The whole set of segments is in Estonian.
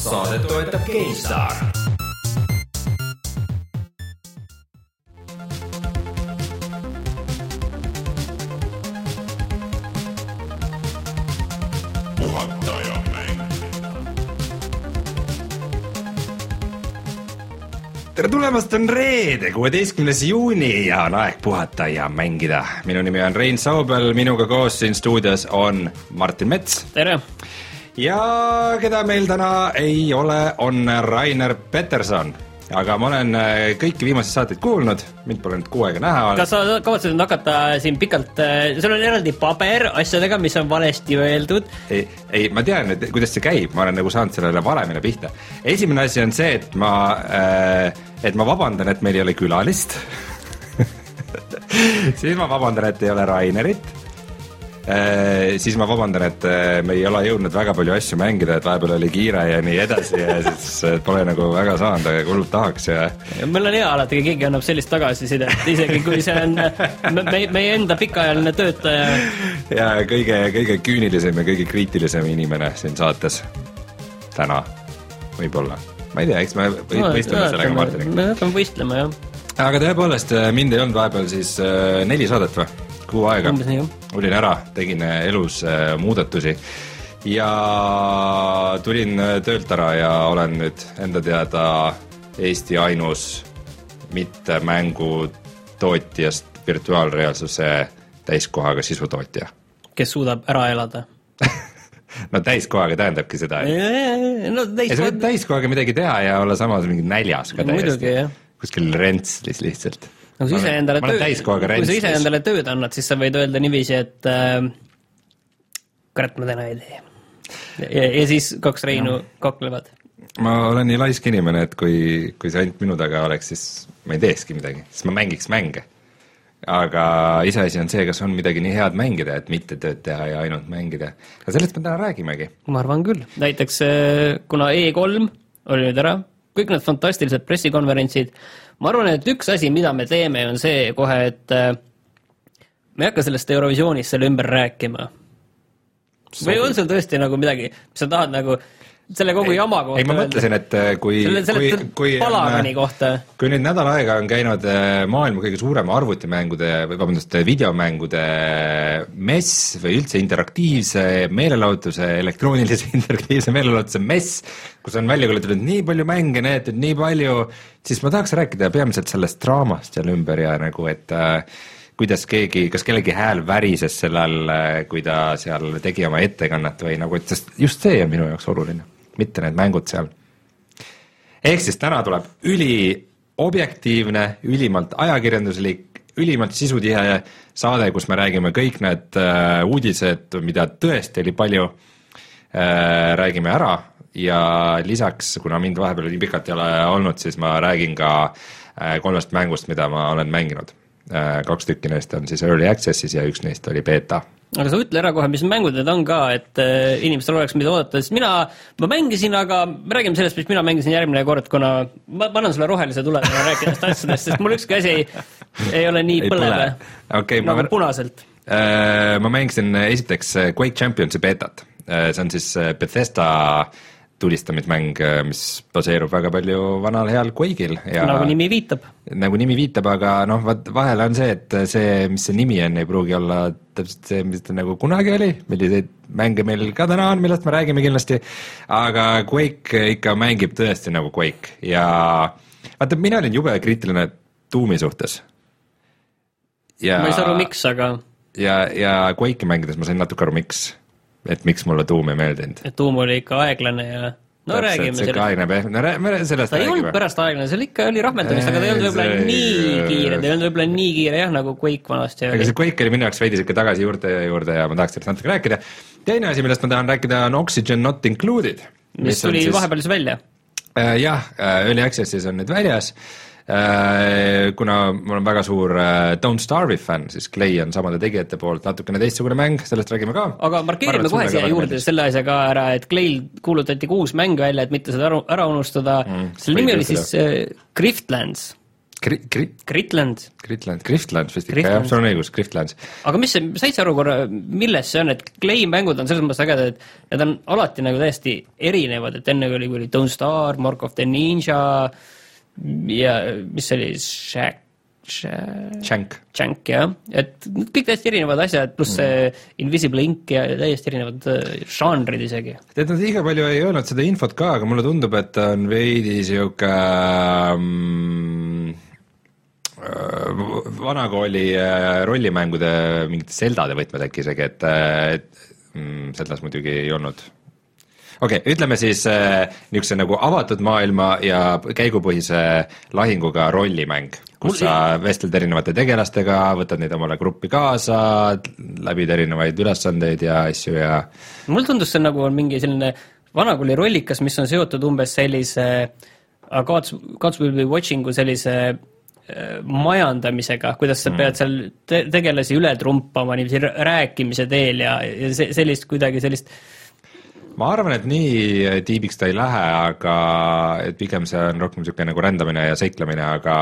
saadet toetab GameStar. tere tulemast, on reede, kuueteistkümnes juuni ja on aeg puhata ja mängida. minu nimi on Rein Saubel, minuga koos siin stuudios on Martin Mets tere! Ja keda meil täna ei ole, on Rainer Peterson. aga ma olen äh, kõiki viimaseid saateid kuulnud, mind pole nüüd kuu aega näha olnud. kas sa kavatsed nüüd hakata siin pikalt, sul on eraldi paber asjadega, mis on valesti öeldud. ei, ei, ma tean, et kuidas see käib, ma olen nagu saanud sellele valemile pihta. esimene asi on see, et ma äh,, et ma vabandan, et meil ei ole külalist siis ma vabandan, et ei ole Rainerit Äh, siis ma vabandan, et äh, me ei ole jõudnud väga palju asju mängida, et vahepeal oli kiire ja nii edasi ja siis äh, pole nagu väga saanud, aga hullult tahaks ja. meil on hea alati, kui keegi annab sellist tagasisidet, isegi kui see on meie, meie enda pikaajaline töötaja. ja kõige, kõige küünilisem ja kõige kriitilisem inimene siin saates täna, võib-olla, ma ei tea, eks me võistleme no, sellega Martiniga. me hakkame võistlema, jah. aga tõepoolest, mind ei olnud vahepeal siis neli saadet või? Kuu aega. olin ära, tegin äh, elus äh, muudatusi ja tulin äh, töölt ära ja olen nüüd enda teada Eesti ainus mitte mängutootjast virtuaalreaalsuse täiskohaga sisutootja. kes suudab ära elada no täiskohaga tähendabki seda, no, täis... sa võid täiskohaga midagi teha ja olla samas mingi näljas ka täiesti. kuskil rentslis lihtsalt no kui sa ise endale tööd, kui sa ise endale tööd annad, siis sa võid öelda niiviisi, et äh, kurat, ma täna ei tee. ja, ja siis kaks Reinu no. kaklevad. ma olen nii laisk inimene, et kui, kui see ainult minu taga oleks, siis ma ei teekski midagi, siis ma mängiks mänge. aga iseasi on see, kas on midagi nii head mängida, et mitte tööd teha ja ainult mängida. aga sellest me täna räägimegi. ma arvan küll, näiteks äh, kuna E3 oli nüüd ära, kõik need fantastilised pressikonverentsid, ma arvan, et üks asi, mida me teeme, on see kohe, et äh, me ei hakka sellest Eurovisioonist selle ümber rääkima. või on sul tõesti nagu midagi, mis sa tahad nagu selle kogu ei, jama kohta ei, ma mõtlesin, et äh, kui selle, selle kui, kui palagani kohta. kui nüüd nädal aega on käinud äh, maailma kõige suurema arvutimängude või vabandust, videomängude mess või üldse interaktiivse meelelahutuse, elektroonilise interaktiivse meelelahutuse mess, kus on välja kuulutatud nii palju mänge, näidatud nii palju, siis ma tahaks rääkida peamiselt sellest draamast seal ümber ja nagu, et äh, kuidas keegi, kas kellegi hääl värises sel ajal, kui ta seal tegi oma ettekannet või nagu, et sest just see on minu jaoks oluline mitte need mängud seal. ehk siis täna tuleb üliobjektiivne, ülimalt ajakirjanduslik, ülimalt sisutihe saade, kus me räägime kõik need äh, uudised, mida tõesti oli palju äh,, räägime ära ja lisaks, kuna mind vahepeal nii pikalt ei ole olnud, siis ma räägin ka äh, kolmest mängust, mida ma olen mänginud äh,. kaks tükki neist on siis early access'is ja üks neist oli beeta aga sa ütle ära kohe, mis mängud need on ka, et äh, inimestel oleks mida oodata, sest mina, ma mängisin, aga me räägime sellest, mis mina mängisin järgmine kord, kuna ma, ma annan sulle rohelise tule, räägin nendest asjadest, sest mul ükski asi ei, ei ole nii ei põlev okay, nagu ma... punaselt. Äh,. ma mängisin esiteks Quake Championsi beetat äh,, see on siis äh, Bethesda äh, tulistamismäng, äh, mis baseerub väga palju vanal heal Quake'il ja nagu nimi viitab. nagu nimi viitab, aga noh, vaat vahel on see, et see, mis see nimi on, ei pruugi olla täpselt see, mis ta nagu kunagi oli, milliseid mänge meil ka täna on, millest me räägime kindlasti, aga Quake ikka mängib tõesti nagu Quake ja vaata, mina olin jube kriitiline Doomi suhtes. ma ei saa aru, miks, aga ja, ja Quake'i mängides ma sain natuke aru, miks et miks mulle tuum ei meeldinud. et tuum oli ikka aeglane ja no Täpselt, räägime sellest. kaine pehme, no me sellest ta ei olnud pärast aeglane, seal ikka oli rahmeldamist, aga ta ei olnud võib-olla see... nii kiire, ta ei olnud võib-olla nii kiire jah, nagu Quake vanasti oli. aga see Quake oli minu jaoks veidi sihuke tagasi juurde juurde ja ma tahaks sellest natuke rääkida. teine asi, millest ma tahan rääkida, on Oxygen Not Included. mis, tuli siis... vahepeal siis välja äh,? jah äh,, Early Access'is on nüüd väljas kuna ma olen väga suur äh, Don't Starve'i fänn, siis Clay on samade tegijate poolt natukene teistsugune mäng, sellest räägime ka. aga markeerime kohe siia juurde selle asja ka ära, et Clay'l kuulutati ka uus mäng välja, et mitte seda ära, ära unustada mm,, selle nimi oli siis äh, Griftlands Gri-, Gri-, Gritland. Gritland, Griftland vist ikka jah, sul on õigus, Griftlands. aga mis see, said sa aru korra, milles see on, et Clay mängud on selles mõttes ägedad, et need on alati nagu täiesti erinevad, et enne oli, oli Don't Starve, Mark of the Ninja ja mis see oli, Shack, Shank. Shank jah, et kõik täiesti erinevad asjad, pluss see Invisible Ink ja täiesti erinevad äh, žanrid isegi. tead, nad liiga palju ei öelnud seda infot ka, aga mulle tundub, et ta on veidi sihuke mm, äh, vanakooli äh, rollimängude mingite Zeldade võtmed äkki isegi, et, et mm, Zeldas muidugi ei olnud okei okay,, ütleme siis äh, niisuguse nagu avatud maailma ja käigupõhise lahinguga rollimäng, kus Mul- sa vestled erinevate tegelastega, võtad neid omale gruppi kaasa, läbid erinevaid ülesandeid ja asju ja mulle tundus, see nagu on mingi selline vanakooli rollikas, mis on seotud umbes sellise uh, Gods, Gods will be watching'u sellise äh, majandamisega, kuidas sa pead seal te tegelasi üle trumpama niiviisi rää- rääkimise teel ja, ja see, sellist kuidagi sellist ma arvan, et nii tiibiks ta ei lähe, aga et pigem see on rohkem niisugune nagu rändamine ja seiklemine, aga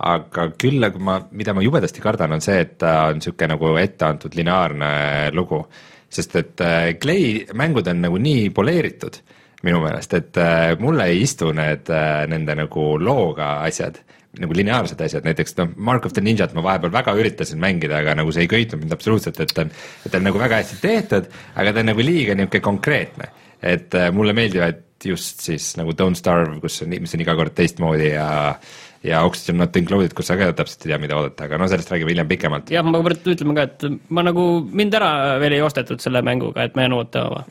aga küll, aga ma, mida ma jubedasti kardan, on see, et ta on niisugune nagu etteantud lineaarne lugu. sest et äh, Clay mängud on nagu nii poleeritud minu meelest, et äh, mulle ei istu need nende nagu looga asjad nagu lineaarsed asjad, näiteks noh, Mark of the Ninjat ma vahepeal väga üritasin mängida, aga nagu see ei köitnud mind absoluutselt, et ta on, et ta on nagu väga hästi tehtud, aga ta on nagu liiga niisugune konkreetne. et äh, mulle meeldivad just siis nagu Don't Starve, kus on, mis on iga kord teistmoodi ja ja Oxygen Not Included, kus sa ka täpselt ei tea, mida oodata, aga no sellest räägime hiljem pikemalt. jah, ma pean ütlema ka, et ma nagu, mind ära veel ei ostetud selle mänguga, et ma jään ootama.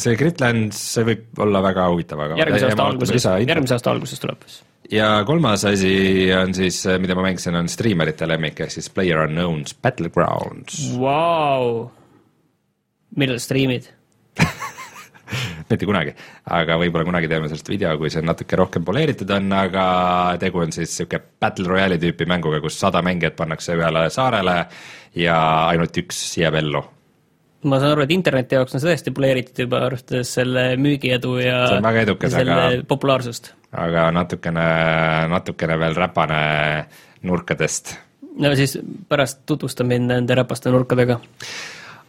see Gritlands, see võib olla väga huvitav, aga järgmise aasta alguses, järgmise aasta alguses tuleb. ja kolmas asi on siis, mida ma mängisin, on striimerite lemmik ehk siis Player Unknown's Battlegrounds. Vau, millal striimid? mitte kunagi, aga võib-olla kunagi teeme sellest video, kui see natuke rohkem poleeritud on, aga tegu on siis sihuke battle royale'i tüüpi mänguga, kus sada mängijat pannakse ühele saarele ja ainult üks jääb ellu. ma saan aru, et interneti jaoks on see tõesti poleeritud juba, arvestades selle müügiedu ja See on väga edukas, selle aga- populaarsust. aga natukene, natukene veel räpane nurkadest no siis pärast tutvustan mind nende räpaste nurkadega.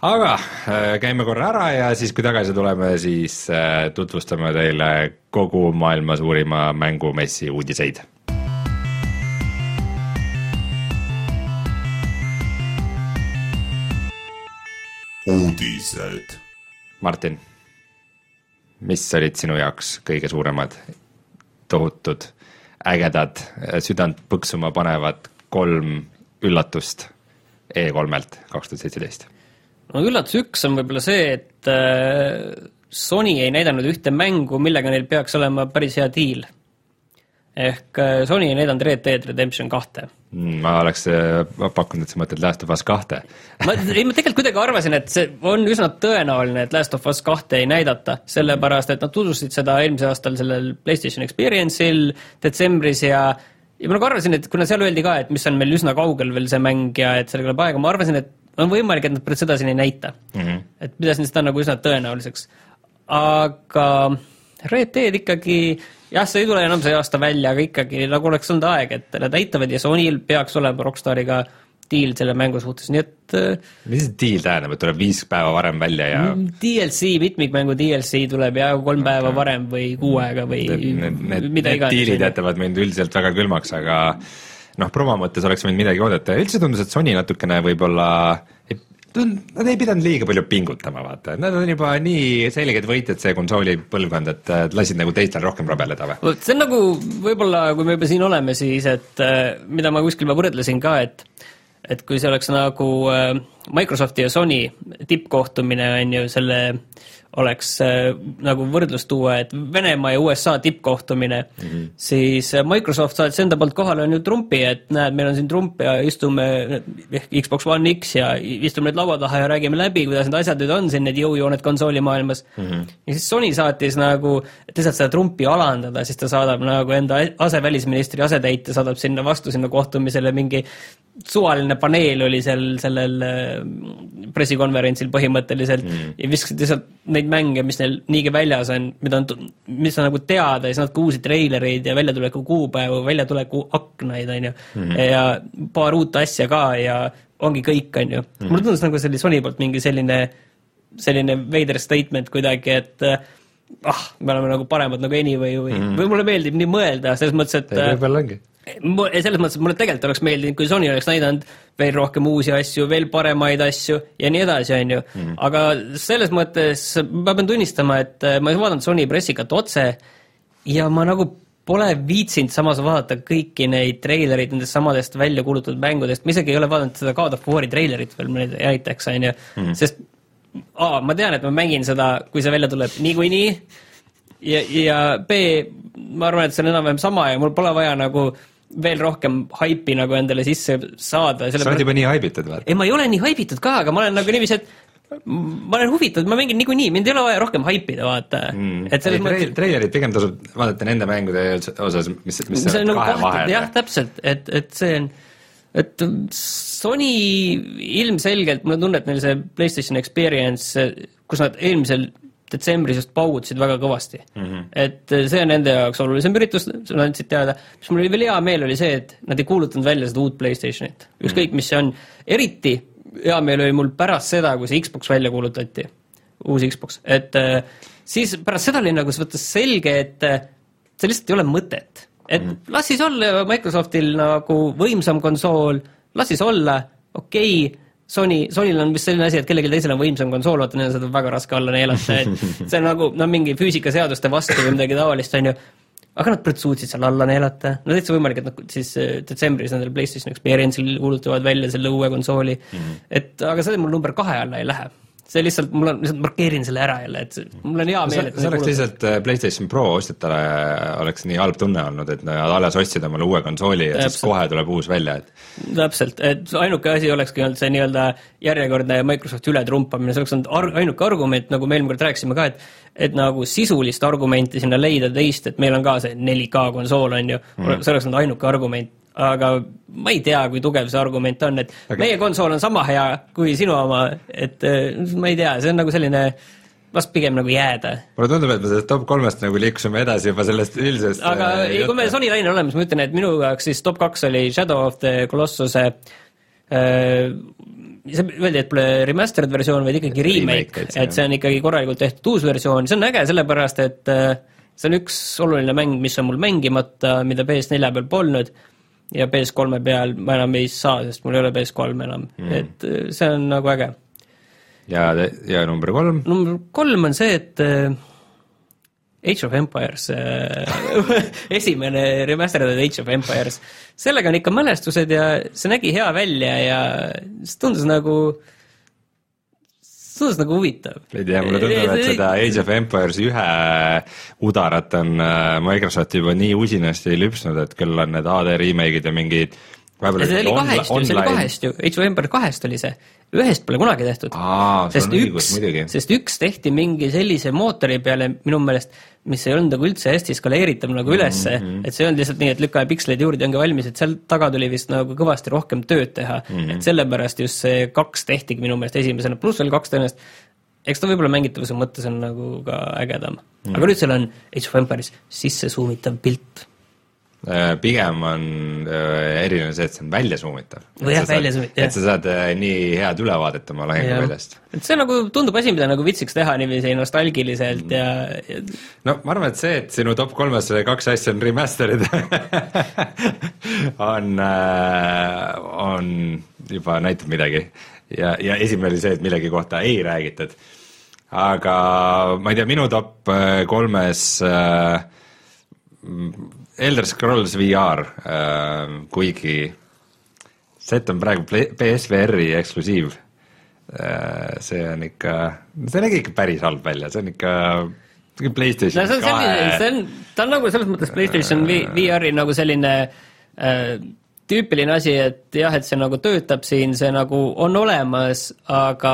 Aga äh, käime korra ära ja siis, kui tagasi tuleme, siis äh, tutvustame teile kogu maailma suurima mängumessi uudiseid. uudised. Martin, mis olid sinu jaoks kõige suuremad, tohutud, ägedad, südant põksuma panevad kolm üllatust E3-lt kaks tuhat seitseteist? No üllatus üks on võib-olla see, et äh, Sony ei näidanud ühte mängu, millega neil peaks olema päris hea diil. ehk äh, Sony ei näidanud Red Dead Redemption kahte. Mm, ma oleks äh, pakkunud, et sa mõtled Last of Us kahte. ma, ei ma tegelikult kuidagi arvasin, et see on üsna tõenäoline, et Last of Us kahte ei näidata, sellepärast et nad tutvustasid seda eelmisel aastal sellel PlayStation Experience'il detsembris ja ja ma nagu arvasin, et kuna seal öeldi ka, et mis on meil üsna kaugel veel see mäng ja et sellega läheb aega, ma arvasin, et on võimalik, et nad pärast seda siin ei näita mm. -hmm. et pidasin seda nagu üsna tõenäoliseks. aga Red Dead ikkagi, jah, see ei tule enam see aasta välja, aga ikkagi nagu oleks olnud aeg, et nad näitavad ja Sonyl peaks olema Rockstariga diil selle mängu suhtes, nii et äh, mis see deal tähendab, et tuleb viis päeva varem välja ja mm. DLC, mitmikmängu DLC tuleb ja kolm päeva varem või kuu aega või need, need, mida need diilid iganes. jätavad mind üldiselt väga külmaks, aga noh, promo mõttes oleks võinud midagi oodata ja üldse tundus, et Sony natukene võib-olla Nad ei pidanud liiga palju pingutama, vaata, nad on juba nii selged võitjad, see konsooli põlvkond, et äh, lasid nagu teistel rohkem rabeleda või? see on nagu võib-olla, kui me juba siin oleme, siis et äh, mida ma kuskil juba võrdlesin ka, et et kui see oleks nagu äh, Microsofti ja Sony tippkohtumine on ju selle oleks äh, nagu võrdlus tuua, et Venemaa ja USA tippkohtumine mm, -hmm. siis äh, Microsoft saatis enda poolt kohale on ju Trumpi, et näed, meil on siin Trump ja istume ehk Xbox One X ja istume nüüd laua taha ja räägime läbi, kuidas need asjad nüüd on siin, need jõujooned konsoolimaailmas mm. -hmm. ja siis Sony saatis nagu et lihtsalt seda Trumpi alandada, siis ta saadab nagu enda asevälisministri asetäitja saadab sinna vastu sinna kohtumisele mingi suvaline paneel oli seal sellel äh, pressikonverentsil põhimõtteliselt mm. ja viskasid lihtsalt neid mänge, mis neil niigi väljas on, mida on, mis on nagu teada ja siis natuke uusi treilereid ja väljatuleku kuupäevu, väljatuleku aknaid, on ju, mhm. ja paar uut asja ka ja ongi kõik, on ju mm.. mulle tundus nagu see oli Sony poolt mingi selline, selline veider statement kuidagi, et ah, me oleme nagu paremad nagu anyway või mm., või mulle meeldib nii mõelda, selles mõttes, et võib-olla ongi selles mõttes, mulle tegelikult oleks meeldinud, kui Sony oleks näidanud veel rohkem uusi asju, veel paremaid asju ja nii edasi, on ju. Mhm. aga selles mõttes ma pean tunnistama, et äh, ma ei vaadanud Sony pressikat otse ja ma nagu pole viitsinud samas vaadata kõiki neid treilereid nendest samadest välja kuulutatud mängudest, ma isegi ei ole vaadanud seda God of War'i treilerit veel näiteks, on ju, mhm. sest A, ma tean, et ma mängin seda, kui see välja tuleb niikuinii ja, ja B, ma arvan, et see on enam-vähem sama ja mul pole vaja nagu äh, veel rohkem haipi nagu endale sisse saada. sa oled juba nii haibitud või? ei, ma ei ole nii haibitud ka, aga ma olen nagu niiviisi, et ma olen huvitatud, ma mängin niikuinii, mind ei ole vaja rohkem haipida, vaata mm.. et selles mõttes treilerit pigem tasub vaadata nende mängude osas, mis, mis, on nagu kahe vahel. jah, täpselt, et, et see on, et Sony ilmselgelt, mul on tunne, et neil see PlayStation Experience, kus nad eelmisel detsembris just paugutasid väga kõvasti mm. -hmm. et eh, see on nende jaoks olulisem üritus, nad andsid teada, mis mul oli veel hea meel, oli see, et nad ei kuulutanud välja seda uut Playstationit, ükskõik mm -hmm. mis see on, eriti hea meel oli mul pärast seda, kui see Xbox välja kuulutati, uus Xbox, et eh, siis pärast seda oli nagu võttes selge, et eh, see lihtsalt ei ole mõtet. et mm -hmm. las siis olla Microsoftil nagu võimsam konsool, las siis olla, okei okay,, Sony, Sonyl on vist selline asi, et kellelgi teisel on võimsam konsool, vaata neil on seda väga raske alla neelata, et see on nagu no mingi füüsikaseaduste vastu või midagi taolist, on ju, aga nad suutsid seal alla neelata, no täitsa võimalik, et nad siis äh, detsembris nendel PlayStation Experience'il kuulutavad välja selle uue konsooli. Mm, -hmm. et aga see mul number kahe alla ei lähe see lihtsalt, mul on, lihtsalt markeerin selle ära jälle, et mul on hea meel, et see oleks lihtsalt äh, PlayStation Pro ostjatele oleks nii halb tunne olnud, et nad alles ostsid omale uue konsooli ja siis kohe tuleb uus välja, et täpselt, et ainuke asi olekski olnud see nii-öelda järjekordne Microsofti ületrumpamine, see oleks olnud ar-, ainuke argument, nagu me eelmine kord rääkisime ka, et et nagu sisulist argumenti sinna leida teist, et meil on ka see 4K konsool, on ju. Mm., see oleks olnud ainuke argument, aga ma ei tea, kui tugev see argument on, et okay. meie konsool on sama hea kui sinu oma, et äh, ma ei tea, see on nagu selline vast pigem nagu jääda. mulle tundub, et me sellest top kolmest nagu liikusime edasi juba sellest üldisest aga äh, ei, kui me Sony lainel oleme, siis ma ütlen, et minu jaoks siis top kaks oli Shadow of the Colossuse äh, see öeldi, et pole remastered versioon, vaid ikkagi remake, et, et see on ikkagi korralikult tehtud uus versioon, see on äge sellepärast, et see on üks oluline mäng, mis on mul mängimata, mida PS4 peal polnud ja PS3-e peal ma enam ei saa, sest mul ei ole PS3 enam mm., et äh, see on nagu äge. ja, ja number kolm? number kolm on see, et äh, Age of Empires äh, esimene remasterdatud Age of Empires, sellega on ikka mälestused ja see nägi hea välja ja see tundus nagu äh, tundus nagu huvitav. ei tea, mulle tundub, et seda Age of Empires ühe udarat on äh, Microsoft juba nii usinasti lüpsnud, et küll on need HD remake'id ja mingid see oli kahest ju, see oli kahest ju, Age of Empires kahest oli see, ühest pole kunagi tehtud. sest üks, sest üks tehti mingi sellise mootori peale minu meelest, mis ei olnud nagu üldse hästi skaleeritav nagu ülesse mm, -hmm. et see ei olnud lihtsalt nii, et lükkame piksleid juurde ja ongi valmis, et seal taga tuli vist nagu kõvasti rohkem tööd teha mm. -hmm. et sellepärast just see kaks tehtigi minu meelest esimesena, pluss veel kaks tõenäoliselt eks ta võib-olla mängitavuse mõttes on nagu ka ägedam mm. -hmm. aga nüüd seal on Age of Empires sisse suumitav pilt pigem on äh, eriline see, et see on väljasuumitav. jah, väljasuumitav, et sa saad äh, nii head ülevaadet oma lahingu väljast. et see nagu tundub asi, mida nagu vitsiks teha niiviisi nostalgiliselt ja, ja no ma arvan, et see, et sinu top kolmes kaks asja on remaster'id on, on juba näitab midagi. ja, ja esimene oli see, et millegi kohta ei räägitud. aga ma ei tea, minu top kolmes äh, Elder Scrolls VR äh,, kuigi set on praegu PSVR-i eksklusiiv äh,. see on ikka, see nägi ikka päris halb välja, see on ikka PlayStation no, kahe. see on, ta on nagu selles mõttes PlayStation äh, VR-i nagu selline äh, tüüpiline asi, et jah, et see nagu töötab siin, see nagu on olemas, aga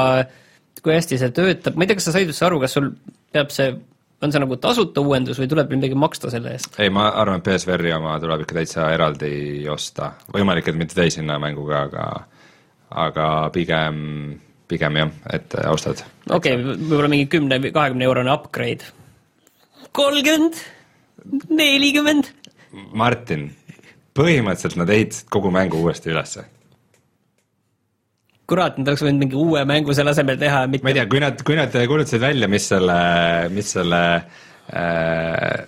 kui hästi see töötab, ma ei tea, kas sa said üldse aru, kas sul peab see on see nagu tasuta uuendus või tuleb midagi maksta selle eest? ei, ma arvan, et PSVR-i oma tuleb ikka täitsa eraldi osta, võimalik, et mitte täishinna mänguga, aga aga pigem, pigem jah, et ostad. okei okay,, võib-olla mingi kümne või kahekümne eurone upgrade. kolmkümmend, nelikümmend. Martin, põhimõtteliselt nad ehitasid kogu mängu uuesti ülesse kurat, nad oleks võinud mingi uue mängu selle asemel teha, mitte ma ei tea, kui nad, kui nad kuulutasid välja, mis selle, mis selle äh,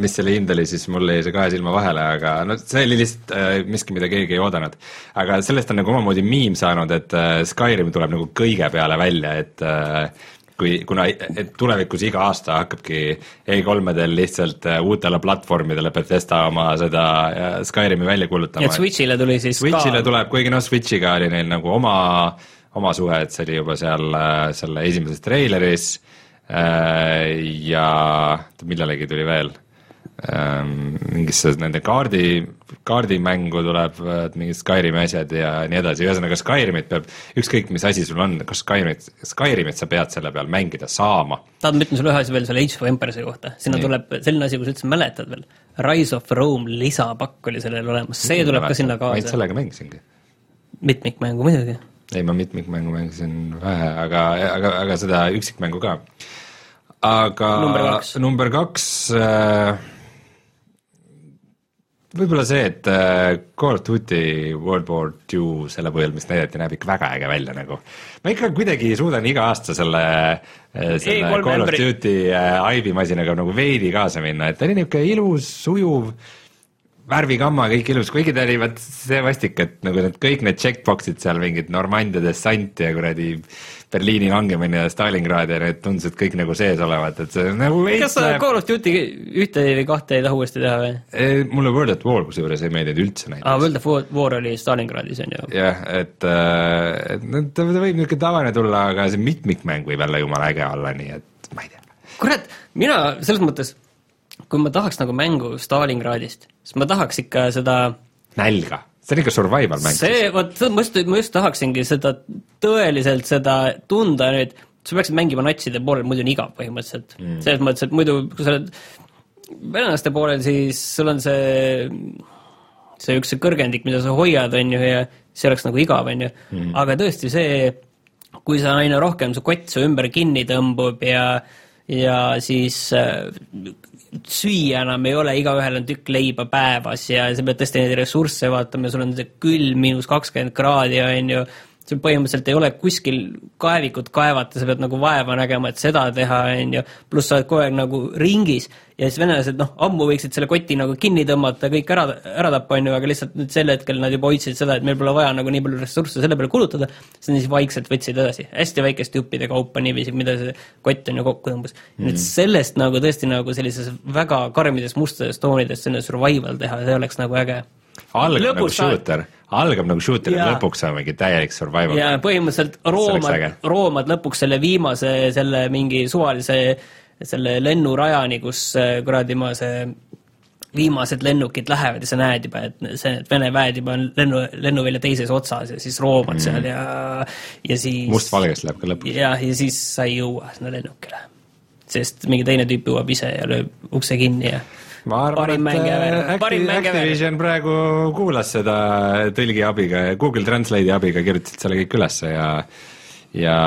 mis selle hind oli, siis mul jäi see kahe silma vahele, aga no see oli lihtsalt äh, miski, mida keegi ei oodanud. aga sellest on nagu omamoodi miim saanud, et äh, Skyrim tuleb nagu kõige peale välja, et äh, kui, kuna tulevikus iga aasta hakkabki E3-del lihtsalt äh, uutele platvormidele Bethesda oma seda äh, Skyrimi välja kuulutama. et Switch'ile tuli siis Switch'ile ka... tuleb, kuigi noh, Switch'iga oli neil nagu oma, oma suhe, et see oli juba seal äh, selle esimeses treileris ja millalegi tuli veel Ähm, mingisse nende kaardi, kaardimängu tuleb mingid Skyrimi asjad ja nii edasi, ühesõnaga Skyrimit peab, ükskõik mis asi sul on, kas Skyrimit, Skyrimit sa pead selle peal mängida saama. tahad, ma ütlen sulle ühe asja veel selle Age of Empires'i kohta, sinna nii. tuleb selline asi, kui sa üldse mäletad veel, Rise of Rome lisapakk oli sellel olemas, see tuleb ka sinna kaasa. ma ainult sellega mängisingi. mitmikmängu muidugi. ei, ma mitmikmängu mängisin vähe, aga, aga, aga seda üksikmängu ka. aga number kaks, number kaks äh, võib-olla see, et äh, Call of Duty World War Two selle põhjal, mis näidati, näeb ikka väga äge välja nagu. ma ikka kuidagi suudan iga aasta selle, äh, selle e Call of Duty äh, aibimasinaga nagu veidi kaasa minna, et ta oli niisugune ilus, sujuv, värvigamma, kõik ilus, kuigi ta oli vaat see vastik, et nagu need kõik need checkbox'id seal, mingid Normandia dessant ja kuradi Berliini langemine ja Stalingrad ja need tundusid kõik nagu sees olevat, et see nagu kas sa Call of Duty ühte või kahte ei taha uuesti teha või? mulle World at War kusjuures ei meeldinud üldse näiteks. aa, World at War oli Stalingradis on ju. jah, et, äh, et no ta võib niisugune tavaline tulla, aga see mitmikmäng võib jälle jumala äge olla, nii et ma ei tea. kurat, mina selles mõttes, kui ma tahaks nagu mängu Stalingradist, siis ma tahaks ikka seda nälga. See on ikka survival mäng. see, vot ma just, ma just tahaksingi seda, tõeliselt seda tunda nüüd, sa peaksid mängima natside poolel, muidu on igav põhimõtteliselt. Mm.. selles mõttes, et muidu, kui sa oled venelaste poolel, siis sul on see, see üks see kõrgendik, mida sa hoiad, on ju, ja see oleks nagu igav, on ju. Mm., aga tõesti see, kui sa aina rohkem, su kott su ümber kinni tõmbub ja ja siis äh, süüa enam ei ole, igaühel on tükk leiba päevas ja sa pead tõesti neid ressursse vaatama sul on külm miinus kakskümmend kraadi, on ju, sul põhimõtteliselt ei ole kuskil kaevikut kaevata, sa pead nagu vaeva nägema, et seda teha, on ju, pluss sa oled kogu aeg nagu ringis ja siis venelased noh, ammu võiksid selle koti nagu kinni tõmmata, kõik ära, ära tappa, on ju, aga lihtsalt nüüd sel hetkel nad juba hoidsid seda, et meil pole vaja nagu nii palju ressursse selle peale kulutada, siis nad siis vaikselt võtsid edasi, hästi väikeste juppide kaupa niiviisi, mida see kott on ju kokku tõmbas. Mm.. nüüd sellest nagu tõesti nagu sellises väga karmides mustades toonides selline survival teha, see oleks nagu äge algab nagu Lõpus nagu shooter, algab nagu shooter ja lõpuks on mingi täielik survival. ja põhimõtteliselt roomad, roomad lõpuks selle viimase, selle mingi suvalise selle lennurajani, kus äh, kuradi ma see viimased lennukid lähevad ja sa näed juba, et see, et Vene väed juba on lennu, lennuvälja teises otsas ja siis roomad mm. seal ja, ja siis mustvalgest läheb ka lõpuks. jah, ja siis sa ei jõua sinna lennukile. sest mingi teine tüüp jõuab ise ja lööb ukse kinni ja ma arvan, et äh, Acti, Activision praegu kuulas seda tõlgi abiga ja Google Translate'i abiga kirjutasid selle kõik ülesse ja, ja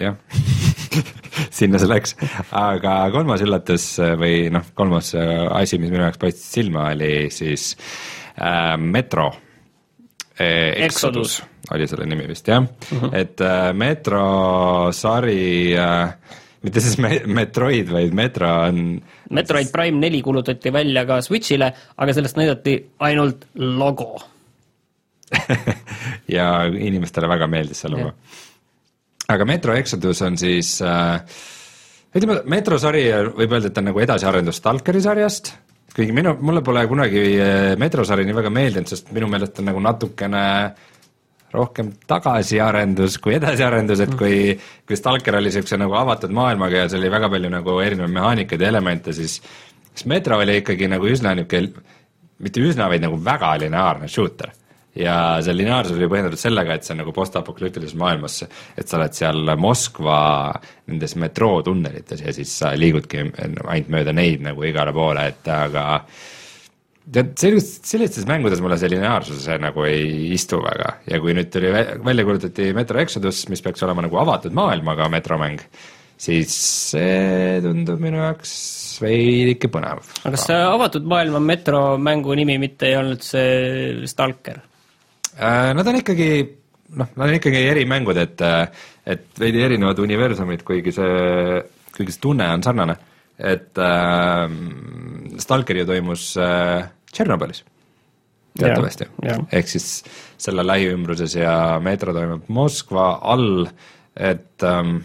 jah. Sinna see läks, aga kolmas üllatus või noh, kolmas asi, mis minu jaoks paistis silma, oli siis äh, Metro. Äh, Exodus oli selle nimi vist jah. Mhm. -huh. et äh, Metro sari äh, mitte siis me-, Metroid, vaid Metro on Metroid. Prime neli kuulutati välja ka Switch'ile, aga sellest näidati ainult logo ja inimestele väga meeldis see logo. aga Metro Exodus on siis äh, ütleme, Metro sari võib öelda, et ta on nagu edasiarendus Stalkeri sarjast, kuigi minu, mulle pole kunagi äh, Metro sari nii väga meeldinud, sest minu meelest on nagu natukene äh, rohkem tagasiarendus kui edasiarendus, et kui, kui Stalker oli niisuguse nagu avatud maailmaga ja seal oli väga palju nagu erinevaid mehaanikaid ja elemente, siis siis Metro oli ikkagi nagu üsna niisugune, mitte üsna, vaid nagu väga lineaarne shooter. ja see lineaarsus oli põhjendatud sellega, et see on nagu postapokalüptilises maailmas, et sa oled seal Moskva nendes metrootunnelites ja siis sa liigudki ainult mööda neid nagu igale poole, et aga tead, sellist, sellistes mängudes mulle see lineaarsus nagu ei istu väga ja kui nüüd tuli välja kuulutati Metro Exodus, mis peaks olema nagu avatud maailmaga metromäng, siis see tundub minu jaoks veidike põnev. aga kas see avatud maailma metromängu nimi mitte ei olnud see Stalker? Äh, nad on ikkagi noh, nad on ikkagi erimängud, et, et veidi erinevad universumid, kuigi see, kuigi see tunne on sarnane. et äh, Stalker ju toimus äh, Tšernobõlis. Teatavasti, ehk siis selle lähiümbruses ja meetro toimub Moskva all, et ähm,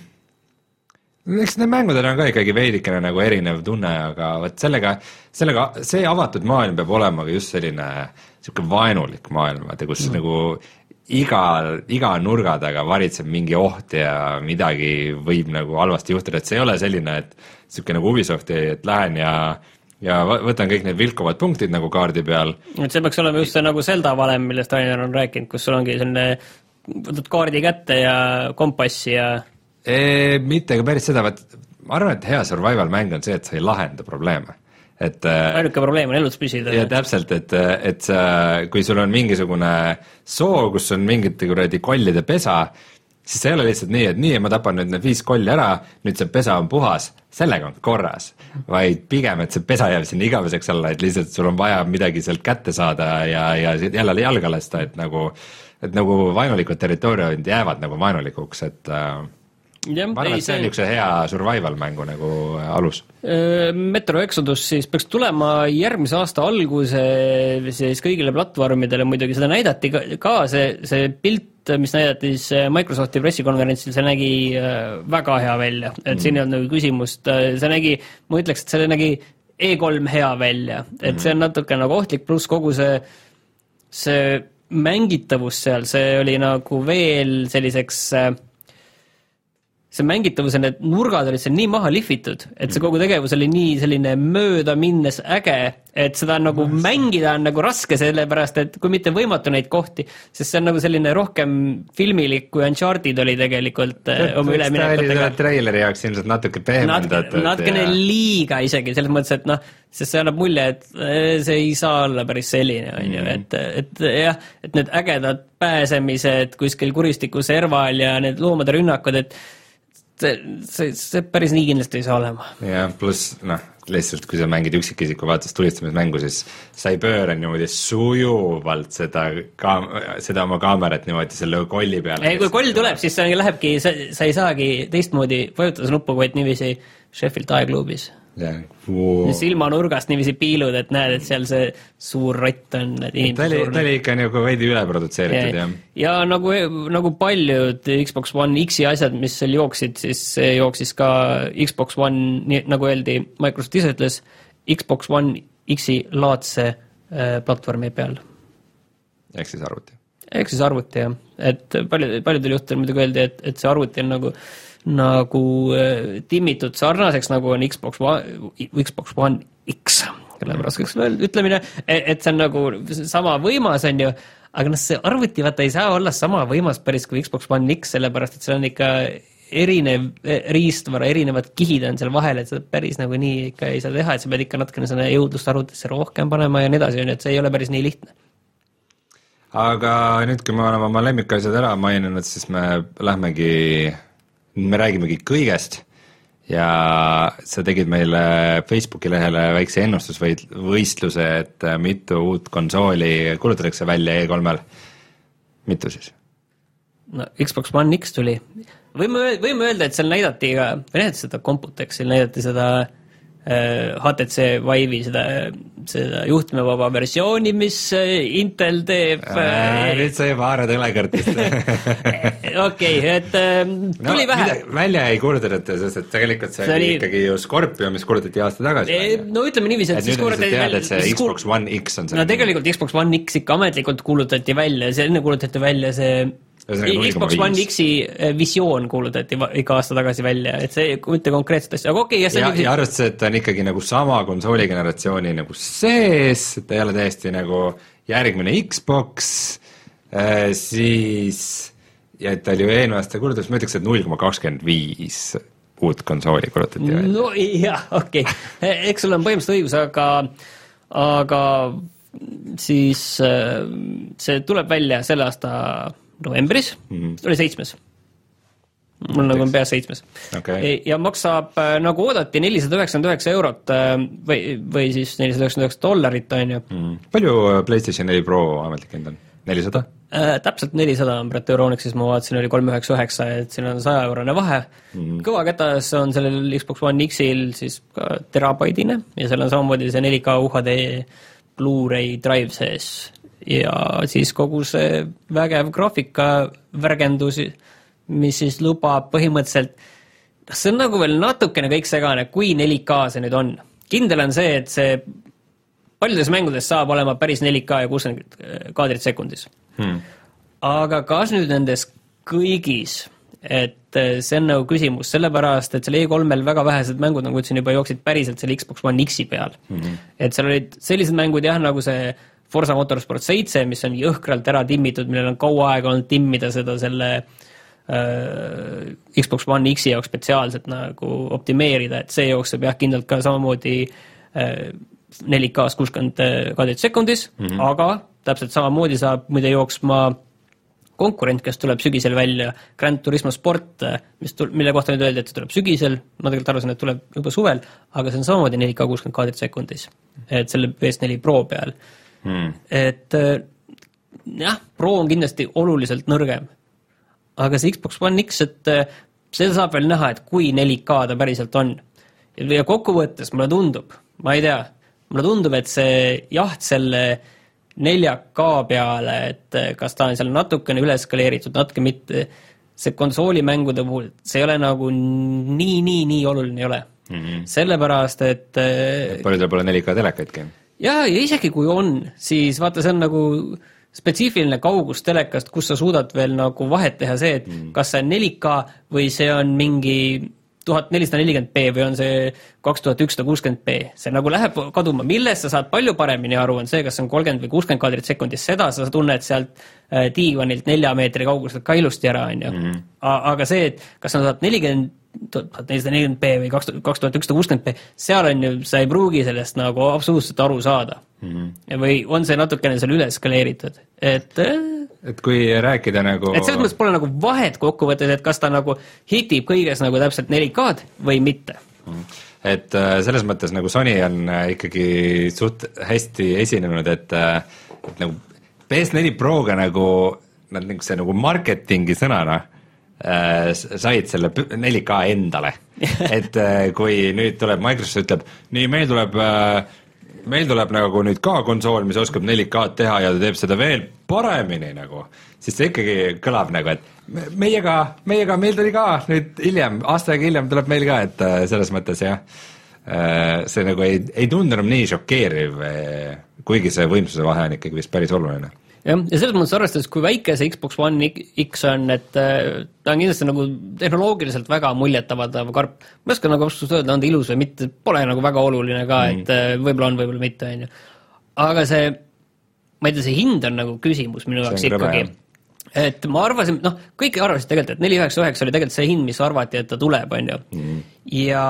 eks need mängudel on ka ikkagi veidikene nagu erinev tunne, aga vot sellega, sellega, see avatud maailm peab olema ka just selline niisugune vaenulik maailm, vaata kus mm. nagu igal, iga nurga taga varitseb mingi oht ja midagi võib nagu halvasti juhtuda, et see ei ole selline, et niisugune nagu Ubisofti, et lähen ja ja võtan kõik need vilkuvad punktid nagu kaardi peal. et see peaks olema just see nagu Zelda valem, millest Rainer on rääkinud, kus sul ongi selline, võtad kaardi kätte ja kompassi ja e,. mitte ka päris seda, vaat ma arvan, et hea survival mäng on see, et sa ei lahenda probleeme et äh, ainuke probleem on elus püsida. ja täpselt, et, et sa, kui sul on mingisugune soo, kus on mingite kuradi kollide pesa, siis see ei ole lihtsalt nii, et nii, ma tapan nüüd need viis kolli ära, nüüd see pesa on puhas, sellega on korras. vaid pigem, et see pesa jääb sinna igaveseks alla, et lihtsalt sul on vaja midagi sealt kätte saada ja, ja jälle jalga lasta, et nagu, et nagu vaenulikud territooriumid jäävad nagu vaenulikuks, et äh, Ja, ma arvan, et see on niisuguse hea survival mängu nagu äh, alus. Metro Exodus siis peaks tulema järgmise aasta alguses siis kõigile platvormidele, muidugi seda näidati ka, ka see, see pilt, mis näidati siis Microsofti pressikonverentsil, see nägi väga hea välja, et mm. siin ei olnud nagu küsimust, see nägi, ma ütleks, et see nägi E3 hea välja, et mm. see on natuke nagu ohtlik, pluss kogu see, see mängitavus seal, see oli nagu veel selliseks äh, see mängitavus ja need nurgad olid seal nii maha lihvitud, et see kogu tegevus oli nii selline möödaminnes äge, et seda on nagu mängida on nagu raske, sellepärast et kui mitte võimatu neid kohti, sest see on nagu selline rohkem filmilik, kui Uncharted oli tegelikult äh, oma üleminekutega. treileri jaoks ilmselt natuke pehmendatud. natukene liiga isegi, selles mõttes, et noh, sest see annab mulje, et äh, see ei saa olla päris selline, on ju, mm. et, et jah, et need ägedad pääsemised kuskil kuristiku serval ja need loomade rünnakud, et see, see, see päris nii kindlasti ei saa olema. jah, pluss noh, lihtsalt kui sa mängid üksikisiku vaates tulistamismängu, siis sa ei pööra niimoodi sujuvalt seda kaam-, seda oma kaamerat niimoodi selle kolli peale. ei, kui koll tuleb, siis see lähebki, sa, sa ei saagi teistmoodi vajutada nuppu, vaid niiviisi Sheffield aegluubis wow.. silmanurgast niiviisi piilud, et näed, et seal see suur rott on. ta oli, ta oli ikka nagu veidi üleprodutseeritud, jah. ja nagu, nagu paljud Xbox One X-i asjad, mis seal jooksid, siis see jooksis ka Xbox One, nii nagu öeldi, Microsoft ise ütles, Xbox One X-i laadse äh, platvormi peal. ehk siis arvuti? ehk siis arvuti, jah. et paljud, paljudel juhtudel muidugi öeldi, et, et see arvuti on nagu äh, nagu äh, timmitud sarnaseks, nagu on Xbox One, Xbox One X, kelle raskeks ütlemine, et see on nagu sama võimas, on ju, aga noh, see arvuti vaata ei saa olla sama võimas päris kui Xbox One X, sellepärast et seal on ikka erinev e, riistvara, erinevad kihid on seal vahel, et seda päris nagu nii ikka ei saa teha, et sa pead ikka natukene selle jõudlust arvutisse rohkem panema ja nii edasi, on ju, et see ei ole päris nii lihtne. aga nüüd, kui me oleme oma lemmikasjad ära maininud, siis me lähmegi me räägimegi kõigest ja sa tegid meile Facebooki lehele väikse ennustusvõistluse, et äh, mitu uut konsooli kuulutatakse välja E3-l, mitu siis? no Xbox One X tuli, võime, võime öelda, et seal näidati ka, või näidati seda Computexil, näidati seda HTC äh, Vive'i seda, seda juhtmevaba versiooni, mis äh, Intel teeb äh,. nüüd sa juba haarad õlekõrtist okei, et äh, tuli no, vähe. välja ei kuulutatud, sest et tegelikult see, see oli ikkagi ju Scorpio, mis kuulutati aasta tagasi e,. no ütleme niiviisi, et siis kuulutati välja. et see Xbox One X on see. no tegelikult Xbox One X ikka ametlikult kuulutati välja, see enne kuulutati välja see Xbox One X-i eh, visioon kuulutati ikka aasta tagasi välja, et see mitte konkreetset asja, aga okei okay,, ja ja, arvestades, et ta on ikkagi nagu sama konsooli generatsiooni nagu sees, et ta ei ole täiesti nagu järgmine Xbox, Äh, siis ja et ta oli ju eelmine aasta kulutus, ma ütleks, et null koma kakskümmend viis uut konsooli kulutati välja. no jah, okei okay., eks sul on põhimõtteliselt õigus, aga, aga siis see tuleb välja selle aasta novembris mm, -hmm. oli seitsmes. mul nagu on peas seitsmes okay.. ja maksab äh, nagu oodati nelisada üheksakümmend üheksa eurot äh, või, või siis nelisada üheksakümmend üheksa dollarit, on ju mm. palju PlayStation neli Pro ametlik hind on, nelisada? äh,? täpselt nelisada on praegu Euronixis, ma vaatasin, oli kolm üheksa üheksa, et siin on saja eurone vahe mm. kõva kätas on sellel Xbox One X-il siis ka terabaidine ja seal on samamoodi see 4K UHD Blu-ray drive sees ja siis kogu see vägev graafika värgendus, mis siis lubab põhimõtteliselt, noh, see on nagu veel natukene kõik segane, kui 4K see nüüd on. kindel on see, et see paljudes mängudes saab olema päris 4K ja kuuskümmend kaadrit sekundis hmm.. aga kas nüüd nendes kõigis, et eh, see on nagu küsimus, sellepärast et seal E3-l väga vähesed mängud, nagu ütlesin juba, jooksid päriselt selle Xbox One X-i peal mm. -hmm. et seal olid sellised mängud jah, nagu see Forsa Motorsport seitse, mis on jõhkralt ära timmitud, millel on kaua aega olnud timmida seda selle äh, Xbox One X-i jaoks spetsiaalselt nagu optimeerida, et see jookseb jah, kindlalt ka samamoodi äh, 4K-s kuuskümmend kaadrit sekundis mm, -hmm. aga täpselt samamoodi saab muide jooksma konkurent, kes tuleb sügisel välja, Grand Turismo Sport, mis tul-, mille kohta nüüd öeldi, et see tuleb sügisel, ma tegelikult arvasin, et tuleb juba suvel, aga see on samamoodi 4K kuuskümmend kaadrit sekundis. et selle PS4 Pro peal hmm.. et jah, Pro on kindlasti oluliselt nõrgem. aga see Xbox One X, et seda saab veel näha, et kui 4K ta päriselt on. ja kokkuvõttes mulle tundub, ma ei tea, mulle tundub, et see jaht selle 4K peale, et kas ta on seal natukene üle eskaleeritud, natuke mitte, see konsoolimängude puhul, see ei ole nagu nii, nii, nii oluline ei ole mm. -hmm. sellepärast, et paljudel pole 4K telekaidki. Jaa, ja isegi kui on, siis vaata, see on nagu spetsiifiline kaugus telekast, kus sa suudad veel nagu vahet teha see, et mm. kas see on 4K või see on mingi tuhat nelisada nelikümmend B või on see kaks tuhat ükssada kuuskümmend B, see nagu läheb kaduma, millest sa saad palju paremini aru, on see, kas on kolmkümmend või kuuskümmend kaadrit sekundis, seda sa tunned sealt äh, diivanilt nelja meetri kauguselt ka ilusti ära, on ju. Mhm. aga see, et kas sa saad nelikümmend tuhat nelisada nelikümmend B või kaks, kaks tuhat ükssada kuuskümmend B, seal on ju, sa ei pruugi sellest nagu absoluutselt aru saada mm. -hmm. või on see natukene seal üle eskaleeritud, et äh, et kui rääkida nagu et selles mõttes pole nagu vahet kokkuvõttes, et kas ta nagu hitib kõiges nagu täpselt 4K-d või mitte. et äh, selles mõttes nagu Sony on äh, ikkagi suht hästi esinenud, et, et nagu PS4 Proga nagu nad niisuguse nagu marketingi sõnana said selle 4K endale. Et äh, kui nüüd tuleb Microsoft ütleb, nii, meil tuleb äh, meil tuleb nagu nüüd ka konsool, mis oskab 4K-d teha ja ta teeb seda veel paremini nagu, siis see ikkagi kõlab nagu, et meiega, meiega, meil tuli ka nüüd hiljem, aasta aega hiljem tuleb meil ka, et äh, selles mõttes jah, äh, see nagu ei, ei tundu enam nii šokeeriv, äh, kuigi see võimsuse vahe on ikkagi vist päris oluline jah, ja selles mõttes arvestades, kui väike see Xbox One X on, et ta on kindlasti nagu tehnoloogiliselt väga muljetavaldav karp. ma ei oska nagu absoluutselt öelda, on ta ilus või mitte, pole nagu väga oluline ka mm., et võib-olla on, võib-olla mitte, on ju. aga see ma ei tea, see hind on nagu küsimus minu jaoks ikkagi. et ma arvasin, noh, kõik arvasid tegelikult, et neli üheksa üheksa oli tegelikult see hind, mis arvati, et ta tuleb, on ju. Mm. ja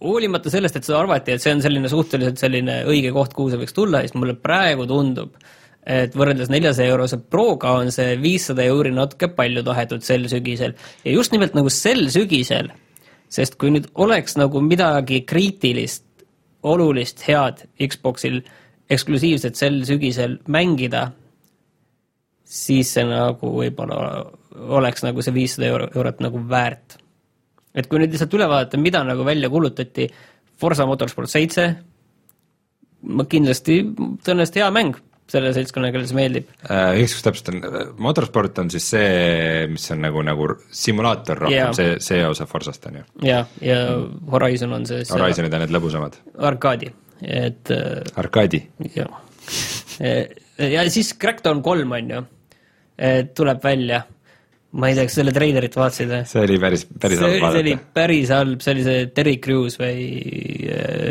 hoolimata sellest, et seda arvati, et see on selline suhteliselt selline õige koht, kuhu see võiks tulla, siis mulle praegu tundub, et võrreldes neljasaja eurose Proga on see viissada euri natuke palju tahetud sel sügisel. ja just nimelt nagu sel sügisel, sest kui nüüd oleks nagu midagi kriitilist, olulist, head Xboxil eksklusiivselt sel sügisel mängida, siis see nagu võib-olla oleks nagu see viissada euro, eurot nagu väärt. et kui nüüd lihtsalt üle vaadata, mida nagu välja kuulutati, Forsa Motorsport seitse, ma kindlasti, tõenäoliselt hea mäng selle seltskonna, kellele see meeldib äh,. Üks täpsustan, Motorsport on siis see, mis on nagu, nagu simulaator rohkem yeah., see, see osa Forsast on ju? ja, ja Horizon on see, Horizonid on need lõbusamad? arkaadi et äh, Arkadi. jah. ja siis Crackdown kolm on ju, tuleb välja. ma ei tea, kas selle treilerit vaatasid või? see oli päris, päris halb vaadata. see oli päris halb, see oli see Terry Crews või äh,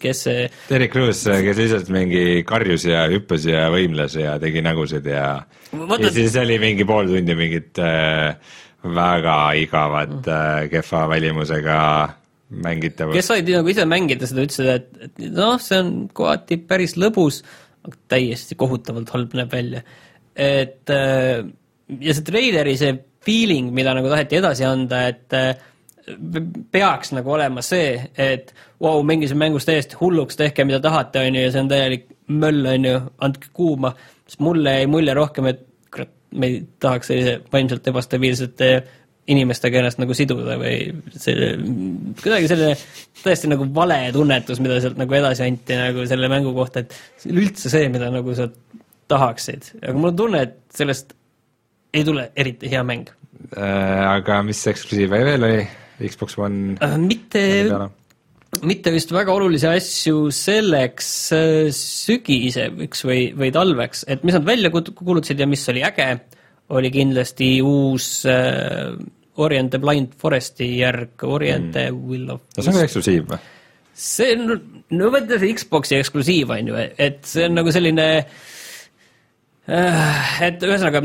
kes see Terry Crews, kes lihtsalt mingi karjus ja hüppas ja võimles ja tegi nägusid ja Vaata- ja siis oli mingi pool tundi mingit äh, väga igavat äh, kehva välimusega mängitavat. kes said nagu ise mängida seda, ütlesid, et, et noh, see on kohati päris lõbus, aga täiesti kohutavalt halb näeb välja. et äh, ja see treileri see feeling, mida nagu taheti edasi anda, et äh, peaks nagu olema see, et vau wow,, mängisime mängus täiesti hulluks, tehke mida tahate, on ju, ja see on täielik möll, on ju, andke kuuma, siis mulle jäi mulje rohkem, et kurat, me ei tahaks sellise vaimselt ebastabiilsete inimestega ennast nagu siduda või see, kuidagi selline täiesti nagu vale tunnetus, mida sealt nagu edasi anti nagu selle mängu kohta, et see ole üldse see, mida nagu sa tahaksid, aga mul on tunne, et sellest ei tule eriti hea mäng. Äh, aga mis eksklusiive veel oli? Xbox One mitte, peale? mitte vist väga olulisi asju selleks äh, sügiseks või, või talveks, et mis nad välja kuulutasid ja mis oli äge, oli kindlasti uus äh, Orient the Blind Foresti järg, Orient the Will of no see on ka eksklusiiv või? see on, no võtta see Xbox'i eksklusiiv on ju, et see on nagu selline äh, et ühesõnaga,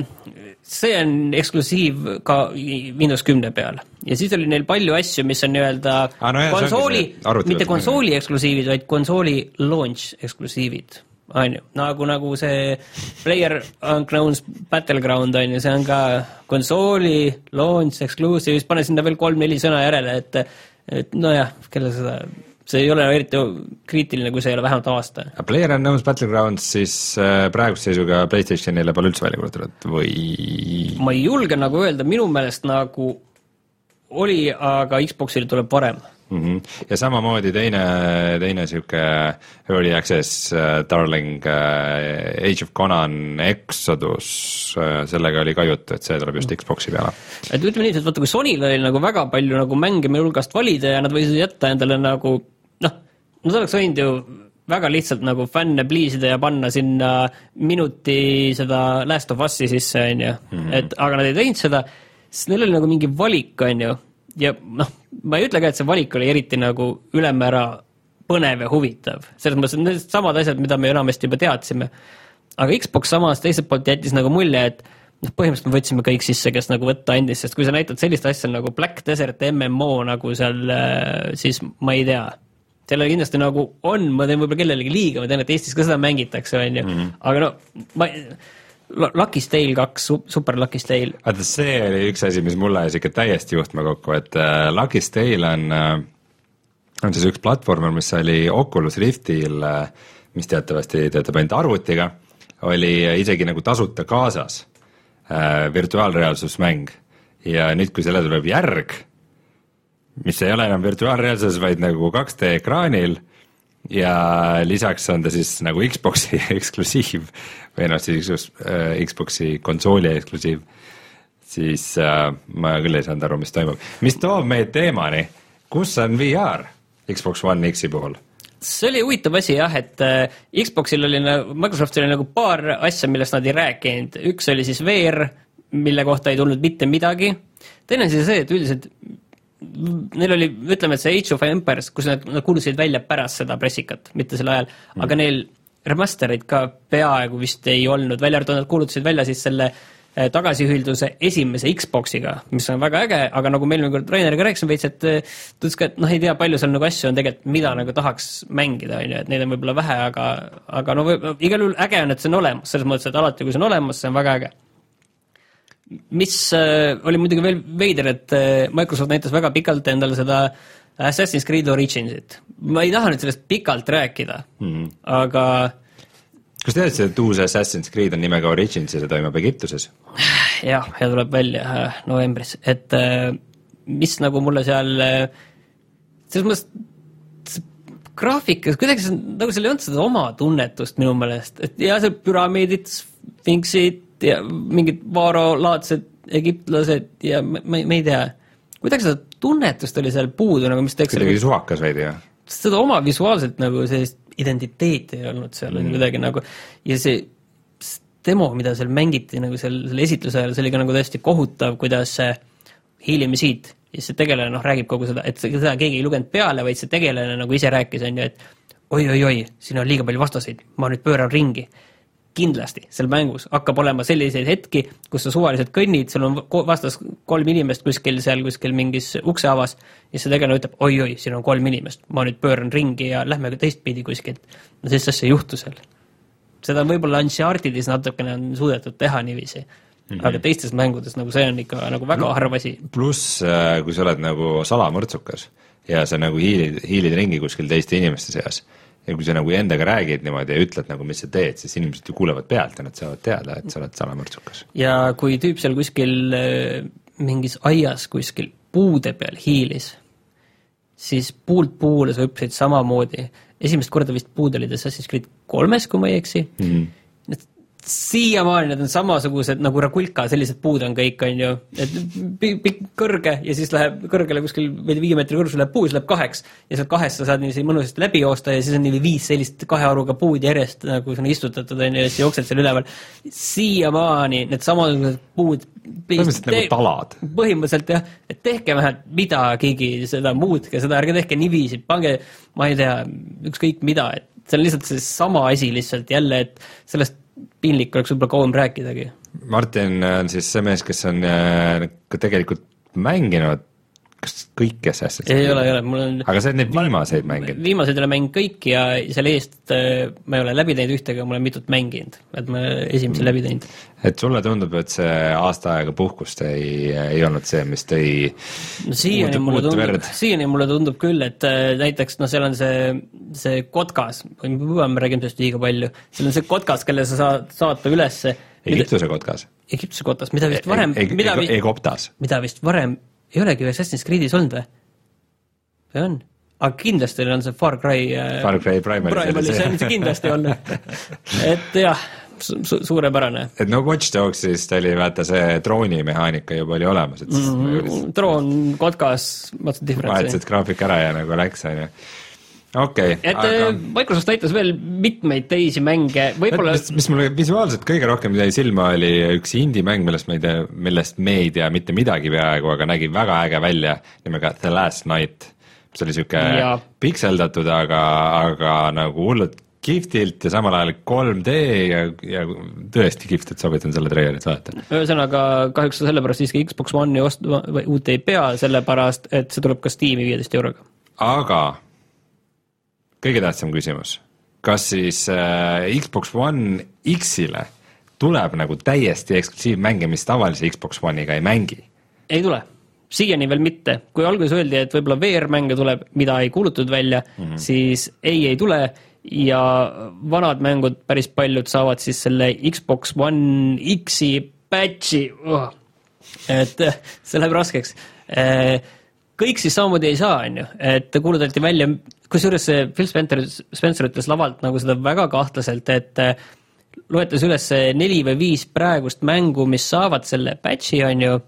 see on eksklusiiv ka Windows kümne peal. Ja siis oli neil palju asju, mis on nii-öelda Aa, no jah, konsooli mitte konsooli eksklusiivid, vaid konsooli launch eksklusiivid, on ju, nagu, nagu see Player Unknown's Battleground on ju, see on ka konsooli launch exclusive, siis pane sinna veel kolm-neli sõna järele, et et nojah, kellel seda, see ei ole eriti kriitiline, kui see ei ole vähemalt aasta Player Unknown's Battlegrounds siis äh, praeguse seisuga Playstationile pole üldse välja kuulutatud või? ma ei julge nagu öelda, minu meelest nagu oli, aga Xboxil tuleb varem. mm. -hmm. ja samamoodi teine, teine sihuke early access äh, darling äh, Age of Conan Exodus äh,, sellega oli ka juttu, et see tuleb just Xbox'i peale. et ütleme nii, et vaata, kui Sonyl oli nagu väga palju nagu mänge meie hulgast valida ja nad võisid jätta endale nagu noh, nad oleks võinud ju väga lihtsalt nagu fänne pliisida ja panna sinna minuti seda Last of Us'i sisse, on ju, et aga nad ei teinud seda, sest neil oli nagu mingi valik, on ju, ja noh, ma ei ütle ka, et see valik oli eriti nagu ülemäära põnev ja huvitav, selles mõttes, et need samad asjad, mida me enamasti juba teadsime. aga Xbox samas teiselt poolt jättis nagu mulje, et noh, põhimõtteliselt me võtsime kõik sisse, kes nagu võtta andis, sest kui sa näitad sellist asja nagu Black Desert MMO nagu seal, siis ma ei tea. Sellel kindlasti nagu on, ma teen võib-olla kellelegi liiga, ma tean, et Eestis ka seda mängitakse, on ju, aga no ma ei, Lucky's Tale kaks, Super Lucky's Tale, vaata, see oli üks asi, mis mulle jäi sihuke täiesti juhtme kokku, et äh, Lucky's Tale on äh, on siis üks platvormer, mis oli Oculus Riftil äh,, mis teatavasti töötab ainult arvutiga, oli isegi nagu tasuta kaasas äh, virtuaalreaalsusmäng. Ja nüüd, kui selle tuleb järg, mis ei ole enam virtuaalreaalsus, vaid nagu 2D ekraanil. Ja lisaks on ta siis nagu Xbox'i eksklusiiv või noh, siis äh, Xbox'i konsooli eksklusiiv, siis äh, ma küll ei saanud aru, mis toimub, mis toob meid teemani, kus on VR Xbox One X-i puhul? See oli huvitav asi jah, et äh, Xboxil oli Microsoftil oli nagu paar asja, millest nad ei rääkinud, üks oli siis VR, mille kohta ei tulnud mitte midagi, teine asi see, et üldiselt neil oli, ütleme, et see Age of Empires, kus nad, nad kuulutasid välja pärast seda pressikat, mitte sel ajal mm., aga neil remaster'id ka peaaegu vist ei olnud, välja arvatud nad kuulutasid välja siis selle eh, tagasiühilduse esimese Xboxiga, mis on väga äge, aga nagu meil nagu Raineriga rääkisime veits, et eh, ta ütles ka, et noh, ei tea, palju seal nagu asju on tegelikult, mida nagu tahaks mängida, on ju, et neid on võib-olla vähe, aga aga no igal juhul äge on, et see on olemas, selles mõttes, et alati, kui see on olemas, see on väga äge mis äh, oli muidugi veel veider, et äh, Microsoft näitas väga pikalt endale seda Assassin's Creed Originsit. ma ei taha nüüd sellest pikalt rääkida mm., aga kas teadsid, et uus Assassin's Creed on nimega Origins ja see toimub Egiptuses? jah, ja tuleb välja äh, novembris, et mis nagu mulle seal selles mõttes graafikas kuidagi see, nagu seal ei olnud seda oma tunnetust minu meelest, et ja seal püramiidid, sfinksid ja mingid vaarolaadsed egiptlased ja ma, ma, ma ei tea, kuidagi seda tunnetust oli seal puudu nagu, mis teeks kuidagi suvakas veidi või? seda oma visuaalselt nagu sellist identiteeti ei olnud seal mm. kuidagi nagu ja see demo, mida seal mängiti nagu seal selle esitluse ajal, see oli ka nagu täiesti kohutav, kuidas see hiilime siit ja see tegelane noh, räägib kogu seda, et seda keegi ei lugenud peale, vaid see tegelane nagu ise rääkis, on ju, et oi-oi-oi, siin on liiga palju vastaseid, ma nüüd pööran ringi kindlasti seal mängus hakkab olema selliseid hetki, kus sa suvaliselt kõnnid, sul on vastas kolm inimest kuskil seal kuskil mingis ukse avas ja see tegelane ütleb oi-oi, siin on kolm inimest, ma nüüd pööran ringi ja lähme teistpidi kuskilt. no sellist asja ei juhtu seal. seda võib-olla Unchartedis natukene on suudetud teha niiviisi mm, -hmm. aga teistes mängudes nagu see on ikka nagu väga harv asi. pluss, kui sa oled nagu salamõrtsukas ja sa nagu hiilid, hiilid ringi kuskil teiste inimeste seas ja kui sa nagu endaga räägid niimoodi ja ütled nagu, mis sa teed, siis inimesed ju kuulevad pealt ja nad saavad teada, et sa oled salamõrtsukas. ja kui tüüp seal kuskil äh, mingis aias kuskil puude peal hiilis, siis puult puule sa hüppasid samamoodi. esimest korda vist puud olid Assassin's Creed kolmes, kui ma ei eksi mm. -hmm. Siiamaani need on samasugused nagu Rakulka, sellised puud on kõik, on ju, et pikk, kõrge ja siis läheb kõrgele kuskil, tea, viie meetri kõrgusele läheb puu, siis läheb kaheks ja sealt kahest sa saad niiviisi mõnusasti läbi joosta ja siis on niiviisi viis sellist kahe haruga puud järjest nagu sinna istutatud on ju, ja siis jooksed seal üleval. siiamaani need samasugused puud. põhimõtteliselt nagu talad. põhimõtteliselt jah, et tehke vähemalt midagigi seda, muutke seda, ärge tehke niiviisi, pange, ma ei tea, ükskõik mida, et see on lihtsalt seesama asi lihtsalt jälle, et sellest piinlik oleks võib-olla kauem rääkidagi. Martin on siis see mees, kes on äh, ka tegelikult mänginud kas kõiki Assassin's ei ole, ei ole, mul on aga sa oled neid viimaseid mänginud? viimased ei ole mänginud kõiki ja selle eest äh, ma ei ole läbi teinud ühtegi, ma olen mitut mänginud, et ma olen esimese mm. läbi teinud. et sulle tundub, et see aasta aega puhkust ei, ei olnud see, mis tõi no siiani mulle tundub siiani mulle tundub küll, et äh, näiteks noh, seal on see, see kotkas, me räägime sellest liiga palju, seal on see kotkas, kelle sa saad saata ülesse. Egiptuse kotkas? Egiptuse kotas, mida vist varem, mida, Egoptas. mida vist varem ei olegi Assassin's Creed'is olnud või? või on? aga kindlasti on see Far Cry äh, Far Cry Primalis Primalis on see kindlasti olnud. et jah su,, su, suurepärane et no Watch Dogsis oli vaata see droonimehaanika juba oli olemas, et mm. -hmm. troon, kotkas, the difference? vahetasid graafik ära ja nagu läks, onju. okei, et aga aga... Microsoft näitas veel mitmeid teisi mänge, võib-olla mis, mis mulle visuaalselt kõige rohkem jäi silma, oli üks indie-mäng, millest ma ei tea, millest me ei tea mitte midagi peaaegu, aga nägi väga äge välja, nimega The Last Night. mis oli Jaa. pikseldatud, aga, aga nagu hullult kihvtilt ja samal ajal 3D ja, ja tõesti kihvt, et soovitan selle treilerit vaadata. ühesõnaga kahjuks sa sellepärast siiski Xbox One'i ostma või uut ei pea, sellepärast et see tuleb ka Steam'i viieteist euroga. aga kõige tähtsam küsimus, kas siis äh, Xbox One X-ile tuleb nagu täiesti eksklusiivmänge, mis tavalise Xbox One'iga ei mängi? ei tule, siiani veel mitte, kui alguses öeldi, et võib-olla VR-mänge tuleb, mida ei kuulutatud välja mm, -hmm. siis ei, ei tule ja vanad mängud, päris paljud saavad siis selle Xbox One X-i patch'i oh., et eh, see läheb raskeks. Kõik siis samamoodi ei saa, on ju, et kuulutati välja, kusjuures see Phil Spencer, Spencer ütles lavalt nagu seda väga kahtlaselt, et eh, loetles üles neli või viis praegust mängu, mis saavad selle patch'i, on ju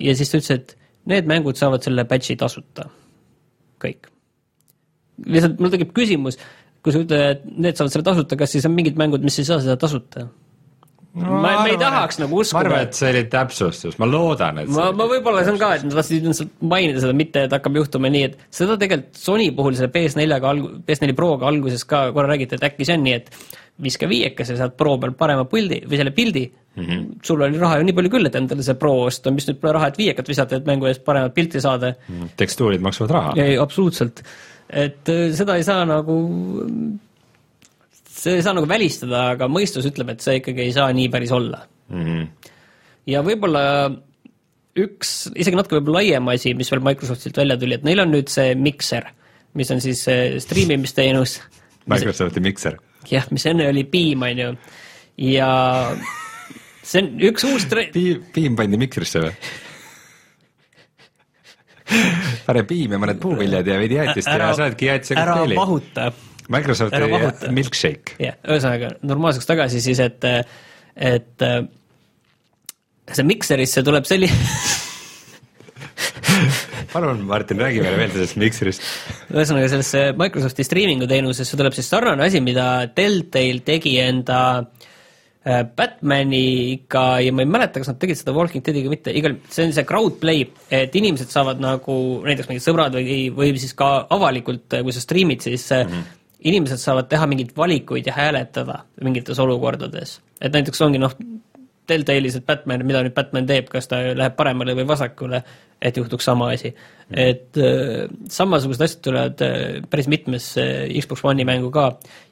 ja siis ta ütles, et need mängud saavad selle patch'i tasuta, kõik. lihtsalt mul tekib küsimus, kui sa ütled, et need saavad selle tasuta, kas siis on mingid mängud, mis ei saa seda tasuta? Ma, ma ei tahaks nagu ma arvan, uskuda et, see oli täpsustus, ma loodan, et ma, ma võib-olla see on ka, et nad tahtsid lihtsalt mainida seda, mitte et hakkab juhtuma nii, et seda tegelikult Sony puhul selle PS4-ga alg-, PS4 Proga alguses ka korra räägiti, et äkki see on nii, et viska viiekese, saad Pro peal parema pildi või selle pildi mm, -hmm. sul oli raha ju nii palju küll, et endale see Pro osta, mis nüüd pole raha, et viiekat visata, et mängu eest paremat pilti saada. tekstuurid maksavad raha. ei, absoluutselt, et äh, seda ei saa nagu, see ei saa nagu välistada, aga mõistus ütleb, et see ikkagi ei saa nii päris olla Mhm. ja võib-olla üks isegi natuke võib-olla laiem asi, mis veel Microsoftilt välja tuli, et neil on nüüd see Mixer, mis on siis striimimisteenus. Microsofti mikser. jah, mis enne oli Beam, on ju, ja see on üks uus tre-, piim, piim pandi mikrisse või? pane piim ja mõned puuviljad ja veidi jäätist ja sa oledki jäätise ära kokteili. Microsofti milkshake. jah, ühesõnaga normaalseks tagasi siis, et, et äh, see Mixerisse tuleb selline, palun, Martin, räägi meile veel sellest mikserist. ühesõnaga sellesse Microsofti striimingu teenusesse tuleb siis sarnane asi, mida Deltail tegi enda äh, Batmani ikka ja ma ei mäleta, kas nad tegid seda Walking Deadiga mitte, igal, see on see crowd play, et inimesed saavad nagu näiteks mingid sõbrad või, või siis ka avalikult, kui sa striimid, siis mm -hmm. Inimesed saavad teha mingeid valikuid ja hääletada mingites olukordades. et näiteks ongi noh, Telltale'is, et Batman, mida nüüd Batman teeb, kas ta läheb paremale või vasakule, et juhtuks sama asi. Mm.. et äh, samasugused asjad tulevad äh, päris mitmes äh, Xbox One'i mängu ka.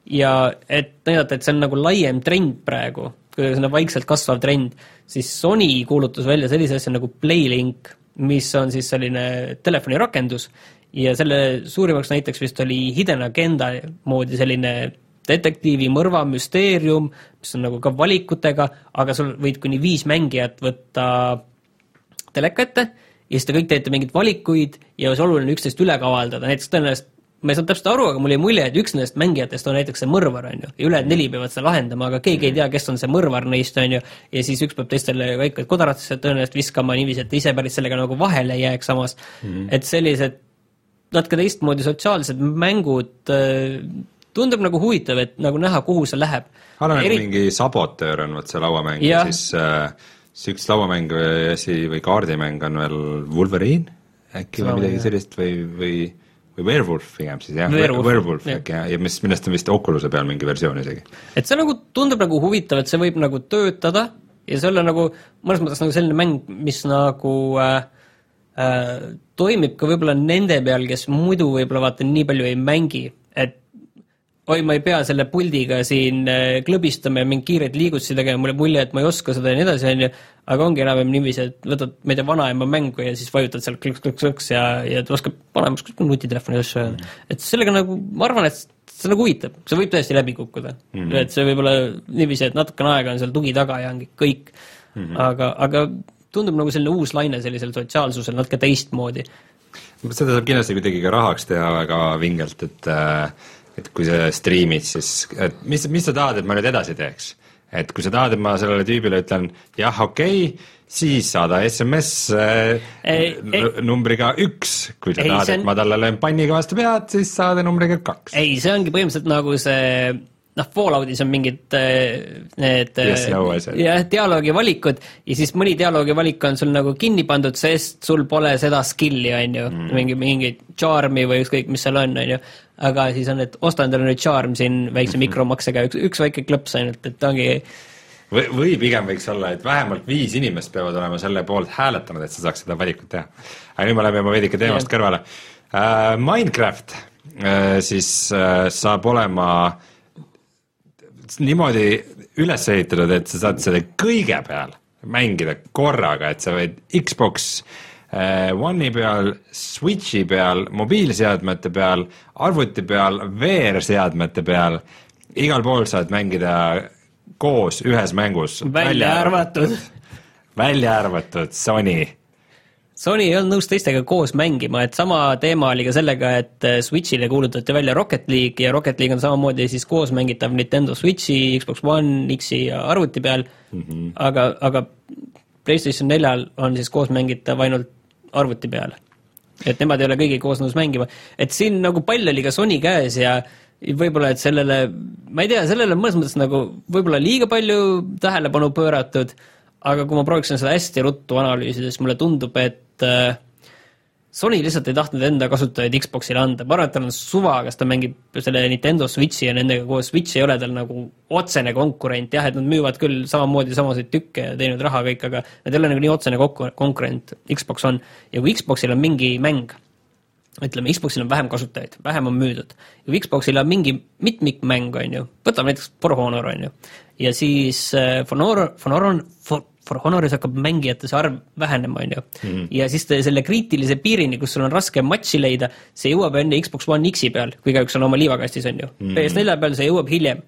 Ja et näidata, et see on nagu laiem trend praegu, selline vaikselt kasvav trend, siis Sony kuulutas välja sellise asja nagu Playlink, mis on siis selline telefonirakendus ja selle suurimaks näiteks vist oli Hidden Agenda moodi selline detektiivi mõrva müsteerium, mis on nagu ka valikutega, aga sul võid kuni viis mängijat võtta teleka ette ja siis te kõik teete mingeid valikuid ja see oluline üksteist üle kavaldada, näiteks tõenäoliselt ma ei saanud täpselt aru, aga mul jäi mulje, et üks nendest mängijatest on näiteks see mõrvar, on ju, ja ülejäänud neli peavad seda lahendama, aga keegi ei tea, kes on see mõrvar neist, on ju, ja siis üks peab teistele väiked kodaratesse tõenäoliselt viskama niiviisi, et ise päris sellega nagu vahele ei jääks samas. Mm, -hmm. et sellised natuke teistmoodi sotsiaalsed mängud äh, tundub nagu huvitav, et nagu näha, kuhu see läheb. arvan, et Eri... mingi sabotöör on vot see lauamäng ja siis äh, siis üks lauamäng või asi või kaardimäng on veel Wolverine? Äkki või midagi sellist või, või või Werewolf pigem siis jah, Werewolf äkki jah, ja mis, millest on vist Oculus'e peal mingi versioon isegi. et see nagu tundub nagu huvitav, et see võib nagu töötada ja see olla nagu mõnes mõttes nagu selline mäng, mis nagu äh, toimib ka võib-olla nende peal, kes muidu võib-olla vaata nii palju ei mängi, et oi, ma ei pea selle puldiga siin äh, klõbistama ja mingeid kiireid liigutusi tegema, mul jääb mulje, et ma ei oska seda ja nii edasi, on ju, aga ongi enam-vähem niiviisi, et võtad, ma ei tea, vanaema mängu ja siis vajutad seal klõks-klõks-klõks ja, ja ta oskab vanaemas nutitelefoni asju öelda mm. et sellega nagu, ma arvan, et see nagu huvitab, see võib tõesti läbi kukkuda mm. -hmm. et see võib olla niiviisi, et natukene aega on seal tugi taga ja ongi kõik mm, -hmm. aga, aga tundub nagu selline uus laine sellisel sotsiaalsusel natuke teistmoodi. seda saab kindlasti kuidagi ka rahaks teha väga vingelt, et äh, et kui sa striimid, siis, et mis, mis sa tahad, et ma nüüd edasi teeks? et kui sa tahad, et ma sellele tüübile ütlen jah, okei okay,, siis saada SMS äh, ei, ei, numbriga üks, kui sa ei, tahad, on... et ma talle löön panniga vastu pead, siis saada numbriga kaks. ei, see ongi põhimõtteliselt nagu see noh, Falloutis on mingid äh, need yes, no, jah, dialoogi valikud ja siis mõni dialoogi valik on sul nagu kinni pandud, sest sul pole seda skill'i, on ju mm., mingi, mingit charm'i või ükskõik, mis seal on, on ju. aga siis on, et osta endale nüüd charm siin väikse mm -hmm. mikromaksega, üks, üks väike klõps ainult, et ongi või, või pigem võiks olla, et vähemalt viis inimest peavad olema selle poolt hääletanud, et sa saaks seda valikut teha. aga nüüd me läheme juba veidike teemast yeah. kõrvale uh,. Minecraft siis saab olema uh, niimoodi üles ehitatud, et sa saad selle kõige peal mängida korraga, et sa võid Xbox äh, One'i peal, Switchi peal, mobiilseadmete peal, arvuti peal, VR-seadmete peal, igal pool saad mängida koos ühes mängus. välja arvatud. välja arvatud Sony Sony ei olnud nõus teistega koos mängima, et sama teema oli ka sellega, et äh, Switch'ile kuulutati välja Rocket League ja Rocket League on samamoodi siis koos mängitav Nintendo Switch'i, Xbox One, X-i ja arvuti peal mm, -hmm. aga, aga PlayStation neljal on siis koos mängitav ainult arvuti peal. et nemad ei ole kõigi koos nõus mängima, et siin nagu pall oli ka Sony käes ja võib-olla, et sellele, ma ei tea, sellele mõnes mõttes nagu võib-olla liiga palju tähelepanu pööratud, aga kui ma prooviksin seda hästi ruttu analüüsida, siis mulle tundub, et et äh, Sony lihtsalt ei tahtnud enda kasutajaid Xboxile anda, ma arvan, et tal on suva, kas ta mängib selle Nintendo Switchi ja nendega koos, Switch ei ole tal nagu otsene konkurent, jah, et nad müüvad küll samamoodi samasid tükke ja teenivad raha kõik, aga nad ei ole nagu nii otsene konkurent, Xbox on. ja kui Xboxil on mingi mäng, ütleme, Xboxil on vähem kasutajaid, vähem on müüdud, ja kui Xboxil on mingi mitmikmäng, on ju, võtame näiteks For Honor, on ju, ja siis äh, For Honor, For Honor, For For Honoris hakkab mängijate see arv vähenema, on ju. Mhm. ja siis selle kriitilise piirini, kus sul on raske matši leida, see jõuab enne Xbox One X-i peal, kui igaüks on oma liivakastis, on ju mm. -hmm. PS4 peal see jõuab hiljem.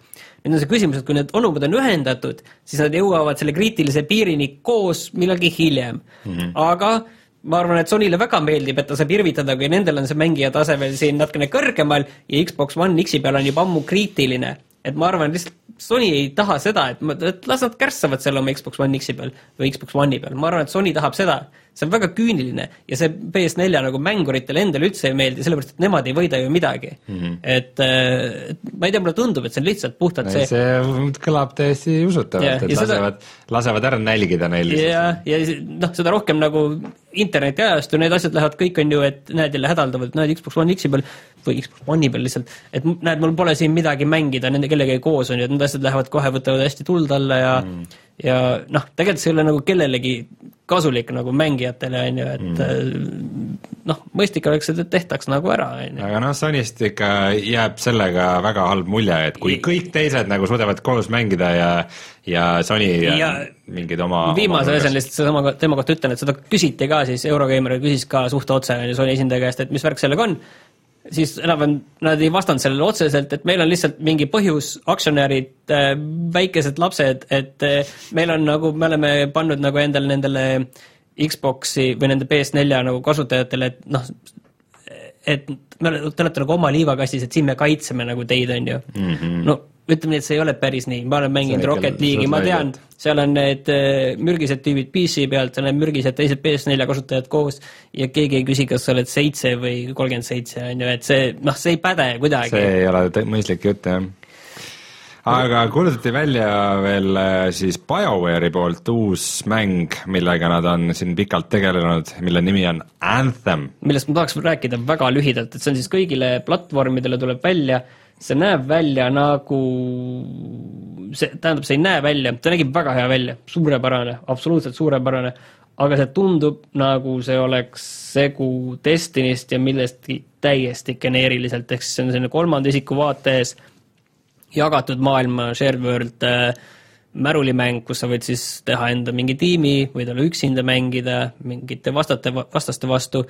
nüüd on see küsimus, et kui need onumad on ühendatud, siis nad jõuavad selle kriitilise piirini koos millalgi hiljem mm. -hmm. aga ma arvan, et Sonyle väga meeldib, et ta saab irvitada, kui nendel on see mängija tase veel siin natukene kõrgemal ja Xbox One X-i peal on juba ammu kriitiline. Et ma arvan, lihtsalt Sony ei taha seda, et, et las nad kärssavad seal oma Xbox One X-i peal või Xbox One'i peal, ma arvan, et Sony tahab seda, see on väga küüniline ja see PS4 nagu mänguritele endale üldse ei meeldi, sellepärast et nemad ei võida ju midagi mm. -hmm. et, et ma ei tea, mulle tundub, et see on lihtsalt puhtalt see see kõlab täiesti usutavalt, et lasevad seda..., lasevad ära nälgida neil. ja, ja noh, seda rohkem nagu internetiajastu, need asjad lähevad kõik, on ju, et näed jälle hädaldavad, näed Xbox One X-i peal või Xbox One'i peal lihtsalt, et näed, mul pole siin midagi mängida nende kellegagi koos, on ju, et need asjad lähevad kohe, võtavad hästi tuld alla ja mm. Ja noh, tegelikult see ei ole nagu kellelegi kasulik nagu mängijatele, on ju, et mm. noh, mõistlik oleks, et tehtaks nagu ära, on ju. aga noh, Sonyst ikka jääb sellega väga halb mulje, et kui kõik teised nagu suudavad koos mängida ja ja Sony ja mingid oma viimase asjana lihtsalt sedasama tema kohta ütlen, et seda küsiti ka siis, Eurogeimer küsis ka suht otse, Sony esindaja käest, et mis värk sellega on, siis enam-vähem nad ei vastanud sellele otseselt, et meil on lihtsalt mingi põhjus, aktsionärid äh,, väikesed lapsed, et äh, meil on nagu, me oleme pannud nagu endale nendele Xbox'i või nende PS4 nagu kasutajatele, et noh, et me, te olete nagu oma liivakastis, et siin me kaitseme nagu teid, on ju mm. -hmm. no ütleme nii, et see ei ole päris nii, ma olen mänginud Rocket League'i, ma tean, seal on need äh, mürgised tüübid PC pealt, seal on mürgised teised PS4 kasutajad koos ja keegi ei küsi, kas sa oled seitse või kolmkümmend seitse, on ju, et see, noh, see ei päde kuidagi. see ei ole mõistlik jutt, jah aga kuulutati välja veel äh, siis BioWare'i poolt uus mäng, millega nad on siin pikalt tegelenud, mille nimi on Anthem. millest ma tahaks rääkida väga lühidalt, et see on siis kõigile platvormidele tuleb välja see näeb välja nagu, see, tähendab, see ei näe välja, ta nägi väga hea välja, suurepärane, absoluutselt suurepärane, aga see tundub nagu see oleks segu Destinist ja millestki täiesti geneeriliselt, ehk siis see on selline kolmanda isiku vaates jagatud maailma shared world äh, märulimäng, kus sa võid siis teha enda mingi tiimi, võid olla üksinda mängida mingite vastate, vastaste vastu,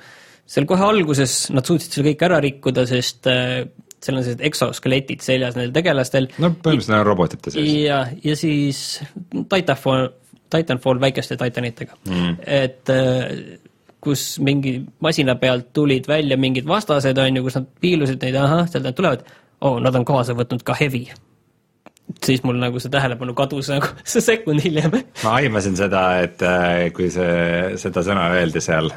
seal kohe alguses nad suutsid selle kõik ära rikkuda, sest äh, seal on sellised eksoskeletid seljas nendel tegelastel. no põhimõtteliselt on robotite sees. ja, ja siis Titanfall, Titanfall väikeste titanitega mm., et äh, kus mingi masina pealt tulid välja mingid vastased, on ju, kus nad piilusid neid, ahah, sealt nad tulevad, oo oh,, nad on kaasa võtnud ka heavy. siis mul nagu see tähelepanu kadus nagu see sekund hiljem. ma aimasin seda, et äh, kui see, seda sõna öeldi seal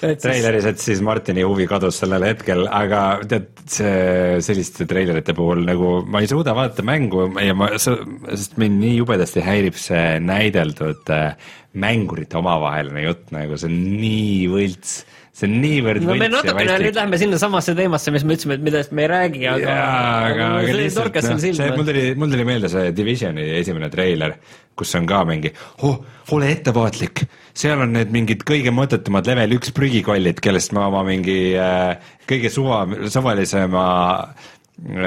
treileris, et siis Martini huvi kadus sellel hetkel, aga tead, see selliste treilerite puhul nagu ma ei suuda vaadata mängu ja ma, sest mind nii jubedasti häirib see näideldatud äh, mängurite omavaheline jutt, nagu see on nii võlts see on niivõrd no me natukene nüüd lähme sinnasamasse teemasse, mis me ütlesime, et millest me ei räägi, aga jaa, aga, aga lihtsalt noh, see, mul tuli, mul tuli meelde see Divisioni esimene treiler, kus on ka mingi oh, ole ettevaatlik, seal on need mingid kõige mõttetumad level üks prügikollid, kellest ma oma mingi äh, kõige suva, suvalisema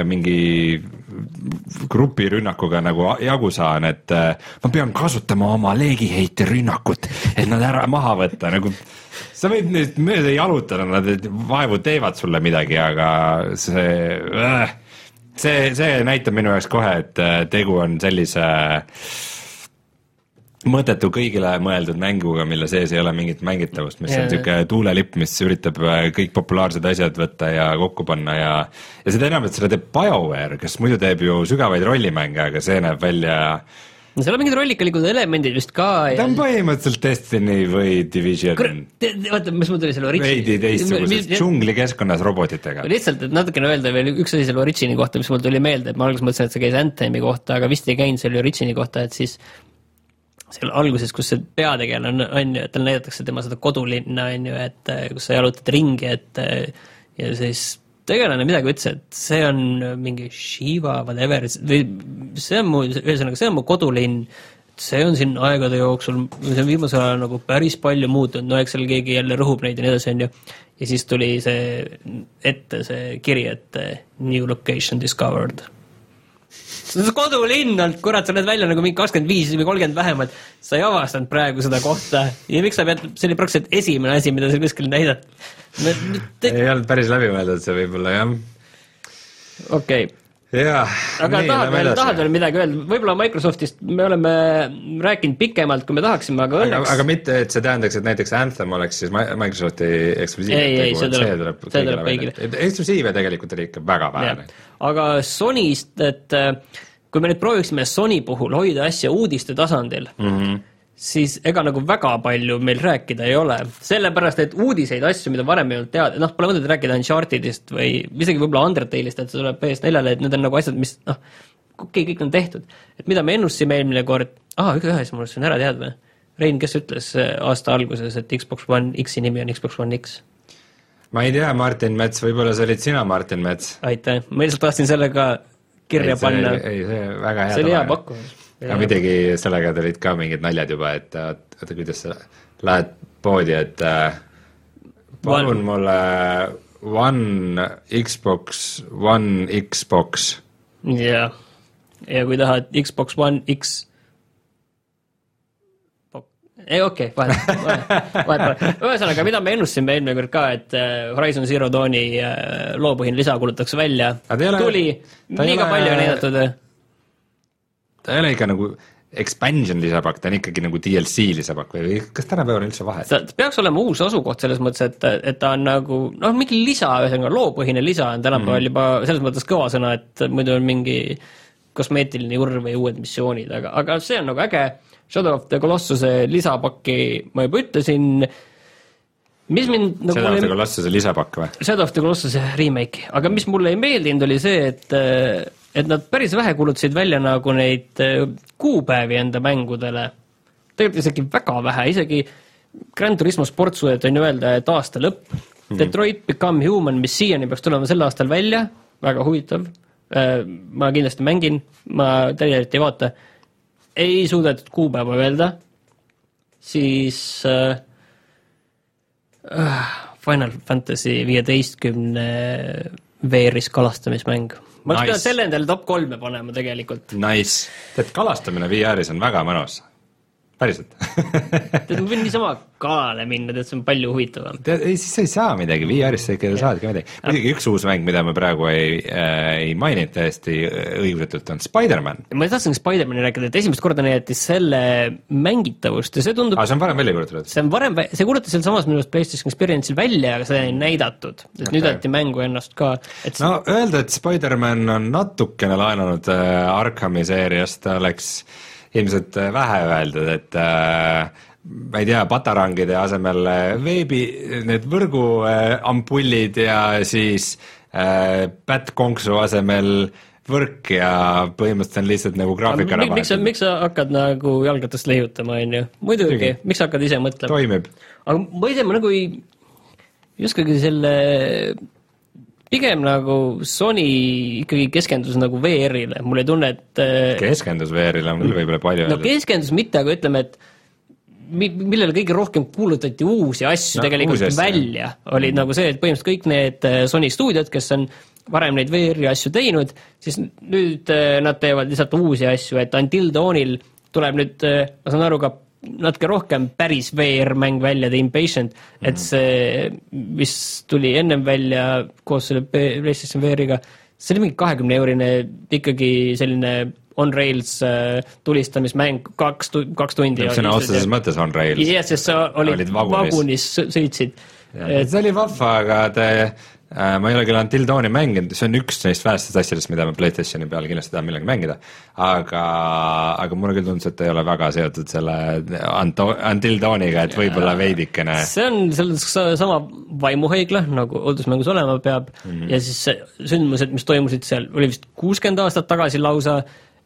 mingi grupirünnakuga nagu jagu saan, et äh, ma pean kasutama oma leegiheite rünnakut, et nad ära maha võtta, nagu sa võid nüüd mööda jalutada, nad vaevu teevad sulle midagi, aga see äh,, see, see näitab minu jaoks kohe, et äh, tegu on sellise mõttetu kõigile mõeldud mänguga, mille sees ei ole mingit mängitavust, mis ja, on niisugune tuulelipp, mis üritab äh, kõik populaarsed asjad võtta ja kokku panna ja ja seda enam, et seda teeb BioWare, kes muidu teeb ju sügavaid rollimänge, aga see näeb välja no seal on mingid rollikalikud elemendid vist ka ja ta on põhimõtteliselt Destiny või Division. vaata, mis mul tuli selle Origini veidi teistsuguses džunglikeskkonnas robotitega. lihtsalt, et natukene öelda veel üks asi selle Origini kohta, mis mul tuli meelde, et ma alguses mõtlesin, et see käis Anthemi kohta, aga vist ei käinud selle Origini kohta, et siis seal alguses, kus see peategelane on, on ju, et talle näidatakse tema seda kodulinna, on ju, et kus sa jalutad ringi, et ja siis tegelane midagi ütles, et see on mingi Shiva, whatever, või see on mu, ühesõnaga, see on mu kodulinn, see on siin aegade jooksul, see on viimasel ajal nagu päris palju muutunud, no eks seal keegi jälle rõhub neid ja nii edasi, on ju. ja siis tuli see ette, see kiri, et new location discovered on kodulinn olnud, kurat, sa näed välja nagu mingi kakskümmend viis või kolmkümmend vähemalt. sa ei avastanud praegu seda kohta ja miks sa pead, see oli praktiliselt esimene asi, mida sa kuskil näidad. Te... ei olnud päris läbimõeldud see võib-olla jah. okei okay jah, aga nii, tahad veel, tahad veel midagi öelda, võib-olla Microsoftist me oleme rääkinud pikemalt, kui me tahaksime, aga õnneks aga, mitte, et see tähendaks, et näiteks Anthem oleks siis Microsofti eksklusiiv. ei, ei, see tuleb, see tuleb kõigile. eksklusiive tegelikult oli ikka väga vähe. aga Sonyst, et äh, kui me nüüd prooviksime Sony puhul hoida asja uudiste tasandil mm, -hmm siis ega nagu väga palju meil rääkida ei ole, sellepärast et uudiseid, asju, mida varem ei olnud teada, noh, pole mõtet rääkida Unchartedist või isegi võib-olla Undertale'ist, et see tuleb PS4-le, et need on nagu asjad, mis noh, okei kõik on tehtud. et mida me ennustasime eelmine kord, aa, asi mul on ära teadma. Rein, kes ütles äh, aasta alguses, et Xbox One X-i nimi on Xbox One X? ma ei tea, Martin Mets, võib-olla see olid sina, Martin Mets. aitäh, ma lihtsalt tahtsin selle ka kirja ei, panna. ei, see väga hea. see oli hea pakkumine. Aga muidugi sellega tulid ka mingid naljad juba, et oota, kuidas sa lähed poodi, et äh, palun one. mulle One Xbox, One Xbox. jah, ja kui tahad Xbox One X ei okei okay,, vahet, vahet pole. ühesõnaga, mida me ennustasime eelmine kord ka, et äh, Horizon Zero Dawni äh, loopõhine lisa kuulutatakse välja. tuli, liiga palju on näidatud. Ta ei ole ikka nagu expansion lisapakk, ta on ikkagi nagu DLC lisapakk või kas tänapäeval on üldse vahet? ta peaks olema uus asukoht selles mõttes, et, et ta on nagu noh, mingi lisa, ühesõnaga loopõhine lisa on tänapäeval mm. juba selles mõttes kõva sõna, et muidu on mingi kosmeetiline jurr või uued missioonid, aga, aga see on nagu äge Shadow of the Colossuse lisapakki ma juba ütlesin, mis mind nagu Shadow of the Colossuse lisapakk või? Shadow of the Colossuse remake, aga mis mulle ei meeldinud, oli see, et et nad päris vähe kuulutasid välja nagu neid kuupäevi enda mängudele. tegelikult isegi väga vähe, isegi Grand Turismo sport suudeti on ju öelda, et aasta lõpp mm. -hmm. Detroit Become Human, mis siiani peaks tulema sel aastal välja, väga huvitav. ma kindlasti mängin, ma täielikult ei vaata ei suudetud kuupäeva öelda, siis äh, äh, Final Fantasy viieteistkümne VR-is kalastamismäng. Ma nice. pidanud selle endale top kolme panema tegelikult. Nice, tead kalastamine VR-is on väga mõnus päriselt tead, ma võin niisama kalale minna, tead, see on palju huvitavam. tead, ei siis sa ei saa midagi, VR-is sa ikka saad ka midagi. muidugi üks uus mäng, mida me praegu ei äh,, ei maininud täiesti õigustatult, on Spider-man. ma tahtsingi Spider-mani rääkida, et esimest korda näidati selle mängitavust ja see tundub aa, see on varem välja kuulutatud? see on varem, see kuulutati sealsamas minu arust PlayStation Experience'il välja, aga seda ei näidatud. et okay. nüüd näidati mängu ennast ka, et no öelda, et Spider-man on natukene laenanud äh, Arkhami seeriast, oleks ilmselt äh, vähe öeldud, et äh, ma ei tea, patarangide asemel äh, veebi, need võrguampullid ja siis äh, pättkonksu asemel võrk ja põhimõtteliselt on lihtsalt nagu graafik ära miks sa, miks sa hakkad nagu jalgratast leiutama, on ju, muidugi, miks sa hakkad ise mõtlema? toimib. aga ma ei tea, ma nagu ei, ei oskagi selle pigem nagu Sony ikkagi keskendus nagu VR-ile, mul ei tunne, et äh, keskendus VR-ile on küll võib-olla palju no keskendus mitte, aga ütleme, et mi-, millele kõige rohkem kuulutati uusi asju no, tegelikult uusi asju, välja, oli mm. nagu see, et põhimõtteliselt kõik need äh, Sony stuudiod, kes on varem neid VR-i asju teinud, siis nüüd äh, nad teevad lihtsalt uusi asju, et Until Dawnil tuleb nüüd, ma saan aru, ka natuke rohkem päris VR-mäng välja, The Impatient mm, -hmm. et mhm. see, mis tuli ennem välja koos selle PlayStation VR-iga, see oli mingi kahekümne eurine ikkagi selline on-rails äh, tulistamismäng, kaks, kaks tundi. sõna otseses mõttes on-rails. jah, sest sa olid, olid vagunis, vagunis, sõitsid. et see oli vahva, aga te Äh, ma ei ole küll Until Dawni mänginud, see on üks neist vähestest asjadest, mida ma Playstationi peal kindlasti tahan millegagi mängida. aga, aga mulle küll tundus, et ei ole väga seotud selle Anto-, Until Dawniga, et võib-olla veidikene. see on selles sama vaimuhaigla, nagu õudusmängus olema peab mm -hmm. ja siis sündmused, mis toimusid seal, oli vist kuuskümmend aastat tagasi lausa,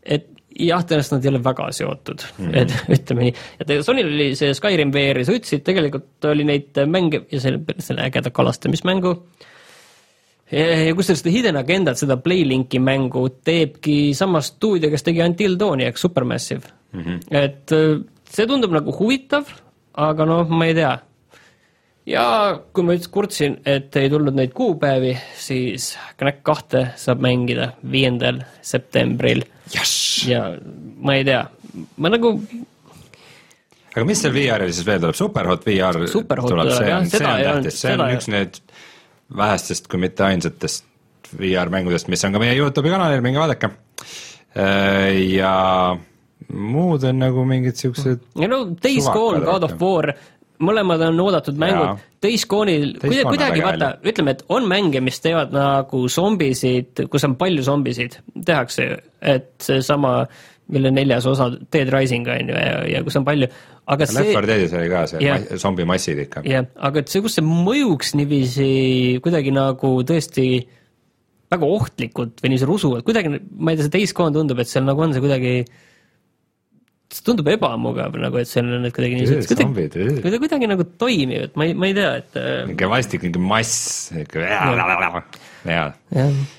et jah, tõenäoliselt nad ei ole väga seotud mm, -hmm. et ütleme nii. ja Sonyl oli see Skyrim VR-i, sa ütlesid, tegelikult oli neid mänge ja selle, selle ägeda kalastamismängu äh, ja kusjuures seda Hidden Agendat, seda Playlinki mängu teebki sama stuudio, kes tegi Until Dawni ehk Supermassive mm. -hmm. et äh, see tundub nagu huvitav, aga noh, ma ei tea. ja kui ma just kurtsin, et ei tulnud neid kuupäevi, siis Knack kahte saab mängida viiendal septembril yes.. ja ma ei tea, ma nagu aga mis seal VR-il siis veel tuleb, Superhot VR Superhot tuleb, see on, see on tähtis, see on üks need vähestest, kui mitte ainsatest VR-mängudest, mis on ka meie Youtube'i kanalil, minge vaadake. Äh, ja muud on nagu mingid siuksed. ja no Days Gone, God of War, mõlemad on oodatud mängud. Days Gone'il kuidagi, kuidagi vaata, ütleme, et on mänge, mis teevad nagu zombisid, kus on palju zombisid, tehakse, et seesama mille neljas osa Dead Rising on ju ja, ja kus on palju, aga Left see 4 Deadis oli ka see yeah. zombimassid ikka. jah, aga et see, kus see mõjuks niiviisi kuidagi nagu tõesti väga ohtlikult või niiviisi rusuvalt, kuidagi, ma ei tea, see Days Gone tundub, et seal nagu on see kuidagi, see tundub ebamugav nagu, et seal on need kuidagi niisugused, kuidagi, kuidagi, kuidagi nagu toimivad, ma ei, ma ei tea, et äh, niisugune vastik, niisugune mass, niisugune jaa.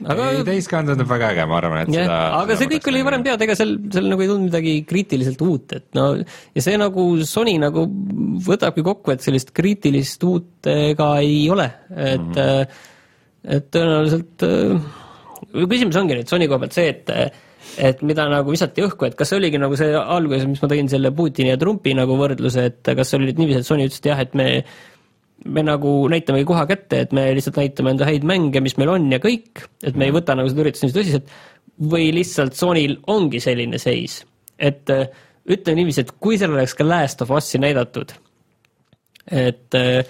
aga täiskond tundub väga äge, ma arvan, et jah seda, aga see kõik oli varem teada, ega seal, seal nagu ei tulnud midagi kriitiliselt uut, et no ja see nagu Sony nagu võtabki kokku, et sellist kriitilist uut ega ei ole, et mm, -hmm. et tõenäoliselt äh, küsimus ongi nüüd Sony koha pealt see, et et mida nagu visati õhku, et kas oligi nagu see alguses, mis ma tõin selle Putini ja Trumpi nagu võrdluse, et kas see oli nüüd niiviisi, et Sony ütles, et jah, et me me nagu näitamegi koha kätte, et me lihtsalt näitame enda häid mänge, mis meil on ja kõik, et me ei võta nagu seda üritust nii tõsiselt, või lihtsalt Sonyl ongi selline seis, et ütleme niiviisi, et kui seal oleks ka Last of Us'i näidatud, et äh,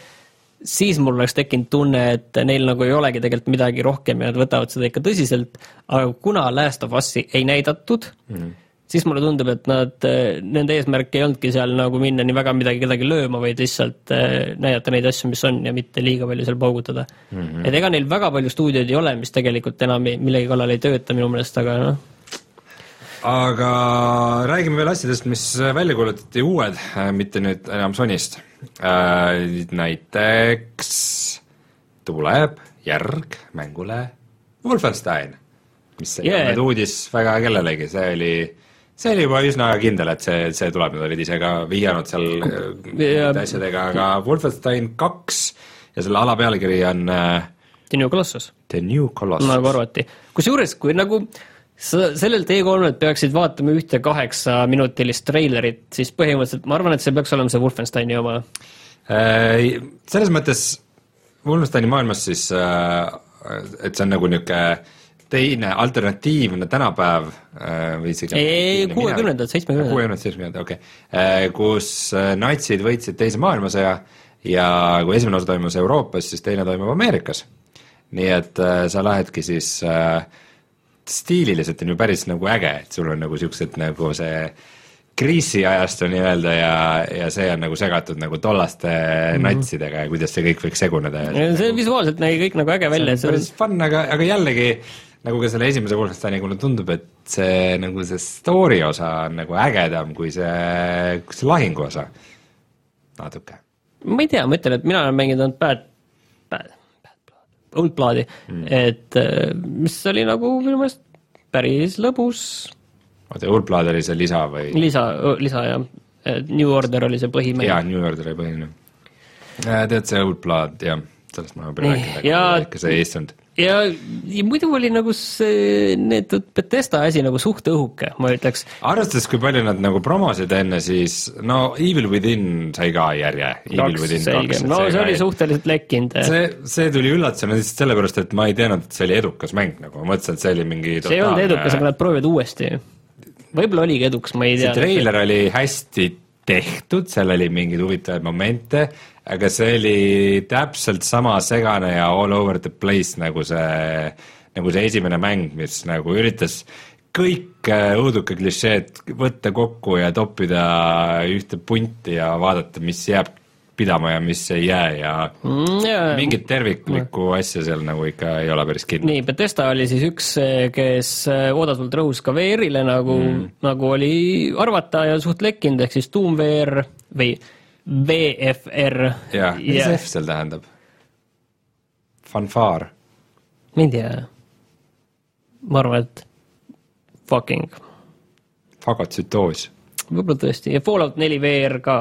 siis mul oleks tekkinud tunne, et neil nagu ei olegi tegelikult midagi rohkem ja nad võtavad seda ikka tõsiselt, aga kuna Last of Us'i ei näidatud mm., siis mulle tundub, et nad, nende eesmärk ei olnudki seal nagu minna nii väga midagi kedagi lööma, vaid lihtsalt äh, näidata neid asju, mis on ja mitte liiga palju seal paugutada mm. -hmm. et ega neil väga palju stuudioid ei ole, mis tegelikult enam millegi kallal ei tööta minu meelest, aga noh, aga räägime veel asjadest, mis välja kuulutati uued, mitte nüüd enam Sonyst. Näiteks tuleb järg mängule Wolfenstein, mis ei Yeah. olnud uudis väga kellelegi, see oli see oli juba üsna kindel, et see, see tuleb, nad olid ise ka vihjanud seal äh, asjadega, aga Wolfenstein kaks ja selle alapealkiri on äh, The New Colossus. The New Colossus. Nagu arvati. kusjuures, kui nagu sellel T3-l peaksid vaatama ühte kaheksaminutilist treilerit, siis põhimõtteliselt ma arvan, et see peaks olema see Wolfensteini oma. Äh, selles mõttes Wolfensteini maailmas siis, et see on nagu niisugune teine alternatiivne tänapäev äh, või isegi ei, kuuekümnendad, seitsmekümnendad. kuuekümnendad, seitsmekümnendad, okei okay.. kus äh, natsid võitsid Teise maailmasõja ja kui esimene osa toimus Euroopas, siis teine toimub Ameerikas. nii et äh, sa lähedki siis äh, stiililiselt on ju päris nagu äge, et sul on nagu siuksed nagu see kriisiajastu nii-öelda ja, ja see on nagu segatud nagu tollaste mm -hmm. natsidega ja kuidas see kõik võiks seguneda see visuaalselt nägi kõik nagu äge välja, see on päris fun, aga, aga jällegi nagu ka selle esimese Wolfensteiniga mulle tundub, et see nagu see story osa on nagu ägedam kui see, kui see lahingu osa. natuke. ma ei tea, ma ütlen, et mina olen mänginud ainult Bad Bloodi mm., et äh, mis oli nagu minu meelest päris lõbus oota, Urblad oli see lisa või? lisa, lisa ja New Order oli see põhimäng. jaa, New York oli põhiline. tead, see Urblad, jah, sellest ma Nii, rääkinud, aga ikka see ei istunud. Ja, ja muidu oli nagu see, need Betesta asi nagu suht õhuke, ma ütleks. arvestades, kui palju nad nagu promosid enne, siis no Evil Within sai ka järje. no see oli suhteliselt lekkinud. see, see tuli üllatusena lihtsalt sellepärast, et ma ei teadnud, et see oli edukas mäng nagu, ma mõtlesin, et see oli mingi see ei olnud edukas, aga nad proovivad uuesti. võib-olla oligi edukas, ma ei see tea. treiler oli hästi tehtud, seal oli mingeid huvitavaid momente, aga see oli täpselt sama segane ja all over the place nagu see, nagu see esimene mäng, mis nagu üritas kõik äh, õuduka klišeed võtta kokku ja toppida ühte punti ja vaadata, mis jääb pidama ja mis ei jää ja Mm, mingit terviklikku asja seal nagu ikka ei ole päris kindel. nii, Betesta oli siis üks, kes äh, oodatult rõhus ka VR-ile nagu mm., nagu oli arvata ja suht lekkinud, ehk siis Doom VR või VFR. jah, mis F seal tähendab? fanfaar ma ei tea. ma arvan, et fucking, fagotsütoos. võib-olla tõesti ja Fallout neli VR ka,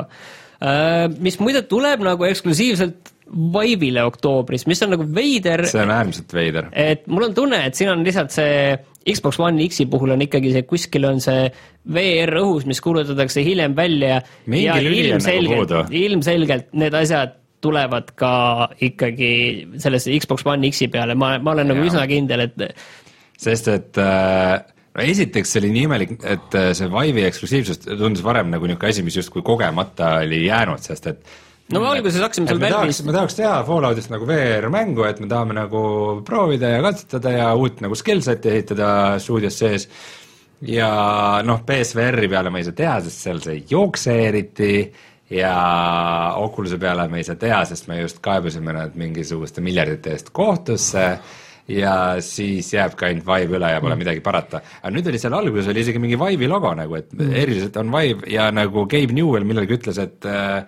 mis muide tuleb nagu eksklusiivselt Vive'ile oktoobris, mis on nagu veider, see on äärmiselt veider. et mul on tunne, et siin on lihtsalt see Xbox One X-i puhul on ikkagi see, kuskil on see VR õhus, mis kuulutatakse hiljem välja. Mingi ja lüli on nagu ilmselgelt need asjad tulevad ka ikkagi sellesse Xbox One X-i peale, ma, ma olen nagu Jaa. üsna kindel, et sest et äh, no esiteks see oli nii imelik, et äh, see Vive'i eksklusiivsus tundus varem nagu niisugune asi, mis justkui kogemata oli jäänud, sest et no me alguses hakkasime seal me tahaks, Valve'is, me tahaks teha Falloutist nagu VR-mängu, et me tahame nagu proovida ja katsetada ja uut nagu skillset'i ehitada stuudios sees ja noh, BSVR-i peale ma ei saa teha, sest seal see ei jookse eriti ja Oculus'e peale me ei saa teha, sest me just kaebasime nad mingisuguste miljardite eest kohtusse ja siis jääbki ainult Vive üle ja pole mm. midagi parata. aga nüüd oli seal alguses oli isegi mingi Vive'i logo nagu, et mm. eriliselt on Vive ja nagu Gabe Newell millalgi ütles, et äh,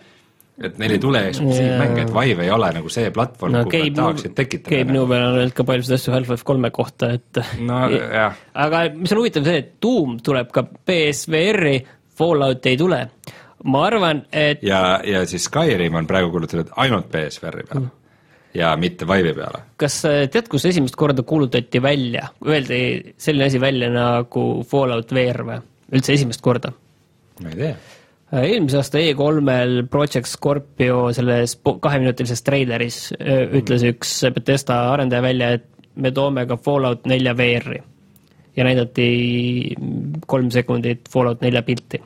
et neil ei tule eksklusiivmänge, et Vive ei ole nagu see platvorm no,, kuhu nad tahaksid tekitada. Gabe Newell on öelnud ka paljusid asju Half-Life kolme kohta, et no, aga mis on huvitav see, et Doom tuleb ka PSVR-i, Fallout ei tule. ma arvan, et ja, ja siis Skyrim on praegu kuulutatud ainult PSVR-i peale mm ja mitte Vive'i peale. kas tead, kus esimest korda kuulutati välja, öeldi selline asi välja nagu Fallout VR või, üldse esimest korda? ma ei tea Äh, eelmise aasta E3-l Project Scorpio selles kaheminutilises treileris äh, ütles üks Betesta arendaja välja, et me toome ka Fallout nelja VR-i. ja näidati kolm sekundit Fallout nelja pilti.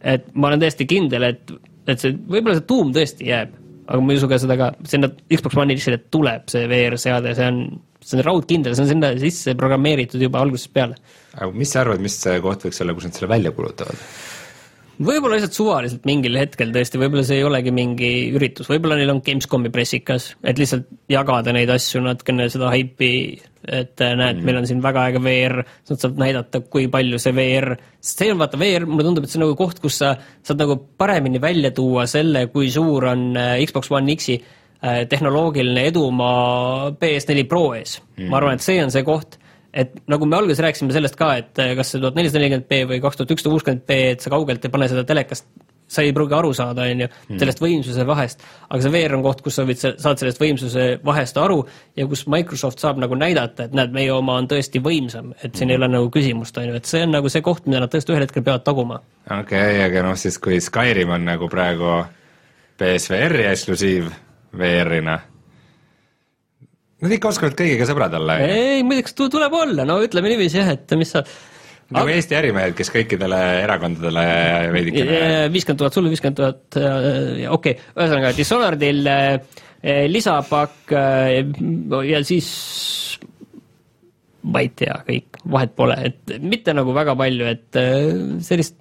et ma olen täiesti kindel, et, et see, võib-olla see tuum tõesti jääb, aga ma ei usu ka seda ka, sinna Xbox One'i lihtsalt tuleb see VR-seade, see on, see on raudkindel, see on sinna sisse programmeeritud juba algusest peale. aga mis sa arvad, mis koht võiks olla, kus nad selle välja kulutavad? Võib-olla lihtsalt suvaliselt mingil hetkel tõesti, võib-olla see ei olegi mingi üritus, võib-olla neil on Gamescomi pressikas, et lihtsalt jagada neid asju natukene seda haipi, et äh, näed mm., meil on siin väga äge VR, sa saad näidata, kui palju see VR, see on vaata VR, mulle tundub, et see on nagu koht, kus sa saad nagu paremini välja tuua selle, kui suur on äh, Xbox One X-i äh, tehnoloogiline edumaa PS4 Pro ees. Mm.. ma arvan, et see on see koht et nagu me alguses rääkisime sellest ka, et eh, kas see tuhat nelisada nelikümmend B või kaks tuhat ükssada kuuskümmend B, et sa kaugelt ei pane seda telekast, sa ei pruugi aru saada, on ju, hmm. sellest võimsuse vahest, aga see VR on koht, kus sa võid, saad sellest võimsuse vahest aru ja kus Microsoft saab nagu näidata, et näed, meie oma on tõesti võimsam, et siin ei ole nagu küsimust, on ju, et see on nagu see koht, mida nad tõesti ühel hetkel peavad taguma. okei okay,, aga noh, siis kui Skyrim on nagu praegu PSVR-i eksklusiiv VR-ina Nad ikka oskavad kõigiga sõbrad olla. ei, muideks tuleb olla, no ütleme niiviisi jah, et mis sa nagu Eesti ärimehed, kes kõikidele erakondadele veidikene viiskümmend tuhat sulle, viiskümmend tuhat, äh, okei okay., ühesõnaga Dishonoredil äh, lisapakk äh, ja siis ma ei tea, kõik, vahet pole, et mitte nagu väga palju, et sellist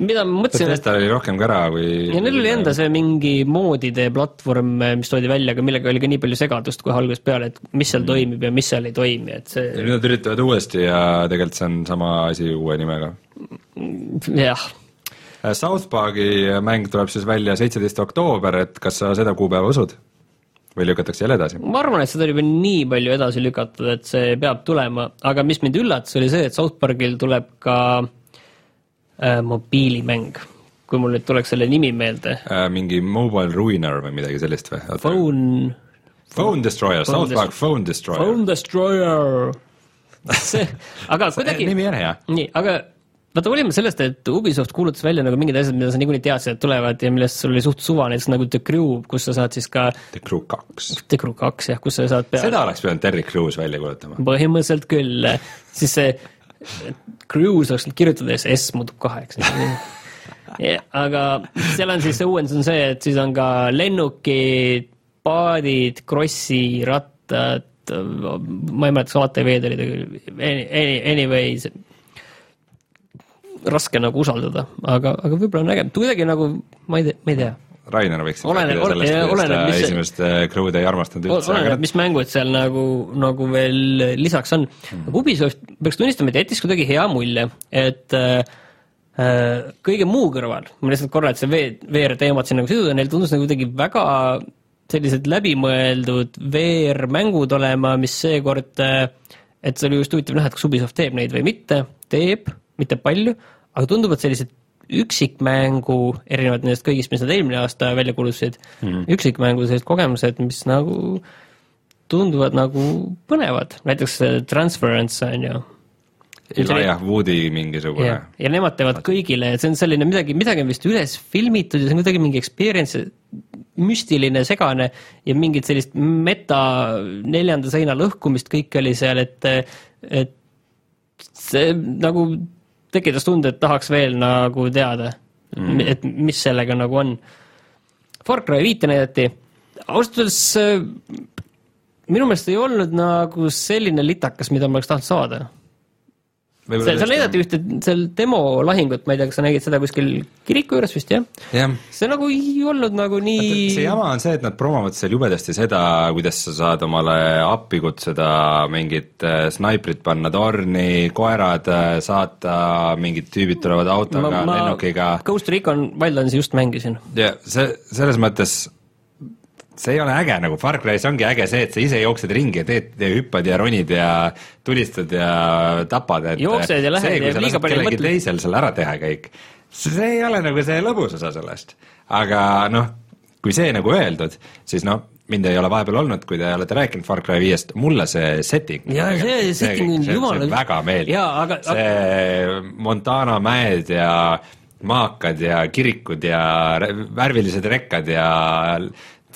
mida ma mõtlesin. Bethesdal oli rohkem kära kui. ja neil oli enda see mingi moodide platvorm, mis toodi välja, aga millega oli ka nii palju segadust kohe algusest peale, et mis seal mm. toimib ja mis seal ei toimi, et see. ja nüüd nad üritavad uuesti ja tegelikult see on sama asi uue nimega. jah. Äh, South Park'i mäng tuleb siis välja seitseteist oktoober, et kas sa seda kuupäeva usud? või lükatakse jälle edasi? ma arvan, et seda on juba nii palju edasi lükatud, et see peab tulema, aga mis mind üllatas, oli see, et South Park'il tuleb ka äh, äh, mobiilimäng, kui mul nüüd tuleks selle nimi meelde äh,. mingi Mobile Ruiner või midagi sellist või? Phone. Phone Destroyer, South Park Phone Destroyer. Phone Destroyer see, aga kuidagi. nimi on hea. nii, aga vaata, olime sellest, et Ubisoft kuulutas välja nagu mingid asjad, mida sa niikuinii teadsid, et tulevad ja millest sul oli suht suva, näiteks nagu The Crew, kus sa saad siis ka The Crew kaks. The Crew kaks jah, kus sa saad peale seda oleks pidanud Terry Crews välja kuulutama. põhimõtteliselt küll, siis see Cruise oleks kirjutades S muutub kaheks yeah,. aga seal on siis see uuendus on see, et siis on ka lennukid, paadid, krossi, rattad, ma ei mäleta, kas ATV-d oli ta küll, anyways, raske nagu usaldada, aga, aga võib-olla on äge, kuidagi nagu ma ei tea, ma ei tea Rainer võiks oleneb, rääkida sellest, kuidas ta mis esimest crew'd ei armastanud üldse. oleneb, mis mängud seal nagu, nagu veel lisaks on mm.. Ubisoft, peaks tunnistama, et jättis kuidagi hea mulje, et äh, äh kõige muu kõrval, ma lihtsalt korra, et see VR-teemat siin nagu siduda, neil tundus nagu kuidagi väga sellised läbimõeldud VR-mängud olema, mis seekord, äh, et see oli just huvitav näha, et kas Ubisoft teeb neid või mitte, teeb, mitte palju, aga tundub, et sellised üksikmängu, erinevalt nendest kõigist, mis nad eelmine aasta välja kuulutasid mm, -hmm. üksikmängu sellised kogemused, mis nagu tunduvad nagu põnevad, näiteks Transference on ju. Elijah Woodi mingisugune. ja nemad teevad kõigile, see on selline midagi, midagi on vist üles filmitud ja see on kuidagi mingi experience, müstiline, segane ja mingit sellist meta neljanda seina lõhkumist, kõik oli seal, et, et see nagu tekitas tunde, et tahaks veel nagu teada mm., et mis sellega nagu on. Far Cry viite näidati, ausalt öeldes äh, minu meelest ei olnud nagu selline litakas, mida ma oleks tahtnud saada. Seal, seal näidati ühte seal demo lahingut, ma ei tea, kas sa nägid seda kuskil kiriku juures vist, jah? jah. see nagu ei olnud nagu nii see jama on see, et nad promovad seal jubedasti seda, kuidas sa saad omale appi kutsuda mingit äh, snaiprit panna torni, koerad äh, saata, mingid tüübid tulevad autoga, lennukiga. Ghost Recon Wildlandsi just mängisin. ja see, selles mõttes see ei ole äge nagu, Far Cry's ongi äge see, et sa ise jooksed ringi ja teed ja hüppad ja ronid ja tulistad ja tapad, et jooksed ja lähed ja liiga palju mõtled. teisel seal ära teha kõik, see ei ole nagu see lõbus osa sellest. aga noh, kui see nagu öeldud, siis noh, mind ei ole vahepeal olnud, kui te olete rääkinud Far Cry viiest, mulle see setting ja see setting on jumala väga meeldib, see Montana mäed ja maakad ja kirikud ja värvilised rekkad ja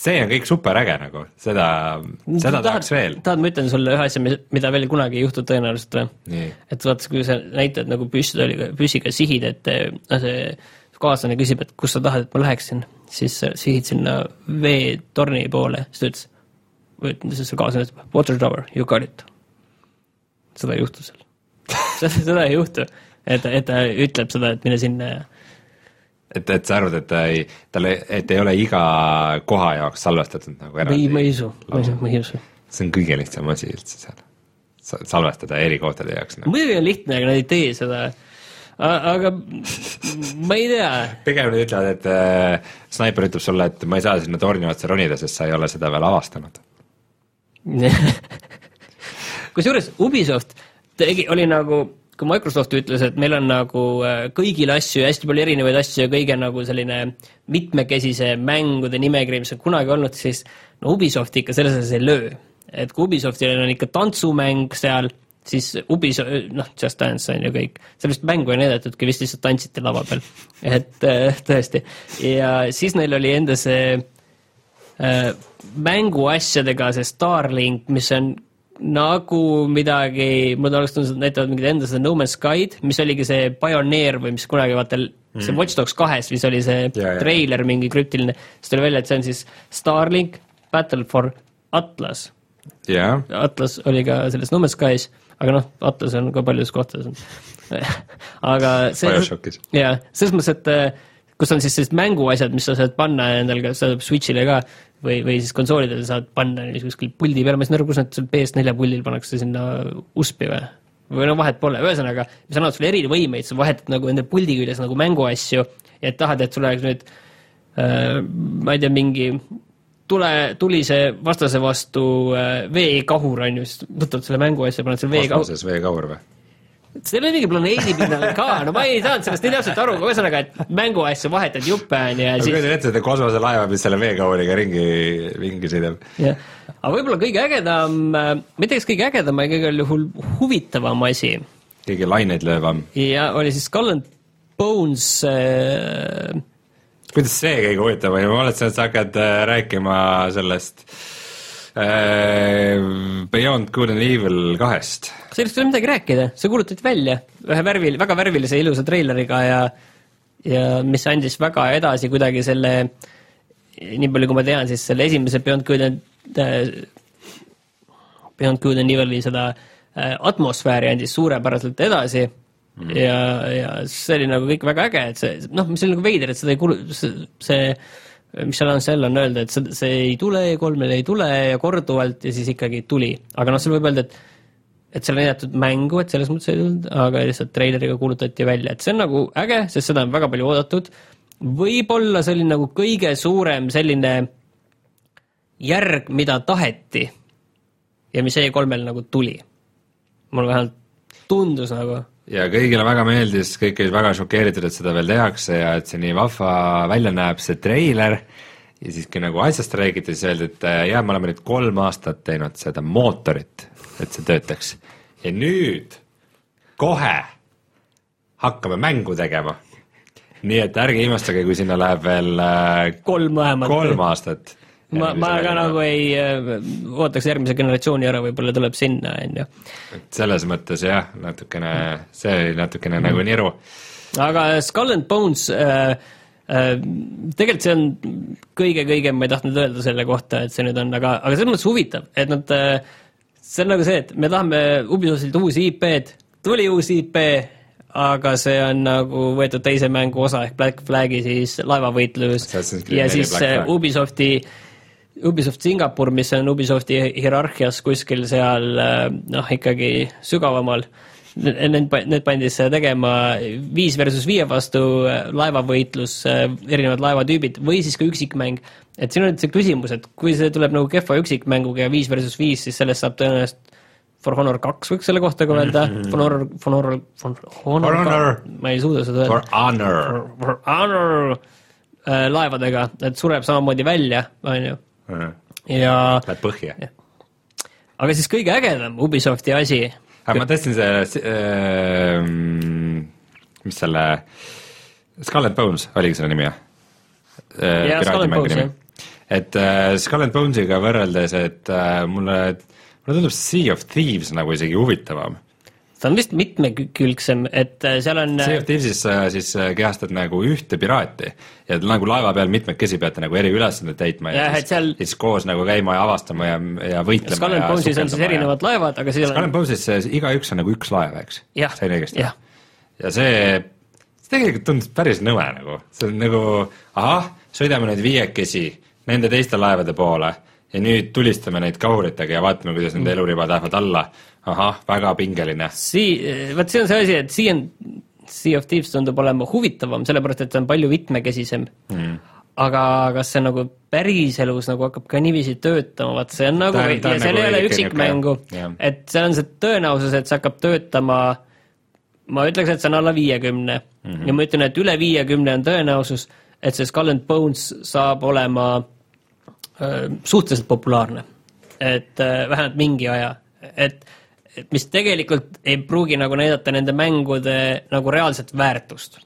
see on kõik superäge nagu, seda, seda tahaks veel. tahad, ma ütlen sulle ühe asja, mida veel kunagi ei juhtu tõenäoliselt või? et vaata, kui sa näitad nagu püstoliga, püssiga sihid, et noh, see kaaslane küsib, et kus sa tahad, et ma läheksin, siis sihid sinna veetorni poole, siis ta ütles, või siis see kaaslane ütleb, water tower, you got it. seda ei juhtu seal seda ei juhtu, et, et ta ütleb seda, et mine sinna ja et, et sa arvad, et ta ei, tal et ei ole iga koha jaoks salvestatud nagu eraldi? ei, ma ei usu, ma ei ma ei usu. see on kõige lihtsam asi üldse seal, salvestada erikohtade jaoks nagu.. muidugi on lihtne, aga nad ei tee seda. aga ma ei tea. pigem nad ütlevad, et äh, snaiper ütleb sulle, et ma ei saa sinna torni otsa ronida, sest sa ei ole seda veel avastanud kusjuures Ubisoft tegi, oli nagu kui Microsoft ütles, et meil on nagu äh, kõigil asju hästi palju erinevaid asju ja kõige nagu selline mitmekesise mängude nimekiri, mis on kunagi olnud, siis no Ubisoft ikka selles osas ei löö. et kui Ubisoftil on ikka tantsumäng seal, siis Ubisoft, noh, Just Dance on ju kõik, seal vist mängu ei näidatudki, vist lihtsalt tantsiti lava peal, et äh, tõesti. ja siis neil oli enda see äh, mänguasjadega see Starlink, mis on nagu midagi, mulle oleks tundunud, et näitavad mingit enda seda No Man's Sky'd, mis oligi see Pioneer või mis kunagi vaata mm., see Watch Dogs kahes vist oli see ja, treiler mingi krüptiline, siis tuli välja, et see on siis Starlink Battle for Atlas. Yeah.. Atlas oli ka selles No Man's Sky's, aga noh, Atlas on ka paljudes kohtades. Aga see, jaa, selles mõttes, et äh, kus on siis sellised mänguasjad, mis sa saad panna endale ka, seda Switch'ile ka või, või siis konsoolidele saad panna kuskil puldi peale, ma ei saa aru, kus nad seal PS4 puldil pannakse sinna USB-i või? või no vahet pole, ühesõnaga, mis annavad sulle erivõimeid, sa vahetad nagu enda puldi küljes nagu mänguasju ja et tahad, et sul oleks nüüd äh, ma ei tea, mingi tule, tulise vastase vastu äh, veekahur, on ju, siis võtad selle mänguasja, paned selle veekahur. kosmoses veekahur või? Seal oli mingi planeedi pinnal ka, no ma ei saanud sellest nii täpselt aru, aga ühesõnaga, et mänguasju vahetad juppe, on ju, ja siis kujutan ette, et kosmoselaeva, mis selle veekauliga ringi, ringi sõidab. jah, aga võib-olla kõige ägedam, ma ei tea, kas kõige ägedam, aga igal juhul huvitavam asi. kõige laineid löövam. ja oli siis Skull and Bones äh... kuidas see kõige huvitavam oli, ma mõtlesin, et sa hakkad äh, rääkima sellest Äh, Beyond Good and Evil kahest. sellest ei ole midagi rääkida, see kuulutati välja ühe värvil-, väga värvilise ilusa treileriga ja ja mis andis väga edasi kuidagi selle, nii palju kui ma tean, siis selle esimese Beyond Good and äh,, Beyond Good and Evil'i seda äh, atmosfääri andis suurepäraselt edasi mm. ja, ja see oli nagu kõik väga äge, et see, noh, mis oli nagu veider, et seda ei kulu-, see, see Michelin Cell on öelda, et see, see ei tule, E3-le ei tule ja korduvalt ja siis ikkagi tuli. aga noh, seal võib öelda, et et seal on näidatud mängu, et selles mõttes ei tulnud, aga lihtsalt treileriga kuulutati välja, et see on nagu äge, sest seda on väga palju oodatud. võib-olla see oli nagu kõige suurem selline järg, mida taheti ja mis E3-l nagu tuli. mul vähemalt tundus nagu ja kõigile väga meeldis, kõik olid väga šokeeritud, et seda veel tehakse ja et see nii vahva välja näeb, see treiler, ja siis, kui nagu asjast räägiti, siis öeldi, et jah, me oleme nüüd kolm aastat teinud seda mootorit, et see töötaks. ja nüüd kohe hakkame mängu tegema. nii et ärge imestage, kui sinna läheb veel äh, kolm vähemalt. kolm aastat ma, ma ka nagu ei äh, ootaks järgmise generatsiooni ära, võib-olla tuleb sinna, on ju. et selles mõttes jah, natukene, see oli natukene mm. nagu niru. aga Skull and Bones äh, äh, tegelikult see on kõige-kõige, ma ei tahtnud öelda selle kohta, et see nüüd on, aga, aga selles mõttes huvitav, et nad äh,, see on nagu see, et me tahame Ubisoftilt uusi IP-d, tuli uus IP, aga see on nagu võetud teise mängu osa ehk Black Flagi siis laevavõitlus ja siis äh. Ubisofti Ubisoft Singapur, mis on Ubisofti hierarhias kuskil seal äh, noh, ikkagi sügavamal, need, need pandi siis tegema viis versus viie vastu äh, laevavõitlus, erinevad laevatüübid või siis ka üksikmäng. et siin on nüüd see küsimus, et kui see tuleb nagu kehva üksikmänguga ja viis versus viis, siis sellest saab tõenäoliselt For Honor kaks võiks selle kohta ka öelda, For Honor, For Honor, For Honor, For Honor. ma ei suuda seda öelda. For honor. For Honor äh, laevadega, et sureb samamoodi välja, on ju, ja Läheb põhja. aga siis kõige ägedam Ubisofti asi, aga ma tõstsin see äh,, mis selle, and Bones oligi selle nimi? Jah, Skull and Bones, jah. et äh, and Bonesiga võrreldes, et äh, mulle, mulle tundub Sea of Thieves nagu isegi huvitavam. Ta on vist mitmekülgsem, et äh, seal on Sea of Thievesis äh, siis äh, kehastad nagu ühte piraati ja nagu laeva peal mitmekesi peate nagu eriülesandeid täitma ja, ja siis, seal- siis koos nagu käima ja avastama ja, ja võitlema Skull and Bonesis on siis sukeldama ja- erinevad laevad, aga seal Skull on and Bonesis see- igaüks on nagu üks laev, eks? sain õigesti? jah, ja see, see tegelikult tundus päris nõme nagu, see on nagu ahah, sõidame nüüd viiekesi nende teiste laevade poole ja nüüd tulistame neid kahuritega ja vaatame, kuidas nende eluribad lähevad alla. ahah, väga pingeline. Sii-, vot see on see asi, et Sea on, Sea of Thieves tundub olema huvitavam, sellepärast et see on palju mitmekesisem mm.. aga kas see nagu päriselus nagu hakkab ka niiviisi töötama, vaat see on nagu, ja seal nagu ei ole üksikmängu et seal on see tõenäosus, et see hakkab töötama ma ütleks, et see on alla viiekümne mm -hmm. ja ma ütlen, et üle viiekümne on tõenäosus, et see Skull and Bones saab olema öö, suhteliselt populaarne. et öö, vähemalt mingi aja, et, et mis tegelikult ei pruugi nagu näidata nende mängude nagu reaalset väärtust.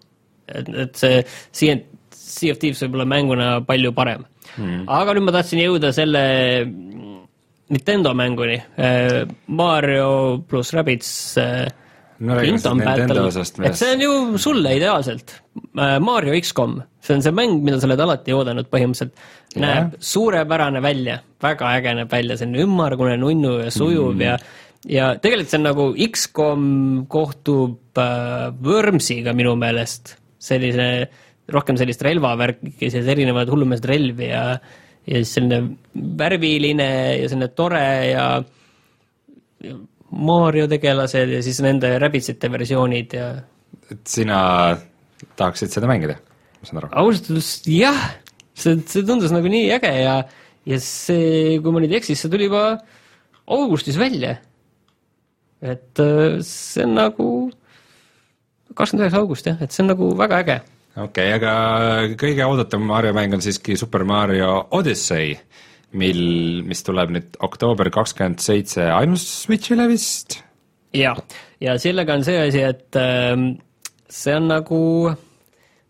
et, et see Sea, Sea of Thieves võib olla mänguna palju parem mm.. aga nüüd ma tahtsin jõuda selle Nintendo mänguni, Mario pluss Rabbids äh, no räägime siis Nintendo Battle, osast, et see on ju sulle ideaalselt. Mario X-com, see on see mäng, mida sa oled alati oodanud põhimõtteliselt. Näeb suurepärane välja, väga äge näeb välja, selline ümmargune, nunnu ja sujuv mm. ja ja tegelikult see on nagu X-com kohtub äh, Wormsiga minu meelest, sellise, rohkem sellist relvavärki, siis erinevaid hullumeelseid relvi ja ja siis selline värviline ja selline tore ja Mario tegelased ja siis nende Rabbitsite versioonid ja et sina tahaksid seda mängida, ma saan aru. ausalt öeldes jah, see, see tundus nagu nii äge ja ja see, kui ma nüüd ei eksi, see tuli juba augustis välja. Et äh, see on nagu kakskümmend üheksa august jah, et see on nagu väga äge. okei okay,, aga kõige oodatum Mario mäng on siiski Super Mario Odyssey, mil, mis tuleb nüüd oktoober kakskümmend seitse ainult Switch'ile vist. jah, ja sellega on see asi, et ähm, see on nagu,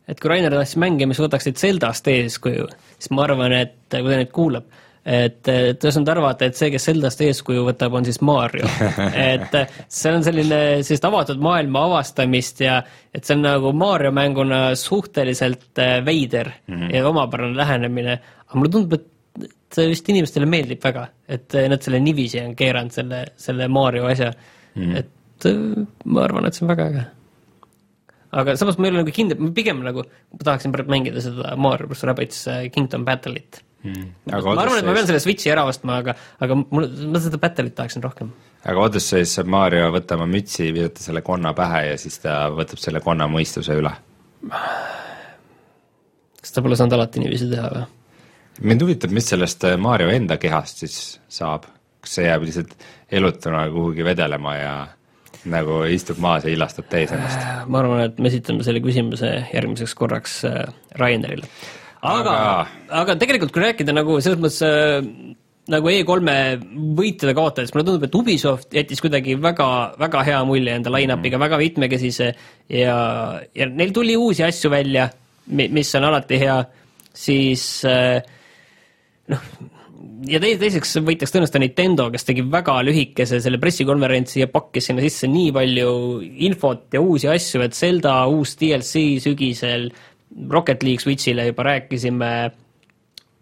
et kui Rainer tahtis mänge, mis võtaksid Zeldast eeskuju, siis ma arvan, et kui ta nüüd kuulab, et et osanud arvata, et see, kes Zeldast eeskuju võtab, on siis Mario. et äh, see on selline sellist avatud maailma avastamist ja et see on nagu Mario mänguna suhteliselt äh, veider mm -hmm. ja omapärane lähenemine, aga mulle tundub, et see vist inimestele meeldib väga, et nad selle niiviisi on keeranud selle, selle Mario asja mm.. et äh, ma arvan, et see on väga äge. Aga samas ma ei ole nagu kindel, ma pigem nagu ma tahaksin praegu mängida seda Mario pluss Rabbids äh, Kingdom Battle'it mm.. ma arvan, et ma pean selle Switchi ära ostma, aga, aga mul, ma seda Battle'it tahaksin rohkem. aga Odyssey's saab Mario võtma mütsi, visata selle konna pähe ja siis ta võtab selle konna mõistuse üle. kas ta pole saanud alati niiviisi teha või? mind huvitab, mis sellest äh, Mario enda kehast siis saab, kas see jääb lihtsalt elutuna kuhugi vedelema ja nagu istub maas ja illastab täis ennast? ma arvan, et me esitame selle küsimuse järgmiseks korraks äh, Rainerile. aga, aga... Aga-, tegelikult kui rääkida nagu selles mõttes äh, nagu E3-e võitjade kaotajast, mulle tundub, et Ubisoft jättis kuidagi väga, väga hea mulje enda line-up'iga väga mitmekesise ja, ja neil tuli uusi asju välja, mis on alati hea, siis äh, noh, ja tei-, teiseks võitjaks tõenäoliselt Nintendo, kes tegi väga lühikese selle pressikonverentsi ja pakkis sinna sisse nii palju infot ja uusi asju, et Zelda uus DLC sügisel, Rocket League Switch'ile juba rääkisime,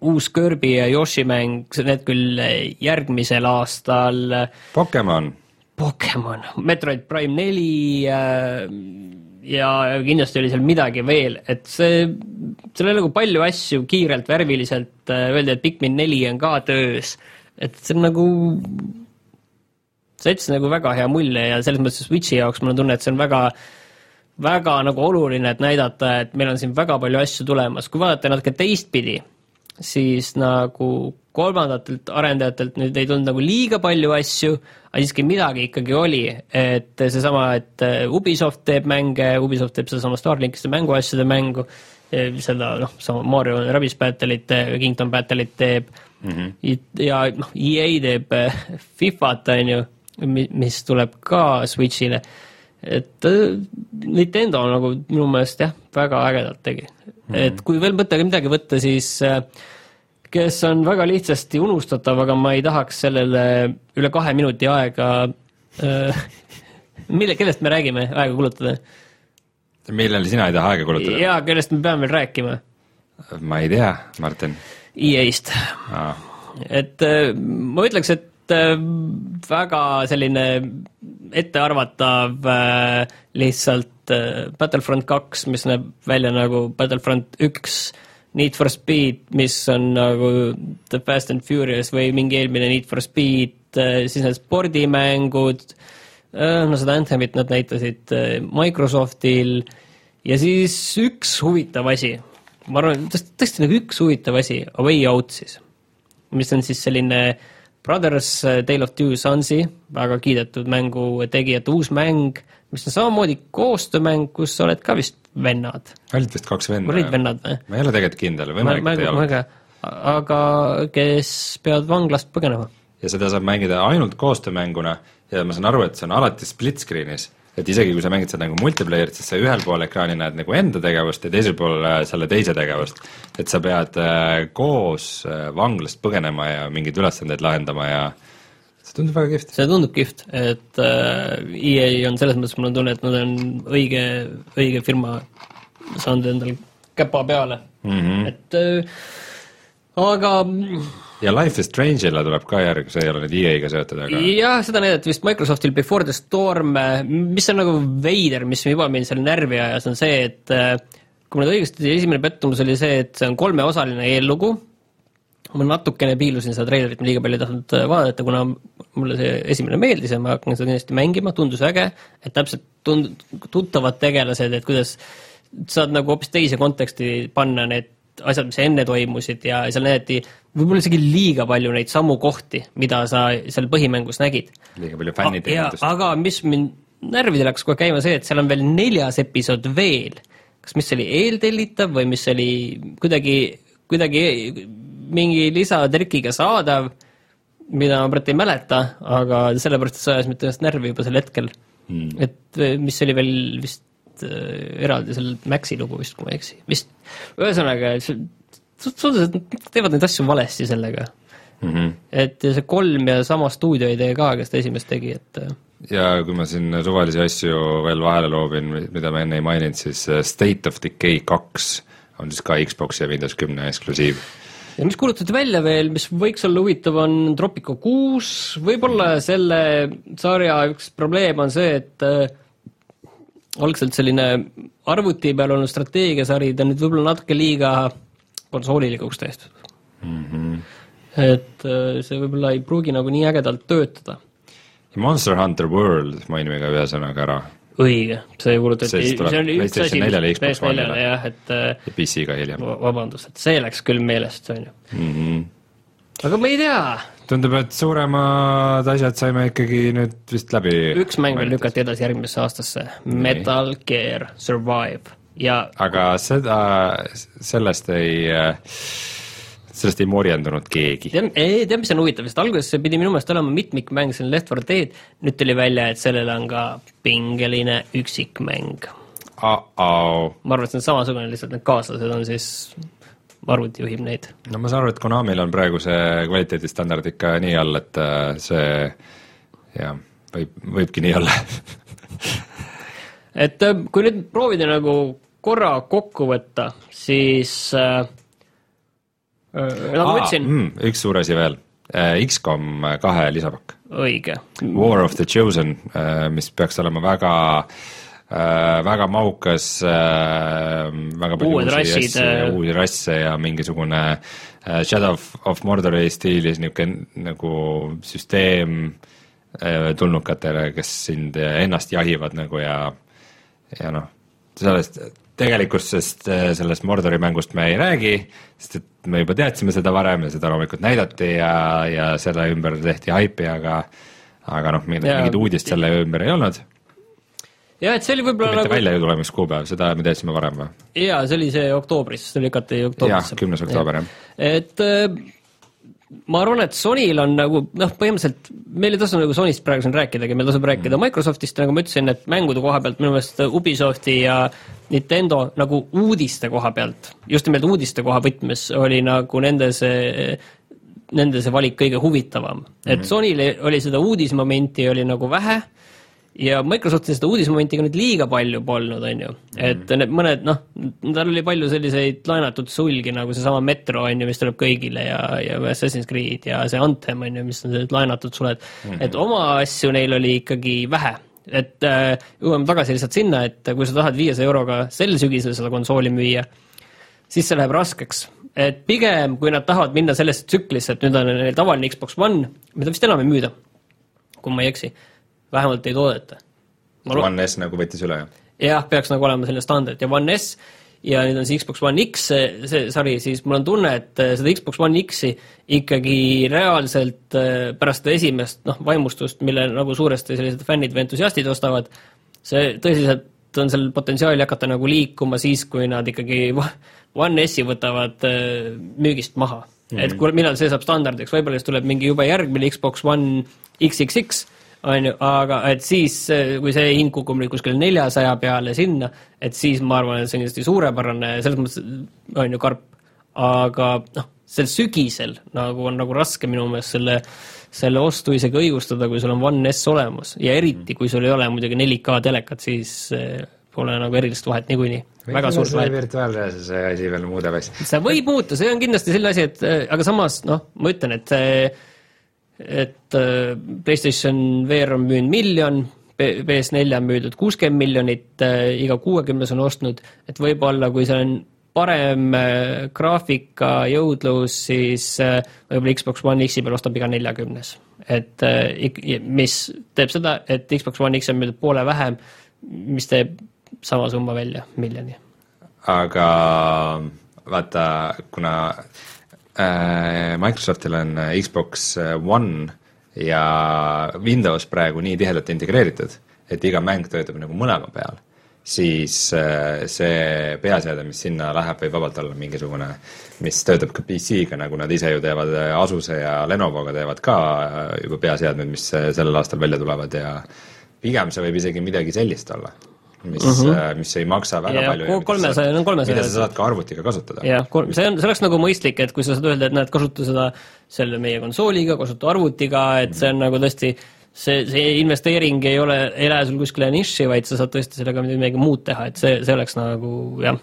uus Kirby ja Yoshi mäng, need küll järgmisel aastal, Pokemon, Pokemon, Metroid Prime neli äh, ja kindlasti oli seal midagi veel, et see, seal oli nagu palju asju kiirelt, värviliselt äh, öeldi, et Pikmin neli on ka töös, et see on nagu, see jättis nagu väga hea mulje ja selles mõttes Switchi jaoks mul on tunne, et see on väga väga nagu oluline, et näidata, et meil on siin väga palju asju tulemas, kui vaadata natuke teistpidi, siis nagu kolmandatelt arendajatelt nüüd ei tulnud nagu liiga palju asju, aga siiski midagi ikkagi oli, et seesama, et Ubisoft teeb mänge, Ubisoft teeb sedasama Starlinkiste mänguasjade mängu, seda noh, sama Mario Rabbids Battle'it, Kingdom Battle'it teeb mm, -hmm. ja noh, EA teeb Fifat, on ju, mis tuleb ka Switch'ile et Nintendo nagu minu meelest jah, väga ägedalt tegi. -hmm. et kui veel mõttega midagi võtta, siis äh, kes on väga lihtsasti unustatav, aga ma ei tahaks sellele üle kahe minuti aega äh, mille, kellest me räägime, aega kulutada? millele sina ei taha aega kulutada? jaa, kellest me peame veel rääkima? ma ei tea, Martin EA-st, ah.. et äh, ma ütleks, et väga selline ettearvatav äh, lihtsalt äh, Battlefront kaks, mis näeb välja nagu Battlefront üks, Need for Speed, mis on nagu The Fast and Furious või mingi eelmine Need for Speed, siis need spordimängud, no seda Anthemit nad näitasid äh, Microsoftil ja siis üks huvitav asi, ma arvan, tõesti, nagu üks huvitav asi, A Way Out siis, mis on siis selline Brothers äh, Tale of Two Sonsi, väga kiidetud mängu tegijate uus mäng, mis on samamoodi koostöömäng, kus sa oled ka vist vennad. olid vist kaks venda? olid vennad või? ma ei ole tegelikult kindel, võimalik, et ei ole. aga kes peavad vanglast põgenema. ja seda saab mängida ainult koostöömänguna ja ma saan aru, et see on alati split screen'is, et isegi kui sa mängid seda nagu multiplayer'it, siis sa ühel pool ekraani näed nagu enda tegevust ja teisel pool äh, selle teise tegevust. et sa pead äh, koos äh, vanglast põgenema ja mingeid ülesandeid lahendama ja see tundub väga kihvt. see tundub kihvt, et äh, EA on selles mõttes, mul on tunne, et nad on õige, õige firma saanud endale käpa peale mm, Mhm. -hmm. et äh, aga ja Life is Strange'ile tuleb ka järg, see ei ole nüüd EA-ga seotud, aga jah, seda näidati vist Microsoftil Before the Storm, mis on nagu veider, mis juba mind seal närvi ajas, on see, et äh, kui ma nüüd õigesti, esimene pettumus oli see, et see on kolmeosaline eellugu, ma natukene piilusin seda treilerit, ma liiga palju ei tahtnud äh, vaadata, kuna mulle see esimene meeldis ja ma hakkan seda kindlasti mängima, tundus äge, et täpselt tund-, tuttavad tegelased, et kuidas saad nagu hoopis teise konteksti panna need asjad, mis enne toimusid ja seal näidati võib-olla isegi liiga palju neid samu kohti, mida sa seal põhimängus nägid. liiga palju fänniteenindust. aga mis mind närvidele hakkas kohe käima see, et seal on veel neljas episood veel. kas, mis oli eeltellitav või mis oli kuidagi, kuidagi mingi lisatrikiga saadav, mida ma praegu ei mäleta, aga sellepärast, et see ajas mind tõenäoliselt närvi juba sel hetkel mm.. et eh, mis oli veel vist äh, eraldi seal Maxi lugu vist, kui ma ei eksi, vist. ühesõnaga, nad teevad neid asju valesti sellega Mm -hmm. et see kolm ja sama stuudio ei tee ka, kes ta esimest tegi, et äh, ja kui ma siin suvalisi asju veel vahele loobin, mida ma enne ei maininud, siis äh, State of Decay kaks on siis ka Xbox'i ja Windows kümne eksklusiiv. ja mis kuulutati välja veel, mis võiks olla huvitav, on Tropico kuus, võib-olla selle sarja üks probleem on see, et äh, algselt selline arvuti peal olnud strateegiasari, ta nüüd võib-olla natuke liiga konsoolilikuks tehtud mm. -hmm. et äh, see võib-olla ei pruugi nagu nii ägedalt töötada. Monster Hunter World mainime ka ühe sõnaga ära õige, see kuulutati, See on üks asi, neljale ja mis PS4-le One'ile. jah, et äh, ja PC-ga hiljem va- vabandust, et see läks küll meelest, on ju. mm. -hmm. aga ma ei tea, tundub, et suuremad asjad saime ikkagi nüüd vist läbi. üks mäng veel lükati edasi järgmisesse aastasse, Metal Gear Survive ja aga seda, sellest ei, sellest ei morjendunud keegi. tead, tead, mis on huvitav, sest alguses see pidi minu meelest olema mitmikmäng, see on Left 4 Dead, nüüd tuli välja, et sellel on ka pingeline üksikmäng. Uh-oh. ma arvan, et see on samasugune, lihtsalt need kaaslased on siis, arvuti juhib neid. no ma saan aru, et Konamil on praegu see kvaliteedistandard ikka nii all, et äh, see jah, võib, võibki nii olla et äh, kui nüüd proovida nagu korra kokku võtta, siis äh, äh, nagu ma ütlesin, mm, üks suur asi veel, X-kom kahe lisapakk. õige. War of the Chosen, mis peaks olema väga väga mahukas, väga palju Uued uusi rassid, asju ja äh, uusi rasse ja mingisugune äh, Shadow of, of Mordori stiilis niisugune nagu süsteem äh, tulnukatele, kes sind ennast jahivad nagu ja ja noh, sellest tegelikkusest äh, sellest Mordori mängust me ei räägi, sest et me juba teadsime seda varem ja seda loomulikult näidati ja, ja selle ümber tehti haipi, aga aga noh, mingit, mingit uudist selle ümber ei olnud. jah, et see oli võib-olla mitte nagu väljatulemiskuupäev, seda me teadsime varem või? jaa, see oli see oktoobris, see lükati jah, oktoobrisse. kümnes oktoober jah. et äh, ma arvan, et Sonyl on nagu noh, põhimõtteliselt meil ei tasu nagu Sonyst praegu siin rääkidagi, meil tasub rääkida Mm. Microsoftist, nagu ma ütlesin, et mängude koha pealt minu meelest Ubisofti ja Nintendo nagu uudiste koha pealt, just nimelt uudiste koha võtmes oli nagu nende see nende see valik kõige huvitavam mm, -hmm. Mhm. et Sonyl oli seda uudismomenti oli nagu vähe ja Microsoftil seda uudismomenti ka nüüd liiga palju polnud, on ju. et need mõned noh, tal oli palju selliseid laenatud sulgi nagu seesama Metro on ju, mis tuleb kõigile ja, ja Assassin's Creed ja see Anthem on ju, mis on sellised laenatud suled mm. -hmm. et oma asju neil oli ikkagi vähe et äh, jõuame tagasi lihtsalt sinna, et kui sa tahad viiesaja euroga sel sügisel seda konsooli müüa, siis see läheb raskeks. et pigem, kui nad tahavad minna sellesse tsüklisse, et nüüd on neil tavaline Xbox One, mida vist enam ei müüda, kui ma ei eksi, vähemalt ei toodeta. One S nagu võttis üle jah? jah, peaks nagu olema selline standard ja One S ja nüüd on see Xbox One X, see, see sari, siis mul on tunne, et äh, seda Xbox One X-i ikkagi reaalselt äh, pärast seda esimest noh, vaimustust, mille nagu suuresti sellised fännid või entusiastid ostavad, see tõsiselt on seal potentsiaali hakata nagu liikuma siis, kui nad ikkagi One S-i võtavad äh, müügist maha mm. -hmm. et kui, millal see saab standardiks, võib-olla siis tuleb mingi jube järgmine Xbox One XXX, on ju, aga et siis, kui see hind kukub nüüd kuskil neljasaja peale sinna, et siis ma arvan, et see on kindlasti suurepärane, selles mõttes on ju karp, aga noh, sel sügisel nagu on nagu raske minu meelest selle, selle ostu isegi õigustada, kui sul on One S olemas. Ja eriti, kui sul ei ole muidugi 4K telekat, siis eh, pole nagu erilist vahet niikuinii, väga suurt vahet. virtuaalreaalsuse asi veel muudab asja. see võib muuta, see on kindlasti selline asi, et äh, aga samas noh, ma ütlen, et see, et äh, PlayStation VR on müünud miljon, PS4 on müüdud kuuskümmend miljonit, iga kuuekümnes on ostnud, et võib-olla kui see on parem äh, graafika, jõudlus, siis äh, võib-olla Xbox One X-i peal ostab iga neljakümnes. et äh, mis teeb seda, et Xbox One X on müüdud poole vähem, mis teeb sama summa välja, miljoni. aga vaata, kuna äh, Microsoftil on Xbox One ja Windows praegu nii tihedalt integreeritud, et iga mäng töötab nagu mõlema peal, siis äh, see peaseade, mis sinna läheb, võib vabalt olla mingisugune, mis töötab ka PC-ga, nagu nad ise ju teevad, Asuse ja Lenovoga teevad ka äh, juba peaseadmed, mis äh, sellel aastal välja tulevad ja pigem see võib isegi midagi sellist olla mis uh, -huh. mis ei maksa väga Ja palju. ko- kolmesaja- no kolmesaja- mida sa saad ka arvutiga kasutada. jah, see on, see oleks nagu mõistlik, et kui sa saad öelda, et näed, kasuta seda selle meie konsooliga, kasuta arvutiga, et see on nagu tõesti see, see investeering ei ole, ei lähe sul kuskile nišši, vaid sa saad tõesti sellega midagi muud teha, et see, see oleks nagu jah,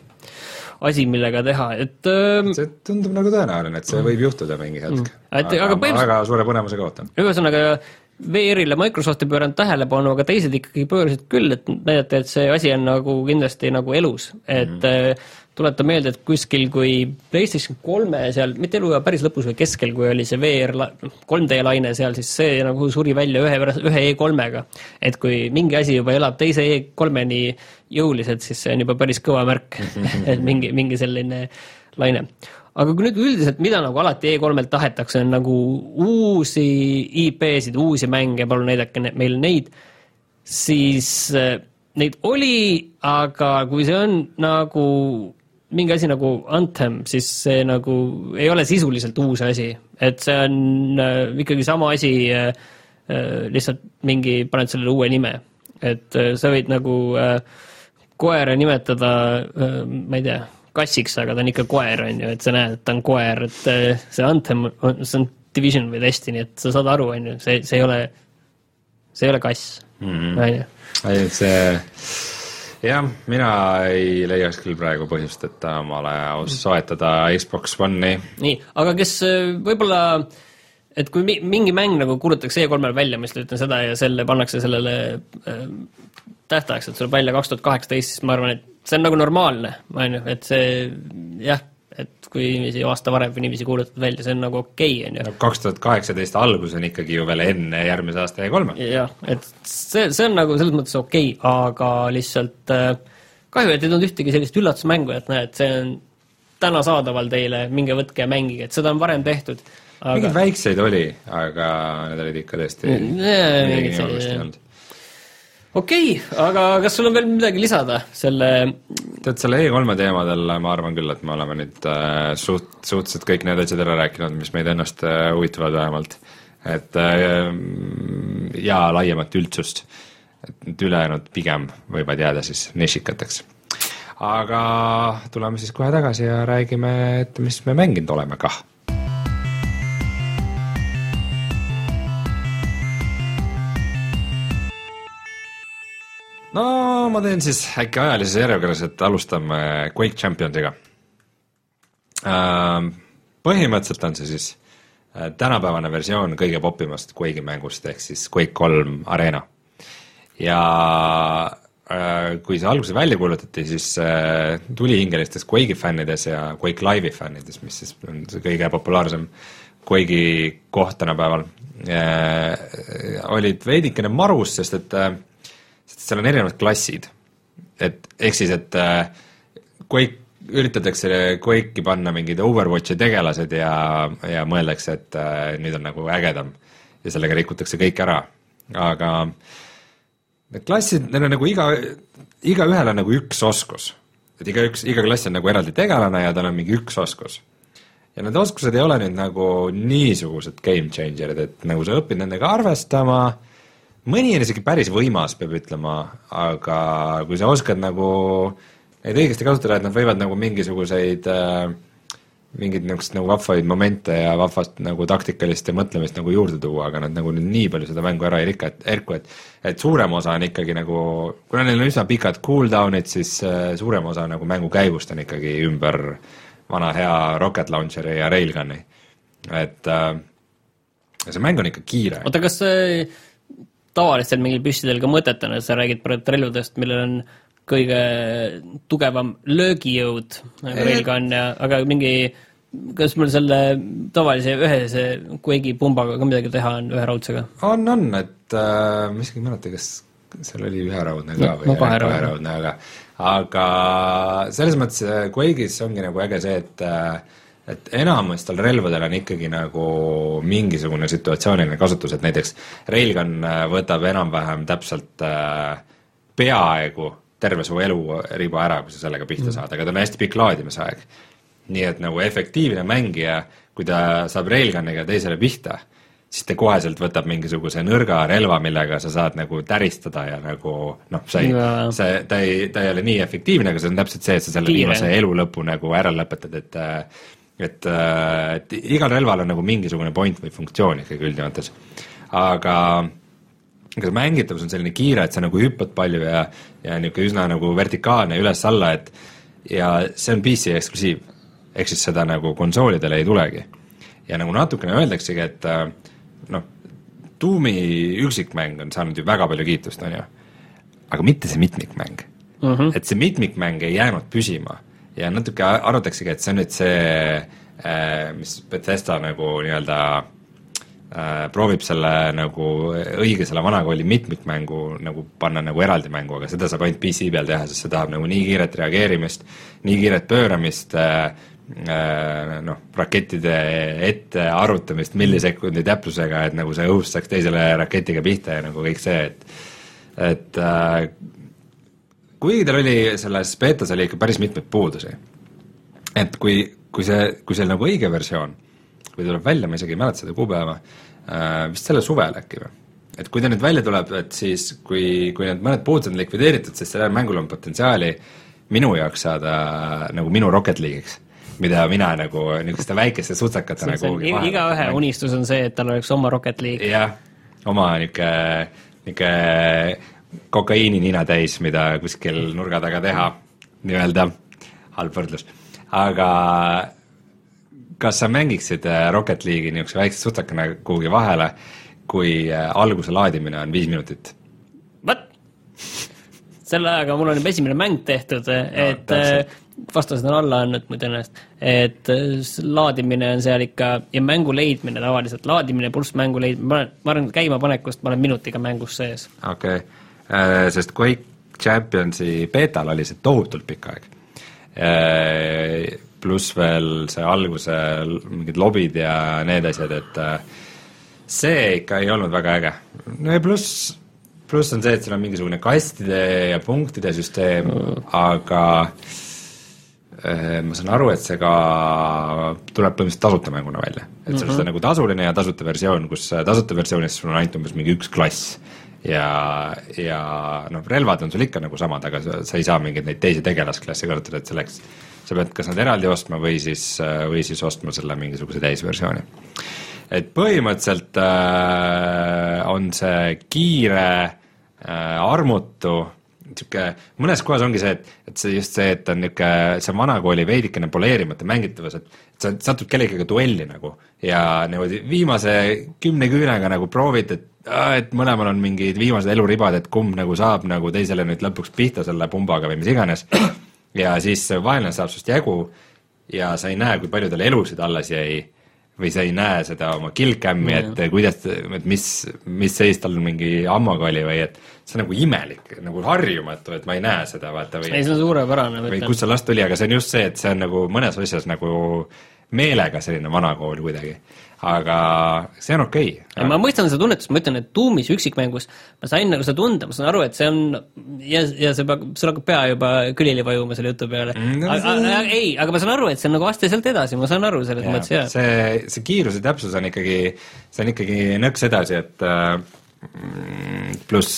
asi, millega teha, et ähm, see tundub nagu tõenäoline, et see võib juhtuda mingi hetk. Et aga, aga põhimõtteliselt- väga suure põnevusega ootan. ühesõnaga VR-ile Microsoft ei pööranud tähelepanu, aga teised ikkagi pöörasid küll, et näidata, et see asi on nagu kindlasti nagu elus, et mm -hmm. tuleta meelde, et kuskil, kui PlayStation kolme seal, mitte eluea päris lõpus või keskel, kui oli see VR, la- 3D laine seal, siis see nagu suri välja ühe, ühe E3-ga. et kui mingi asi juba elab teise E3-ni jõuliselt, siis see on juba päris kõva märk et mingi, mingi selline laine aga kui nüüd üldiselt, mida nagu alati E3-lt tahetakse, on nagu uusi IP-sid, uusi mänge, palun näidake meile neid, siis äh, neid oli, aga kui see on nagu mingi asi nagu Anthem, siis see nagu ei ole sisuliselt uus asi, et see on äh, ikkagi sama asi äh,, äh, lihtsalt mingi, paned sellele uue nime. et äh, sa võid nagu äh, koera nimetada äh,, ma ei tea kassiks, aga ta on ikka koer, on ju, et sa näed, et ta on koer, et eh, see Anthem see on Division või Destiny, et sa saad aru, on ju, see, see ei ole, see ei ole kass, on ju. ei, see jah, mina ei leiaks küll praegu põhjust, et omale soetada Xbox One'i. nii, aga kes eh, võib-olla et kui mi- mingi mäng nagu kuulutatakse E3-l välja, ma lihtsalt ütlen seda ja selle pannakse sellele äh, tähtajaks, et tuleb välja kaks tuhat kaheksateist, siis ma arvan, et see on nagu normaalne, on ju, et see jah, et kui inimesi aasta varem või niiviisi kuulutad välja, see on nagu okei okay,, on ju. no kaks tuhat kaheksateist algus on ikkagi ju veel enne järgmise aasta E3-e. jah, et see, see on nagu selles mõttes okei okay,, aga lihtsalt äh, kahju, et ei tulnud ühtegi sellist üllatusmängu, et näed, see on täna saadaval teile, minge võtke ja mängige, et seda on varem tehtud. mingeid väikseid oli, aga need olid ikka tõesti okei okay,, aga kas sul on veel midagi lisada selle tead, selle E3-e teemadel ma arvan küll, et me oleme nüüd äh, suht, suhteliselt kõik need asjad ära rääkinud, mis meid ennast äh, huvitavad vähemalt. et äh, ja laiemat üldsust. et need ülejäänud pigem võivad jääda siis nišikateks. aga tuleme siis kohe tagasi ja räägime, et mis me mänginud oleme kah no ma teen siis äkki ajalises järjekorras, et alustame Quake Championsiga. Ähm, põhimõtteliselt on see siis äh, tänapäevane versioon kõige popimast Quake'i mängust, ehk siis Quake kolm Arena. ja äh, kui see alguses välja kuulutati, siis äh, tulihingelistes Quake'i fännides ja Quake Live'i fännides, mis siis on see kõige populaarsem Quake'i koht tänapäeval, olid veidikene marus, sest et sest seal on erinevad klassid. et ehk siis, et äh, Quake, üritatakse Quake'i panna mingid Overwatchi tegelased ja, ja mõeldakse, et äh, nüüd on nagu ägedam. ja sellega rikutakse kõik ära, aga need klassid, neil on nagu iga, igaühel on nagu üks oskus. et igaüks, iga klass on nagu eraldi tegelane ja tal on mingi üks oskus. ja need oskused ei ole nüüd nagu niisugused game changer'id, et nagu sa õpid nendega arvestama mõni on isegi päris võimas, peab ütlema, aga kui sa oskad nagu neid õigesti kasutada, et nad võivad nagu mingisuguseid äh, mingeid niisuguseid nagu vahvaid momente ja vahvast nagu taktikalist ja mõtlemist nagu juurde tuua, aga nad nagu nii palju seda mängu ära ei rika, et erku, et et suurem osa on ikkagi nagu, kuna neil on üsna pikad cooldown'id, siis äh, suurem osa nagu mängu käigust on ikkagi ümber vana hea rocket launcher'i ja railgun'i. et äh, see mäng on ikka kiire. oota, kas see tavalistel mingil püssidel ka mõtet on, et sa räägid praegu relvadest, millel on kõige tugevam löögijõud nagu railgun ja, aga mingi kas mul selle tavalise ühese Quake'i pumbaga ka midagi teha on, ühe raudsega? on, on, et äh, ma isegi ei mäleta, kas seal oli üheraudne ka või no, kaheraudne, aga aga selles mõttes Quake'is ongi nagu äge see, et äh, et enamustel relvadel on ikkagi nagu mingisugune situatsiooniline kasutus, et näiteks Railgun äh, võtab enam-vähem täpselt äh, peaaegu terve su eluriba ära, kui sa sellega pihta mm. saad, aga ta on hästi pikk laadimisaeg. nii et nagu efektiivne mängija, kui ta saab Railguniga teisele pihta, siis ta koheselt võtab mingisuguse nõrga relva, millega sa saad nagu täristada ja nagu noh, sa ei, see, ta ei, ta ei ole nii efektiivne, aga see on täpselt see, et sa selle Kiire. viimase elu lõpu nagu ära lõpetad, et äh, et, äh, et igal relval on nagu mingisugune point või funktsioon ikkagi üldjoontes. aga see mängitavus on selline kiire, et sa nagu hüppad palju ja, ja niisugune üsna nagu vertikaalne üles-alla, et ja see on PC eksklusiiv. ehk siis seda nagu konsoolidele ei tulegi. ja nagu natukene öeldaksegi, et äh, noh, Doom'i üksikmäng on saanud ju väga palju kiitust, on ju, aga mitte see mitmikmäng mm. -hmm. et see mitmikmäng ei jäänud püsima ja natuke arvataksegi, et see on nüüd see, äh, mis Bethesda nagu nii-öelda äh, proovib selle nagu õige selle vanakooli mitmikmängu nagu panna nagu eraldi mängu, aga seda saab ainult PC peal teha, sest see tahab nagu nii kiiret reageerimist, nii kiiret pööramist äh,, äh, noh, rakettide ette arvutamist millisekundi täpsusega, et nagu see õhust saaks teisele raketiga pihta ja nagu kõik see, et et äh, kuigi tal oli selles beetas oli ikka päris mitmeid puudusi. et kui, kui see, kui see nagu õige versioon, kui tuleb välja, ma isegi ei mäleta seda kuupäeva äh,, vist selle suvel äkki või? et kui ta nüüd välja tuleb, et siis kui, kui need mõned puudused on likvideeritud, siis sellel mängul on potentsiaali minu jaoks saada nagu minu Rocket League'iks mida mina nagu niisuguste väikeste sutsakatena kuhugi maha igaühe unistus on see, et tal oleks oma Rocket League. jah, oma niisugune, niisugune kokaiini nina täis, mida kuskil nurga taga teha, nii-öelda, halb võrdlus. aga kas sa mängiksid äh, Rocket League'i niisuguse väikse sutsakana kuhugi vahele, kui äh, alguse laadimine on viis minutit? vot, selle ajaga mul on juba esimene mäng tehtud, et täpselt. no, vastased on alla andnud mu tõenäoliselt, et äh, laadimine on seal ikka ja mängu leidmine tavaliselt, laadimine pluss mängu leidmine, ma olen, ma arvan, et käimapanekust ma olen minutiga mängus sees. okei okay., sest Quake Championsi beetal oli see tohutult pikk aeg. pluss veel see alguse mingid lobid ja need asjad, et äh, see ikka ei olnud väga äge. no ja pluss, pluss on see, et seal on mingisugune kastide ja punktide süsteem mm., aga äh, ma saan aru, et see ka tuleb põhimõtteliselt tasuta mänguna välja, et seal mm -hmm. seda nagu tasuline ja tasuta versioon, kus äh, tasuta versioonis sul on ainult umbes mingi üks klass ja, ja noh, relvad on sul ikka nagu samad, aga sa, sa ei saa mingeid neid teisi tegelasklasse kasutada, et selleks sa pead kas nad eraldi ostma või siis, või siis ostma selle mingisuguse täisversiooni. et põhimõtteliselt äh, on see kiire äh,, armutu, niisugune, mõnes kohas ongi see, et, et see just see, et on niisugune see vanakooli veidikene poleerimata mängitavus, et sa satud kellegagi duelli nagu ja niimoodi viimase kümne küünega nagu proovid, et et mõlemal on mingid viimased eluribad, et kumb nagu saab nagu teisele nüüd lõpuks pihta selle pumbaga või mis iganes. ja siis vaenlane saab sinust jagu ja sa ei näe, kui palju tal elusid alles jäi või sa ei näe seda oma killcam'i, et kuidas, et mis, mis seis tal mingi ammoga oli või et see on nagu imelik, nagu harjumatu, et ma ei näe seda, vaata ei, või see on suurepärane, või kust see last tuli, aga see on just see, et see on nagu mõnes asjas nagu meelega selline vanakool kuidagi. aga see on okei Ja ma mõistan seda tunnetust, ma ütlen, et Doomis üksikmängus ma sain nagu seda tunda, ma saan aru, et see on ja, ja see peab, sul hakkab pea juba külili vajuma selle jutu peale Mm, no see- ei, aga ma saan aru, et see on nagu aste sealt edasi, ma saan aru selles mõttes ja, jaa. see, see kiiruse täpsus on ikkagi, see on ikkagi nõks edasi, et äh, mm, pluss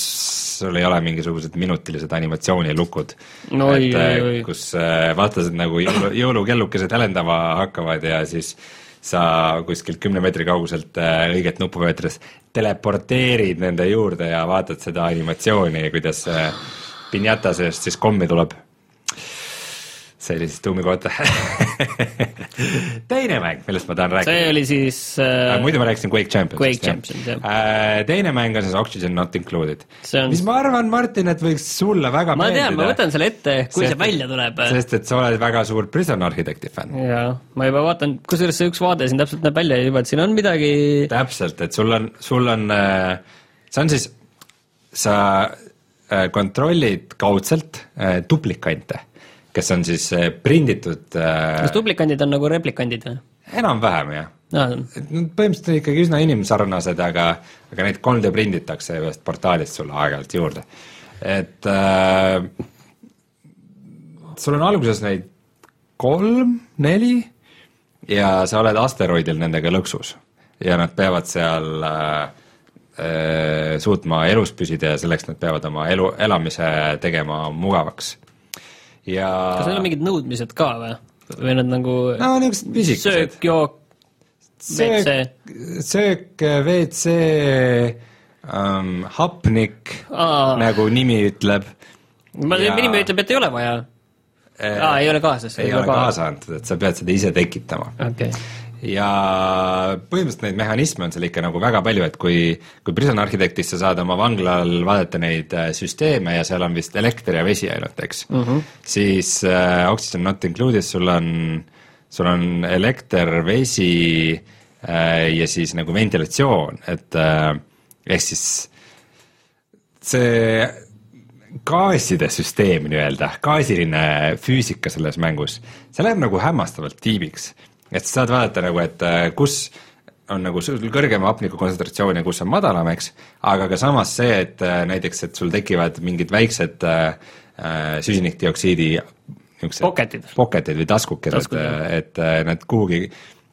sul ei ole mingisugused minutilised animatsioonilukud. No äh, kus äh, vastased nagu jõulu, jõulukellukesed helendama hakkavad ja siis sa kuskilt kümne meetri kauguselt äh, õiget nuppu vajutades teleporteerid nende juurde ja vaatad seda animatsiooni, kuidas pinjata seest siis kommi tuleb see oli siis tuumi kohta. teine mäng, millest ma tahan rääkida. see oli siis äh, muidu ma rääkisin Quake Championsist. Quake Champions, jah. jah. teine mäng on siis Oxygen Not Included See on-. mis ma arvan, Martin, et võiks sulle väga ma meeldida. tean, ma võtan selle ette, kui see Sest- välja tuleb. sest et sa oled väga suur Prison Architecti fänn. jaa, ma juba vaatan, kusjuures see üks vaade siin täpselt näeb välja juba, et siin on midagi täpselt, et sul on, sul on, see on siis, sa äh, kontrollid kaudselt äh, duplikante, kes on siis äh, prinditud äh, kas duplikandid on nagu replikandid või? enam-vähem jah nad põhimõtteliselt ikkagi üsna inimsarnased, aga, aga neid 3D prinditakse ühest portaalist sulle aeg-ajalt juurde. et äh, sul on alguses neid kolm, neli ja sa oled asteroidil nendega lõksus ja nad peavad seal äh, suutma elus püsida ja selleks nad peavad oma elu, elamise tegema mugavaks. Ja kas neil on mingid nõudmised ka või? või nad nagu no söök, jook, WC. söök, söök, WC ähm,, hapnik, nagu nimi ütleb. ma, nimi ütleb, et ei ole vaja. aa, ei ole kaasas. ei ole kaasa antud, et sa pead seda ise tekitama. okei, ja põhimõtteliselt neid mehhanisme on seal ikka nagu väga palju, et kui, kui Prison Architectis sa saad oma vanglal vaadata neid äh, süsteeme ja seal on vist elekter ja vesi ainult, eks mm, -hmm. siis äh, Oxygen Not Included sul on, sul on elekter, vesi äh, ja siis nagu ventilatsioon, et äh, ehk siis see gaaside süsteem nii-öelda, gaasiline füüsika selles mängus, see läheb nagu hämmastavalt tiibiks. Et sa saad vaadata nagu, et äh, kus on nagu sul kõrgem hapniku kontsentratsioon ja kus on madalam, eks, aga ka samas see, et äh, näiteks, et sul tekivad mingid väiksed äh, äh, süsinikdioksiidi niisugused Pocket'id. pocket'id või taskukesed Taskud,, et äh, need kuhugi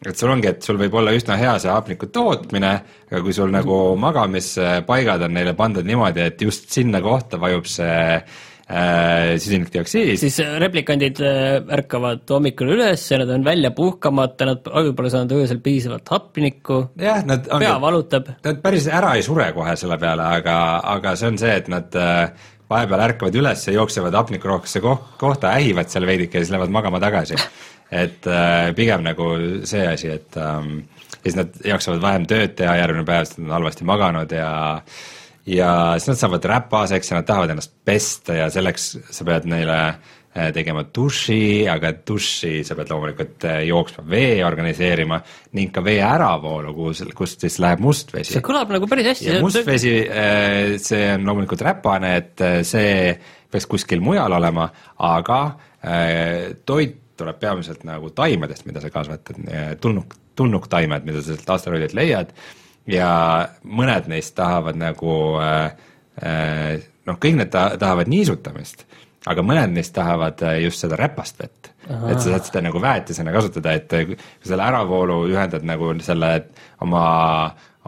et sul ongi, et sul võib olla üsna hea see hapniku tootmine, aga kui sul nagu magamispaigad on neile pandud niimoodi, et just sinna kohta vajub see äh, süsinikdioksiid, siis replikandid äh, ärkavad hommikul üles ja nad on välja puhkamata, nad pole saanud öösel piisavalt hapnikku, jah, nad pea ongi, valutab. nad päris ära ei sure kohe selle peale, aga, aga see on see, et nad äh, vahepeal ärkavad üles ja jooksevad hapnikurohkesse koh-, kohta, ähivad seal veidike ja siis lähevad magama tagasi. et äh, pigem nagu see asi, et ähm, siis nad jaksavad vähem tööd teha järgmine päev, sest nad on halvasti maganud ja ja siis nad saavad räpaseks ja nad tahavad ennast pesta ja selleks sa pead neile äh, tegema duši, aga duši sa pead loomulikult äh, jooksma vee organiseerima ning ka vee äravoolu, kus, kust siis läheb must vesi. see kõlab nagu päris hästi. ja must vesi, äh, see on loomulikult räpane, et see peaks kuskil mujal olema, aga toit tuleb peamiselt nagu taimedest, mida sa kasvatad, tulnuk, tulnuktaimed, mida sa sealt asteroidilt leiad ja mõned neist tahavad nagu äh, äh, noh, kõik need ta-, tahavad niisutamist, aga mõned neist tahavad äh, just seda räpast vett. et sa saad seda nagu väetisena kasutada, et kui selle äravoolu ühendad nagu selle oma,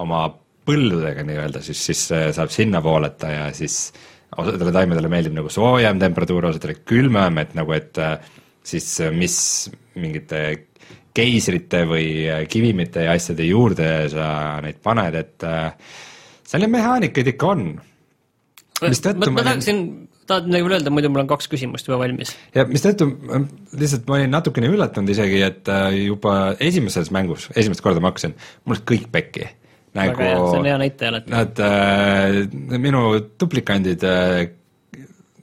oma põldudega nii-öelda, siis, siis saab sinna voolata ja siis osadele taimedele meeldib nagu soojem temperatuur, osadele külmem, et nagu, et siis mis mingite keisrite või äh, kivimite ja asjade juurde sa neid paned, et äh, seal neid mehaanikaid ikka on. ma, ma tahaksin, tahad midagi veel öelda, muidu mul on kaks küsimust juba valmis. ja mistõttu lihtsalt ma olin natukene üllatunud isegi, et äh, juba esimeses mängus, esimest korda ma hakkasin, mul läks kõik pekki nagu hea, see on hea näitaja alati. Nad äh,, minu duplikandid äh,,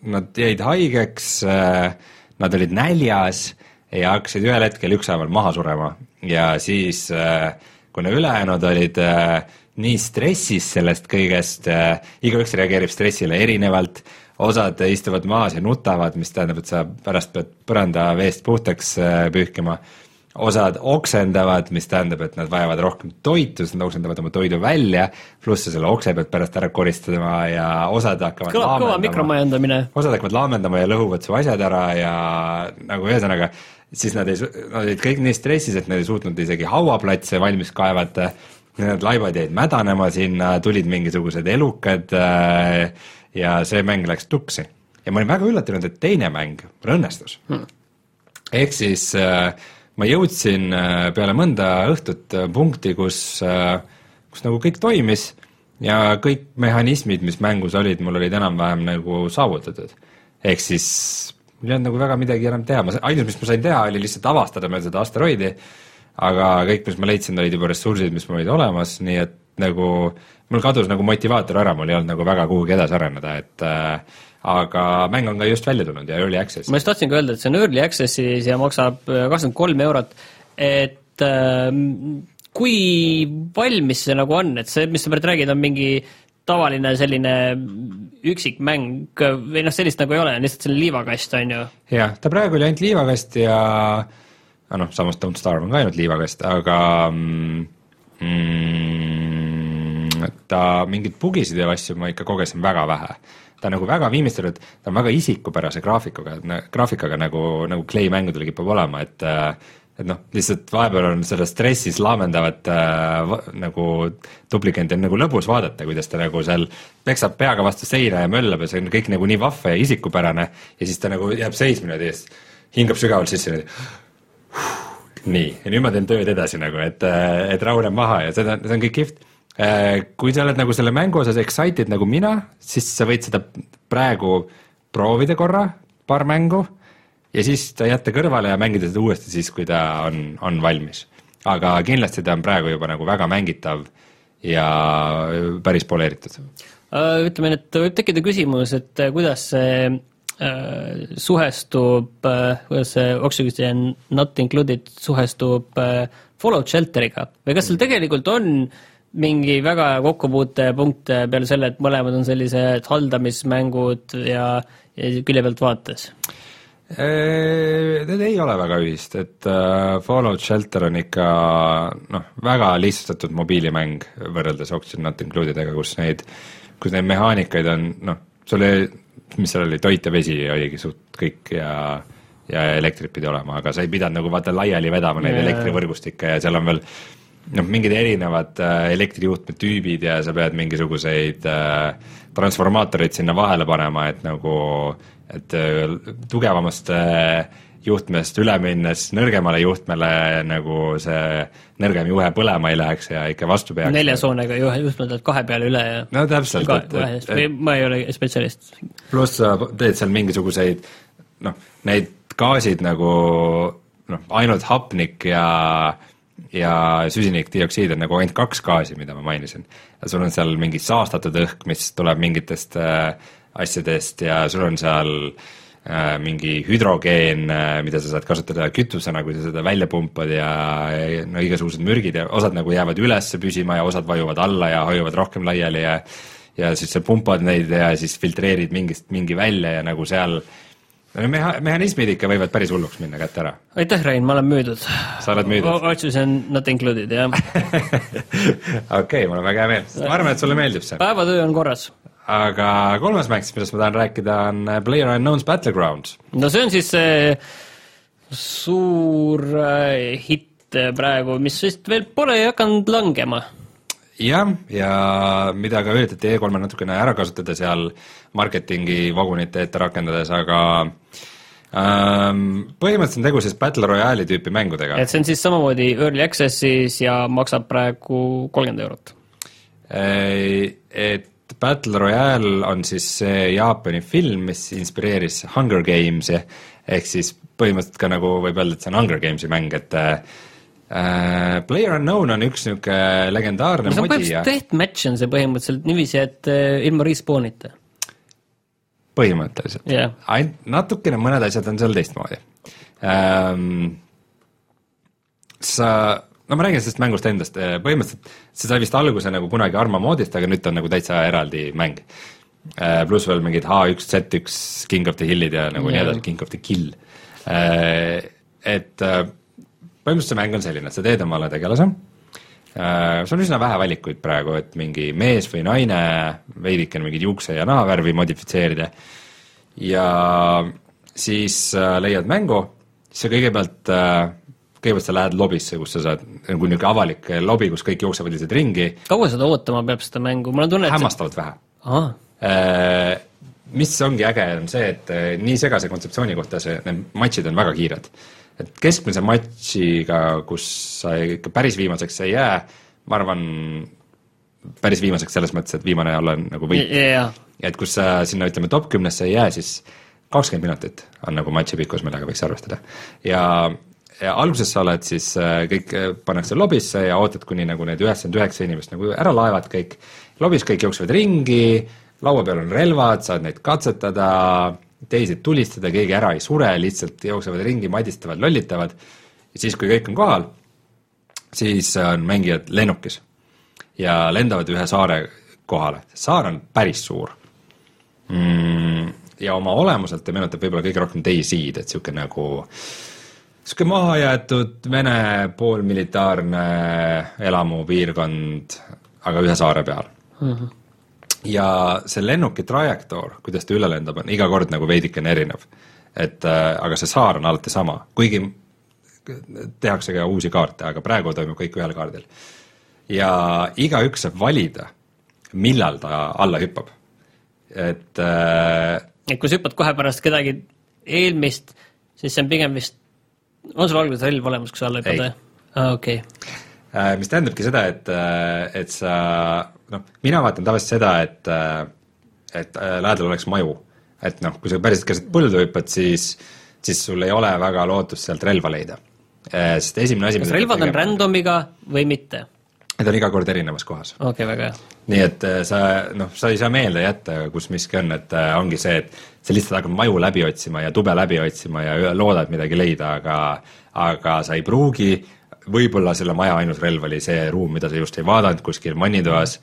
nad jäid haigeks äh,, nad olid näljas ja hakkasid ühel hetkel ükshaaval maha surema. Ja siis äh, kuna ülejäänud olid äh, nii stressis sellest kõigest, äh, igaüks reageerib stressile erinevalt, osad istuvad maas ja nutavad, mis tähendab, et sa pärast pead põranda veest puhtaks pühkima. Osad oksendavad, mis tähendab, et nad vajavad rohkem toitu, siis nad oksendavad oma toidu välja, pluss sa selle okse pead pärast ära koristama ja osad hakkavad kõlab kõva mikromajandamine. osad hakkavad laamendama ja lõhuvad su asjad ära ja nagu ühesõnaga, siis nad ei, nad olid kõik nii stressis, et nad ei suutnud isegi hauaplatse valmis kaevata, need laibad jäid mädanema sinna, tulid mingisugused elukad äh, ja see mäng läks tuksi. ja ma olin väga üllatunud, et teine mäng õnnestus hmm.. ehk siis äh, ma jõudsin äh, peale mõnda õhtut punkti, kus, kus nagu kõik toimis ja kõik mehhanismid, mis mängus olid, mul olid enam-vähem nagu saavutatud. ehk siis mul ei olnud nagu väga midagi enam teha, ma, ainus, mis ma sain teha, oli lihtsalt avastada meil seda asteroidi, aga kõik, mis ma leidsin, olid juba ressursid, mis mul olid olemas, nii et nagu mul kadus nagu motivaator ära, mul ei olnud nagu väga kuhugi edasi areneda, et äh, aga mäng on ka just välja tulnud ja early access. ma just tahtsingi öelda, et see on early access'is ja maksab äh, kakskümmend kolm eurot, et äh, kui valmis see nagu on, et see, mis sa praegu räägid, on mingi tavaline selline üksikmäng või noh, sellist nagu ei ole, lihtsalt selline liivakast, on ju? jah, ta praegu oli ainult liivakast ja noh, samas Don't Starve on ka ainult liivakast, aga mm, ta mingeid bugisid ja asju ma ikka kogesin väga vähe ta on nagu väga viimistlenud, ta on väga isikupärase graafikuga, graafikaga nagu, nagu Clay mängudel kipub olema, et et noh, lihtsalt vahepeal on seda stressis laamendavat äh, nagu duplikenti on nagu lõbus vaadata, kuidas ta nagu seal peksab peaga vastu seina ja möllab ja see on kõik nagu nii vahva ja isikupärane ja siis ta nagu jääb seisma niimoodi ja siis hingab sügavalt sisse niimoodi. Nii, ja nüüd ma teen tööd edasi nagu, et, et rahunen maha ja seda, see on kõik kihvt. Äh, kui sa oled nagu selle mängu osas excited nagu mina, siis sa võid seda praegu proovida korra, paar mängu, ja siis ta jätta kõrvale ja mängida seda uuesti siis, kui ta on, on valmis. aga kindlasti ta on praegu juba nagu väga mängitav ja päris poleeritud. Äh, ütleme, et võib tekkida küsimus, et äh, kuidas see suhestub, kuidas see Oxygen Not Included suhestub Fallout Shelteriga või kas seal tegelikult on äh, mingi väga kokkupuutepunkt peale selle, et mõlemad on sellised haldamismängud ja, ja külje pealt vaates? Need ei ole väga ühist, et äh, Fallout Shelter on ikka noh, väga lihtsustatud mobiilimäng võrreldes Oxygen Not Included'iga, kus neid, kus neid mehaanikaid on noh, sul oli, mis seal oli, toit ja vesi oligi suht kõik ja ja elektrit pidi olema, aga sa ei pidanud nagu vaata laiali vedama neid yeah. elektrivõrgustikke ja seal on veel noh, mingid erinevad äh, elektrijuhtme tüübid ja sa pead mingisuguseid äh, transformaatoreid sinna vahele panema, et nagu, et äh, tugevamast äh, juhtmest üle minnes nõrgemale juhtmele nagu see nõrgem juhe põlema ei läheks ja ikka vastu peaks. neljasoonega juhe, juhtmed lähevad kahe peale üle ja no täpselt, et, et, et ma ei ole spetsialist. pluss sa teed seal mingisuguseid noh, neid gaasid nagu noh, ainult hapnik ja ja süsinikdioksiid on nagu ainult kaks gaasi, mida ma mainisin. sul on seal mingi saastatud õhk, mis tuleb mingitest äh, asjadest ja sul on seal äh, mingi hüdrogeen äh,, mida sa saad kasutada kütusena, kui sa seda välja pumpad ja, ja no igasugused mürgid ja osad nagu jäävad üles püsima ja osad vajuvad alla ja hoiavad rohkem laiali ja ja siis sa pumpad neid ja siis filtreerid mingist mingi välja ja nagu seal no meha-, mehhanismid ikka võivad päris hulluks minna kätte ära. aitäh, Rein, ma olen müüdud. Sa oled müüdud. otsisin not included, jah. okei, mul on väga hea meel, ma arvan, et sulle meeldib see. päevatöö on korras. aga kolmas mäng, millest ma tahan rääkida, on Player Unknown's Battlegrounds. no see on siis see suur äh, hitt praegu, mis vist veel pole hakanud langema. jah, ja mida ka üritati E3-l natukene ära kasutada seal marketingi vagunite ette rakendades, aga ähm, põhimõtteliselt on tegu siis Battle Royale'i tüüpi mängudega. et see on siis samamoodi early access'is ja maksab praegu kolmkümmend eurot. Et Battle Royale on siis see Jaapani film, mis inspireeris Hunger Games'i ehk siis põhimõtteliselt ka nagu võib öelda, et see on Hunger Games'i mäng, et äh, Player Unknown on üks niisugune legendaarne see on modi ja põhimõtteliselt deathmatch on see põhimõtteliselt niiviisi, et äh, ilma respawn'ita. põhimõtteliselt Jah. ainult natukene mõned asjad on seal teistmoodi ähm,. sa, no ma räägin sellest mängust endast, põhimõtteliselt see sai vist alguse nagu kunagi Arma moodist, aga nüüd ta on nagu täitsa eraldi mäng äh,. pluss veel mingid H1, Z1, King of the Hill'id ja nagu nii Jah. edasi, King of the Kill äh,. et äh, põhimõtteliselt see mäng on selline, et sa teed omale tegelase. Äh, sul on üsna vähe valikuid praegu, et mingi mees või naine, veidikene mingit juukse ja nahavärvi modifitseerida. Ja siis äh, leiad mängu, siis sa kõigepealt äh,, kõigepealt sa lähed lobisse, kus sa saad nagu niisugune avalik lobi, kus kõik jooksevad lihtsalt ringi, kaua seda ootama peab seda mängu, mul on tunne, et hämmastavalt vähe. Äh, mis ongi äge, on see, et nii segase kontseptsiooni kohta see, need matšid on väga kiired. Et keskmise matšiga, kus sa ikka päris viimaseks ei jää, ma arvan, päris viimaseks selles mõttes, et viimane olla on nagu võit. jaa, et kus sa sinna, ütleme top kümnesse ei jää, siis kakskümmend minutit on nagu matši pikkus, millega võiks arvestada. ja, ja alguses sa oled siis, kõik äh, pannakse lobisse ja ootad, kuni nagu need üheksakümmend üheksa inimest nagu ära laevad kõik, lobis kõik jooksevad ringi, laua peal on relvad, saad neid katsetada, teisi tulistada, keegi ära ei sure, lihtsalt jooksevad ringi, madistavad, lollitavad ja siis, kui kõik on kohal, siis on mängijad lennukis ja lendavad ühe saare kohale, saar on päris suur mm,. ja oma olemuselt ta meenutab võib-olla kõige rohkem DayZ-d, et niisugune nagu niisugune mahajäetud Vene poolmilitaarne elamupiirkond, aga ühe saare peal mm. -hmm. Ja see lennuki trajektoor, kuidas ta üle lendab, on iga kord nagu veidikene erinev. et äh, aga see saar on alati sama, kuigi tehakse ka uusi kaarte, aga praegu toimub kõik ühel kaardil. ja igaüks saab valida, millal ta alla hüppab. et äh, et kui sa hüppad kohe pärast kedagi eelmist, siis see on pigem vist, on sul alguses relv olemas, kui sa alla hüppad või? aa, okei. Äh, mis tähendabki seda, et, et sa noh, mina vaatan tavaliselt seda, et, et äh, lähedal oleks maju. et noh, kui sa päriselt keset põldu hüppad, siis, siis sul ei ole väga lootust sealt relva leida. sest esimene asi kas relvad on? random'iga või mitte? Need on iga kord erinevas kohas. okei okay,, väga hea. nii et äh, sa noh, sa ei saa meelde jätta, kus miski on, et äh, ongi see, et sa lihtsalt hakkad maju läbi otsima ja tube läbi otsima ja loodad midagi leida, aga aga sa ei pruugi, võib-olla selle maja ainus relv oli see ruum, mida sa just ei vaadanud kuskil mannitoas,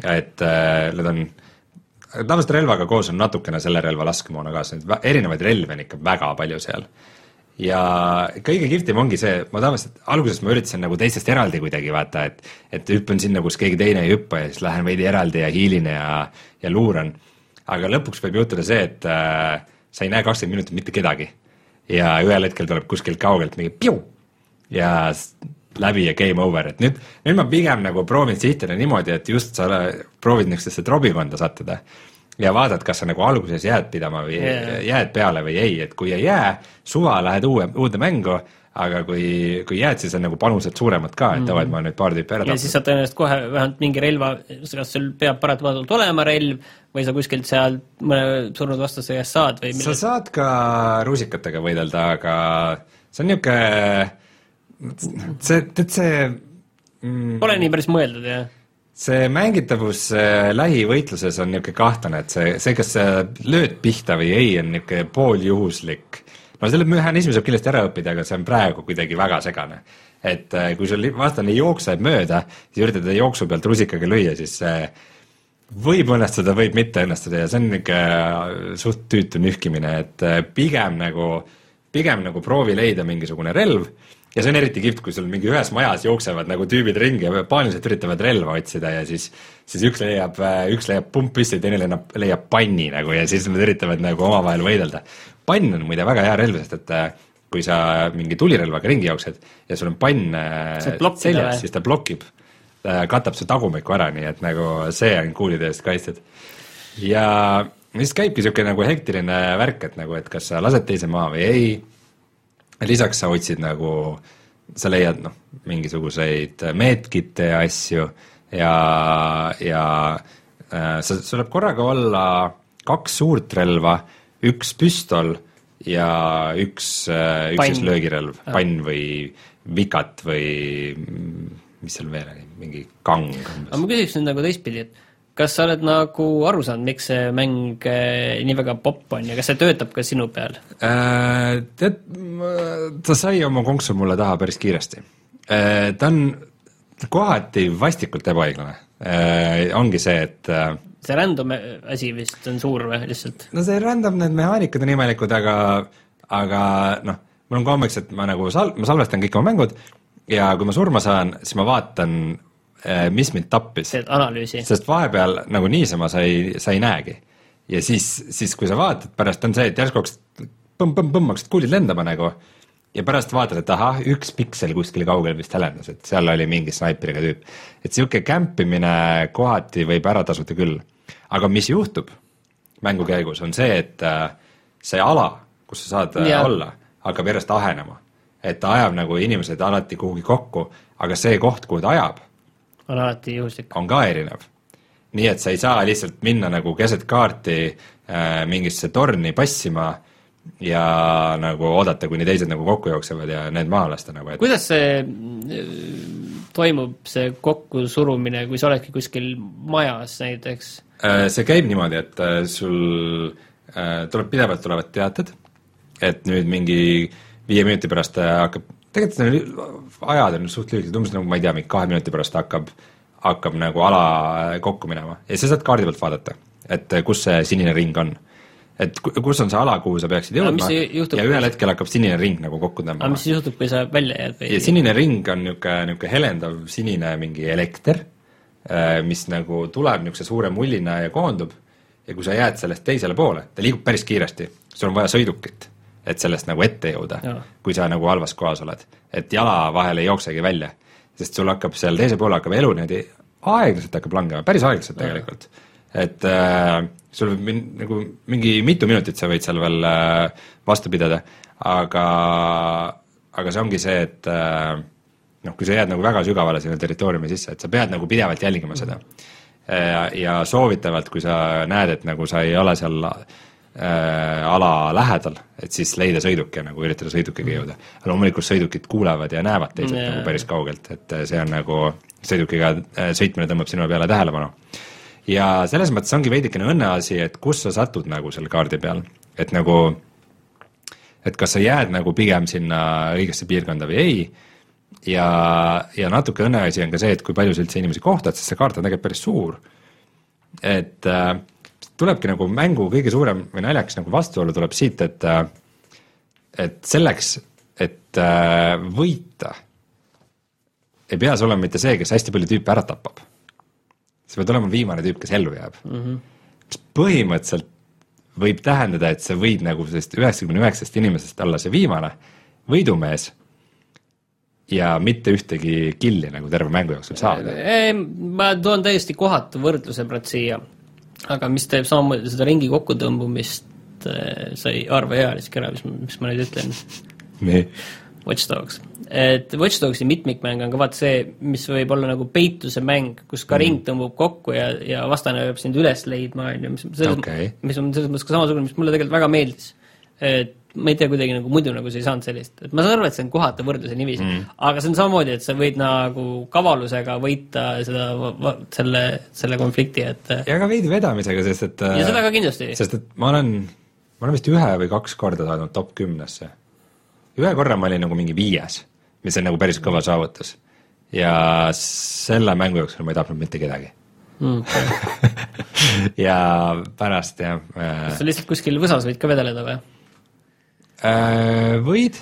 et äh, need on tavaliselt relvaga koos on natukene selle relva laskemoona kaasa, erinevaid relvi on ikka väga palju seal ja kõige kihvtim ongi see, ma tavaliselt, alguses ma üritasin nagu teistest eraldi kuidagi vaata, et et hüppan sinna, kus keegi teine ei hüppa ja siis lähen veidi eraldi ja hiilin ja, ja luuran. aga lõpuks võib juhtuda see, et äh, sa ei näe kakskümmend minutit mitte kedagi. ja ühel hetkel tuleb kuskilt kaugelt mingi piu ja läbi ja game over, et nüüd, nüüd ma pigem nagu proovin sihtida niimoodi, et just sa proovid niisugusesse trobikonda sattuda ja vaatad, kas sa nagu alguses jääd pidama või yeah. jääd peale või ei, et kui ei jää, suva lähed uue, uude mängu, aga kui, kui jääd, siis on nagu panused suuremad ka, et davai, ma nüüd paar tüüpi ära ja siis saad tõenäoliselt kohe vähemalt mingi relva, kas sul peab paratamatult olema relv või sa kuskilt seal mõne surnud vastase käest saad või sa mille... saad ka rusikatega võidelda, aga see on niisugune, see, tead see mm, Pole nii päris mõeldud, jah? see mängitavus äh, lähivõitluses on niisugune kahtlane, et see, see, kas sa lööd pihta või ei, on niisugune pooljuhuslik. no selle mehhanismi saab kindlasti ära õppida, aga see on praegu kuidagi väga segane. et äh, kui sul vastane jookseb mööda, siis üritad ta jooksu pealt rusikaga lüüa, siis see võib õnnestuda, võib mitte õnnestuda ja see on niisugune suht tüütu nühkimine, et äh, pigem nagu, pigem nagu proovi leida mingisugune relv ja see on eriti kihvt, kui sul mingi ühes majas jooksevad nagu tüübid ringi ja paaniliselt üritavad relva otsida ja siis, siis üks leiab, üks leiab pumppüssi, teine leiab, leiab panni nagu ja siis nad üritavad nagu omavahel võidelda. pann on muide väga hea relv, sest et äh, kui sa mingi tulirelvaga ringi jooksed ja sul on pann äh, seljas, siis ta blokib, katab su tagumikku ära, nii et nagu see on kuulide eest kaitstud. ja siis käibki niisugune nagu hektiline värk, et nagu, et kas sa lased teise maha või ei lisaks sa otsid nagu, sa leiad noh, mingisuguseid medkit'e ja asju ja, ja äh, sa, sul tuleb korraga olla kaks suurt relva, üks püstol ja üks äh,, üks siis löögirelv, pann või vikat või mis seal veel oli, mingi kang. aga ma küsiks nüüd nagu teistpidi, et kas sa oled nagu aru saanud, miks see mäng eh, nii väga popp on ja kas see töötab ka sinu peal äh,? Tead, ta sai oma konksu mulle taha päris kiiresti äh,. ta on kohati vastikult ebaõiglane äh,. ongi see, et äh, see random asi vist on suur või lihtsalt? no see random, need mehaanikad on imelikud, aga, aga noh, mul on kombeks, et ma nagu sal-, ma salvestan kõik oma mängud ja kui ma surma saan, siis ma vaatan mis mind tappis. teed analüüsi. sest vahepeal nagu niisama sa ei, sa ei näegi. ja siis, siis kui sa vaatad, pärast on see, et järsku hakkasid põmm-põmm-põmm hakkasid kuulid lendama nagu ja pärast vaatad, et ahah, üks piksel kuskil kaugel vist hälendas, et seal oli mingi snaiperiga tüüp. et niisugune kämpimine kohati võib ära tasuda küll. aga mis juhtub mängu käigus, on see, et äh, see ala, kus sa saad äh, ja. olla, hakkab järjest ahenema. et ta ajab nagu inimesed alati kuhugi kokku, aga see koht, kuhu ta ajab on alati juhuslik. on ka erinev. nii et sa ei saa lihtsalt minna nagu keset kaarti äh, mingisse torni passima ja nagu oodata, kuni teised nagu kokku jooksevad ja need maha lasta nagu, et kuidas see äh, toimub, see kokkusurumine, kui sa oledki kuskil majas näiteks? Äh, see käib niimoodi, et äh, sul tuleb, pidevalt tulevad teated, et nüüd mingi viie minuti pärast hakkab tegelikult ajad on suht lühikesed, umbes nagu ma ei tea, mingi kahe minuti pärast hakkab, hakkab nagu ala kokku minema ja sa saad kaardi pealt vaadata, et kus see sinine ring on. et kus on see ala, kuhu sa peaksid jõudma ja ühel hetkel hakkab sinine ring nagu kokku tõmbama. mis siis juhtub, kui sa välja jääd või? sinine ring on niisugune, niisugune helendav sinine mingi elekter, äh, mis nagu tuleb niisuguse suure mullina ja koondub ja kui sa jääd sellest teisele poole, ta liigub päris kiiresti, sul on vaja sõidukit et sellest nagu ette jõuda, kui sa nagu halvas kohas oled. et jala vahele ei jooksegi välja, sest sul hakkab seal teisel pool hakkab elu niimoodi aeglaselt hakkab langema, päris aeglaselt tegelikult. et äh, sul võib min-, nagu mingi mitu minutit sa võid seal veel äh, vastu pidada, aga, aga see ongi see, et äh, noh, kui sa jääd nagu väga sügavale sinna territooriumi sisse, et sa pead nagu pidevalt jälgima seda. Äh, ja soovitavalt, kui sa näed, et nagu sa ei ole seal ala lähedal, et siis leida sõiduk ja nagu üritada sõidukiga jõuda. loomulikult sõidukid kuulevad ja näevad teised yeah. nagu päris kaugelt, et äh, see on nagu, sõidukiga äh, sõitmine tõmbab sinu peale tähelepanu. ja selles mõttes ongi veidikene õnneasi, et kus sa satud nagu selle kaardi peal, et nagu et kas sa jääd nagu pigem sinna õigesse piirkonda või ei, ja, ja natuke õnneasi on ka see, et kui palju sa üldse inimesi kohtad, sest see kaart on tegelikult päris suur. et äh, tulebki nagu mängu kõige suurem või naljakas nagu vastuolu tuleb siit, et äh, et selleks, et äh, võita, ei pea see olema mitte see, kes hästi palju tüüpe ära tapab. sa pead olema viimane tüüp, kes ellu jääb mm. -hmm. mis põhimõtteliselt võib tähendada, et sa võid nagu sellest üheksakümne üheksast inimesest olla see viimane võidumees ja mitte ühtegi killi nagu terve mängu jooksul saada. ma toon täiesti kohatu võrdluse praegu siia aga mis teeb samamoodi seda ringi kokkutõmbumist äh,, sa ei arva ealiski ära, mis, mis ma nüüd ütlen. nii. Watch Dogs, et Watch Dogsi mitmikmäng on ka vaata see, mis võib olla nagu peituse mäng, kus ka mm. ring tõmbub kokku ja, ja vastane peab sind üles leidma, on ju, mis selles okay., mis on selles mõttes ka samasugune, mis mulle tegelikult väga meeldis. et ma ei tea, kuidagi nagu muidu nagu sa ei saanud sellist, et ma saan aru, et see on kohatu võrdluse niiviisi mm., aga see on samamoodi, et sa võid nagu kavalusega võita seda, selle, selle konflikti, et ja ka veidi vedamisega, sest et ja seda ka kindlasti. sest et ma olen, ma olen vist ühe või kaks korda saanud top kümnesse. ühe korra ma olin nagu mingi viies, mis on nagu päris kõva saavutus. ja selle mängu jooksul ma ei tapnud mitte kedagi mm. ja pärast jah äh.... kas sa lihtsalt kuskil võsas võid ka vedeleda või äh,? Võid,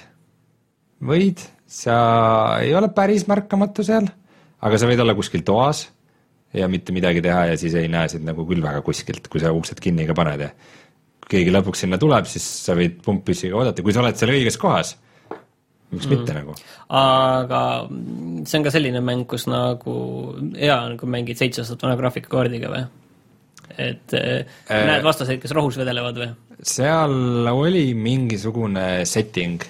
võid, sa ei ole päris märkamatu seal, aga sa võid olla kuskil toas ja mitte midagi teha ja siis ei näe sind nagu küll väga kuskilt, kui sa uksed kinni ka paned ja kui keegi lõpuks sinna tuleb, siis sa võid pumppüssiga oodata, kui sa oled seal õiges kohas miks mm. mitte nagu. aga see on ka selline mäng, kus nagu hea on, kui mängid seitse aastat vana graafikakaardiga või? Et äh, näed vastaseid, kes rohus vedelevad või? seal oli mingisugune setting,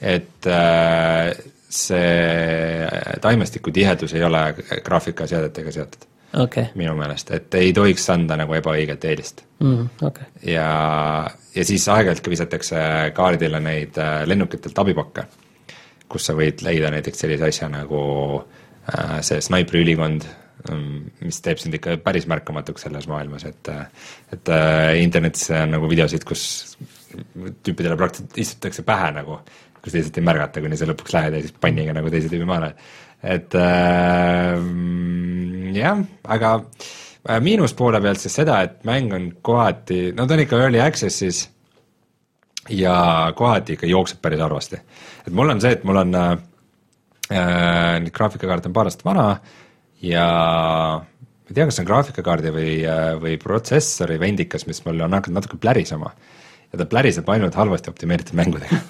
et äh, see taimestiku tihedus ei ole graafikaseadetega seotud okay.. minu meelest, et ei tohiks anda nagu ebaõiget eelist mm,. Okay. ja, ja siis aeg-ajalt ka visatakse kaardile neid äh, lennukitelt abipakke kus sa võid leida näiteks sellise asja nagu äh, see snaipri ülikond, mm, mis teeb sind ikka päris märkamatuks selles maailmas, et et äh, internetis on nagu videosid, kus tüüpidele praktiliselt istutakse pähe nagu, kus lihtsalt ei märgata, kuni sa lõpuks lähed ja siis panniga nagu teise tüübi maale. et äh, jah, aga äh, miinuspoole pealt siis seda, et mäng on kohati, no ta on ikka early access'is ja kohati ikka jookseb päris halvasti. et mul on see, et mul on äh, äh nüüd graafikakaart on paar aastat vana ja ma ei tea, kas see on graafikakaardi või, äh, või protsessori vendikas, mis mul on hakanud natuke plärisema. ja ta pläriseb ainult halvasti optimeeritud mängudega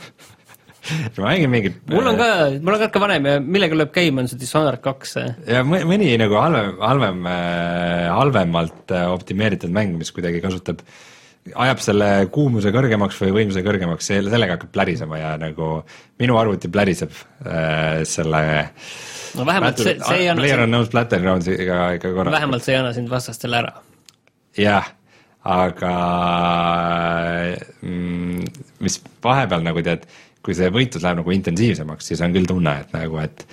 ma mängin mingit mul on ka, mul on ka vanem ja millega lööb käima, on see Dishonored kaks. ja mõni nagu halvem, halvem, äh, halvemalt optimeeritud mäng, mis kuidagi kasutab äh, ajab selle kuumuse kõrgemaks või võimsuse kõrgemaks, selle, sellega hakkab plärisema ja nagu minu arvuti pläriseb äh, selle no vähemalt Battle, see, see ei anna Player Unknown's Battlegrounds'iga ikka korra. vähemalt see ei anna sind vastastele ära. jah, aga mm, mis vahepeal nagu tead, kui see võitlus läheb nagu intensiivsemaks, siis on küll tunne, et nagu, et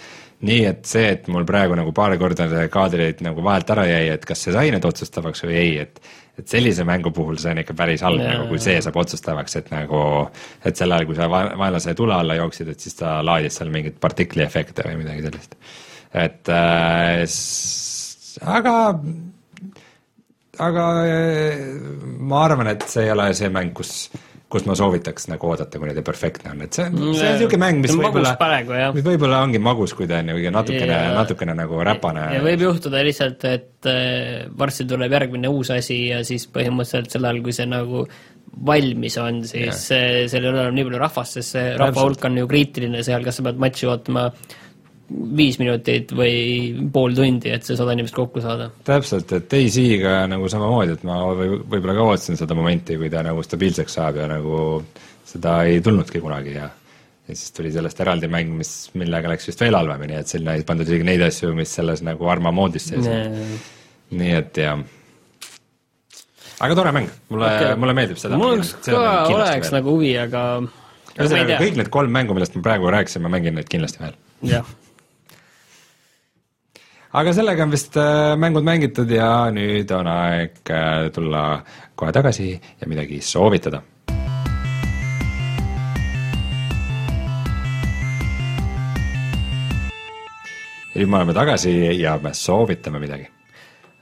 nii et see, et mul praegu nagu paar korda kaadreid nagu vahelt ära jäi, et kas see sai nüüd otsustavaks või ei, et et sellise mängu puhul see on ikka päris halb yeah. nagu, kui see saab otsustavaks, et nagu et sel ajal, kui sa vaenlase tule alla jooksid, et siis ta laadis seal mingeid partikliefekte või midagi sellist. et äh, aga aga äh, ma arvan, et see ei ole see mäng, kus kus ma soovitaks nagu oodata, kuni ta perfektne on, et see see on niisugune mäng, mis võib-olla, mis võib-olla ongi magus, kui ta on ju natukene, natukene nagu räpane. ja võib juhtuda lihtsalt, et äh, varsti tuleb järgmine uus asi ja siis põhimõtteliselt sel ajal, kui see nagu valmis on, siis seal ei ole nii palju rahvast, sest see rahva hulk on ju kriitiline seal, kas sa pead matši ootama viis minutit või pool tundi, et see sada inimest kokku saada. täpselt, et Daisy-ga nagu samamoodi, et ma või, võib-olla ka ootasin seda momenti, kui ta nagu stabiilseks saab ja nagu seda ei tulnudki kunagi ja ja siis tuli sellest eraldi mäng, mis, millega läks vist veel halvemini, et sinna ei pandud isegi neid asju, mis selles nagu Arma moodis sees on. nii et jah. aga tore mäng, mulle okay., mulle meeldib seda. mul oleks ka, oleks veel. nagu huvi, aga ühesõnaga, kõik need kolm mängu, millest me praegu rääkisime, ma mängin neid kindlasti veel. jah aga sellega on vist äh, mängud mängitud ja nüüd on aeg äh, tulla kohe tagasi ja midagi soovitada. ja nüüd me oleme tagasi ja me soovitame midagi.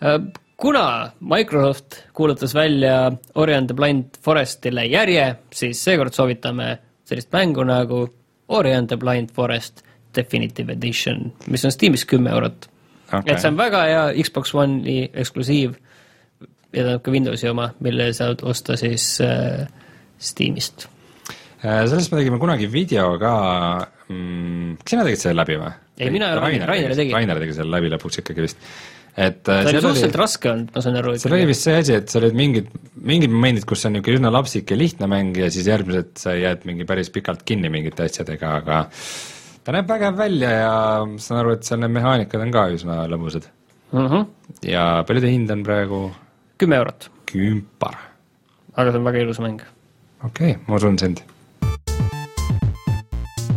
Äh, kuna Microsoft kuulutas välja Ori and the Blind Forestile järje, siis seekord soovitame sellist mängu nagu Ori and the Blind Forest Definitive Edition, mis on Steamis kümme eurot okay.. et see on väga hea Xbox One'i eksklusiiv ja tähendab ka Windowsi oma, mille saad osta siis äh, Steamist äh,. sellest me tegime kunagi video ka mm,, kas sina tegid selle läbi või? ei, mina ei ole Rainer, Rainer tegi. Rainer tegi selle läbi lõpuks ikkagi vist et äh, see oli suhteliselt raske olnud, ma saan aru. seal oli vist see asi, et seal olid mingid, mingid momendid, kus on niisugune üsna lapsik ja lihtne mäng ja siis järgmised sa jääd mingi päris pikalt kinni mingite asjadega, aga ta näeb vägev välja ja ma saan aru, et seal need mehaanikad on ka üsna lõbusad mm. -hmm. ja palju ta hind on praegu? kümme eurot. kümpar. aga see on väga ilus mäng. okei okay,, ma usun sind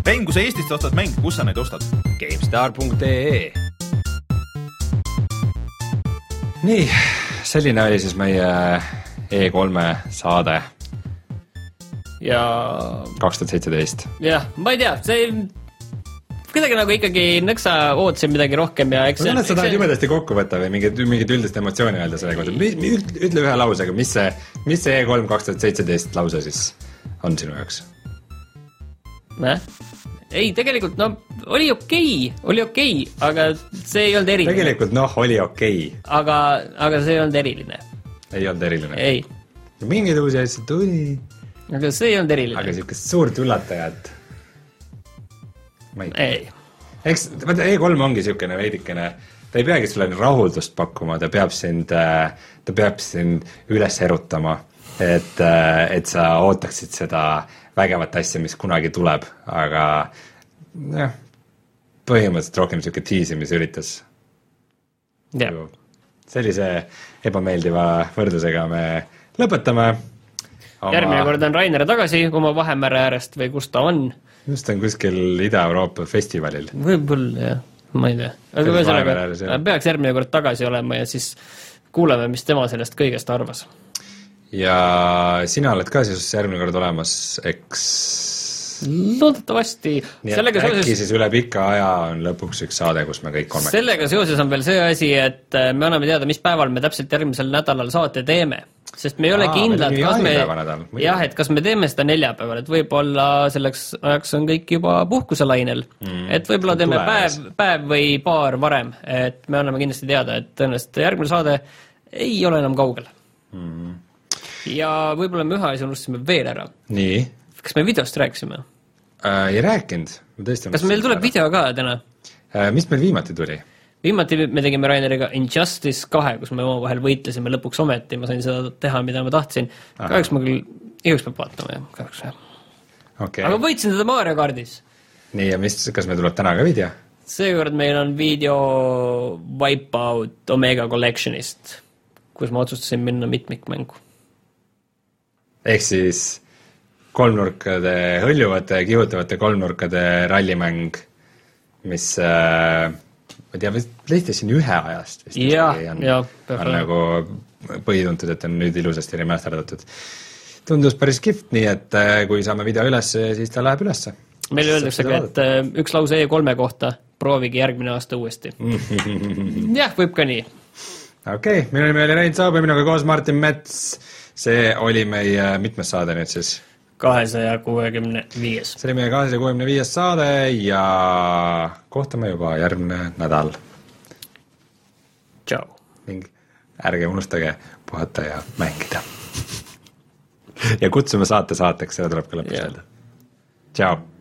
Rein, kui sa Eestist ostad mänge, kus sa neid ostad? GameStar.ee nii, selline oli siis meie E3-e saade ja kaks tuhat seitseteist. jah, ma ei tea, see kuidagi nagu ikkagi nõksa ootasin midagi rohkem ja eks ma tunnen, et sa tahad jumedasti kokku võtta või mingit, mingit üldist emotsiooni öelda selle kohta, ütle ühe lausega, mis see, mis see E3 kaks tuhat seitseteist lause siis on sinu jaoks? Näh? ei, tegelikult no oli okei okay,, oli okei okay,, aga see ei olnud eriline. tegelikult noh, oli okei okay., aga, aga see ei olnud eriline, ei olnud eriline. ei, mingeid uusi asju tuli, aga see ei olnud eriline aga, siukest suurt üllatajat. Ma ei ei, eks vaata E3 ongi siukene veidikene, ta ei peagi sulle rahuldust pakkuma, ta peab sind, ta peab sind üles erutama, et, et sa ootaksid seda vägevat asja, mis kunagi tuleb, aga jah, põhimõtteliselt rohkem siuke tiisimisüritus. jah, sellise ebameeldiva võrdlusega me lõpetame. järgmine kord on Rainer tagasi oma Vahemere äärest või kus ta on, just on kuskil Ida-Euroopa festivalil. võib-olla jah, ma ei tea, aga ühesõnaga peaks järgmine kord tagasi olema ja siis kuuleme, mis tema sellest kõigest arvas. ja sina oled ka siis järgmine kord olemas, eks loodetavasti äkki seoses siis üle pika aja on lõpuks üks saade, kus me kõik kolmekesi sellega seoses on veel see asi, et äh, me anname teada, mis päeval me täpselt järgmisel nädalal saate teeme. sest me ei ole Aa, kindlad, kas me jah, et kas me teeme seda neljapäeval, et võib-olla selleks ajaks on kõik juba puhkuselainel mm,. et võib-olla teeme päev, päev või paar varem, et me anname kindlasti teada, et tõenäoliselt järgmine saade ei ole enam kaugel mm.. ja võib-olla me ühe asja unustasime veel ära. kas me videost rääkisime? äh,, ei rääkinud, ma tõesti kas meil tuleb? video ka täna? äh, mis meil viimati tuli? viimati me tegime Raineriga Injustice kahe, kus me omavahel võitlesime lõpuks ometi, ma sain seda teha, mida ma tahtsin. kahjuks ma küll, igaüks peab vaatama jah, kahjuks jah. okei aga okay., võitsin teda Mario kardis. nii ja mis, kas meil tuleb täna ka video? seekord meil on video Wipeout Omega Collectionist, kus ma otsustasin minna mitmikmängu. ehk siis kolmnurkade, hõljuvate ja kihutavate kolmnurkade rallimäng, mis äh, ma ei tea, vist PlayStationi ühe ajast vist isegi on, peab on nagu põhituntud, et on nüüd ilusasti remasterdatud. tundus päris kihvt, nii et äh, kui saame video üles, siis ta läheb ülesse. meile öeldakse ka, et äh, üks lause E3-e kohta, proovige järgmine aasta uuesti. jah, võib ka nii. okei okay,, minu nimi oli Rein Saab ja minuga koos Martin Mets. see oli meie mitmes saade nüüd siis? Kahesaja kuuekümne viies. see oli meie kahesaja kuuekümne viies saade ja kohtume juba järgmine nädal tšau. ning ärge unustage puhata ja mängida. ja kutsume saate saateks, seda tuleb ka lõpus öelda. tšau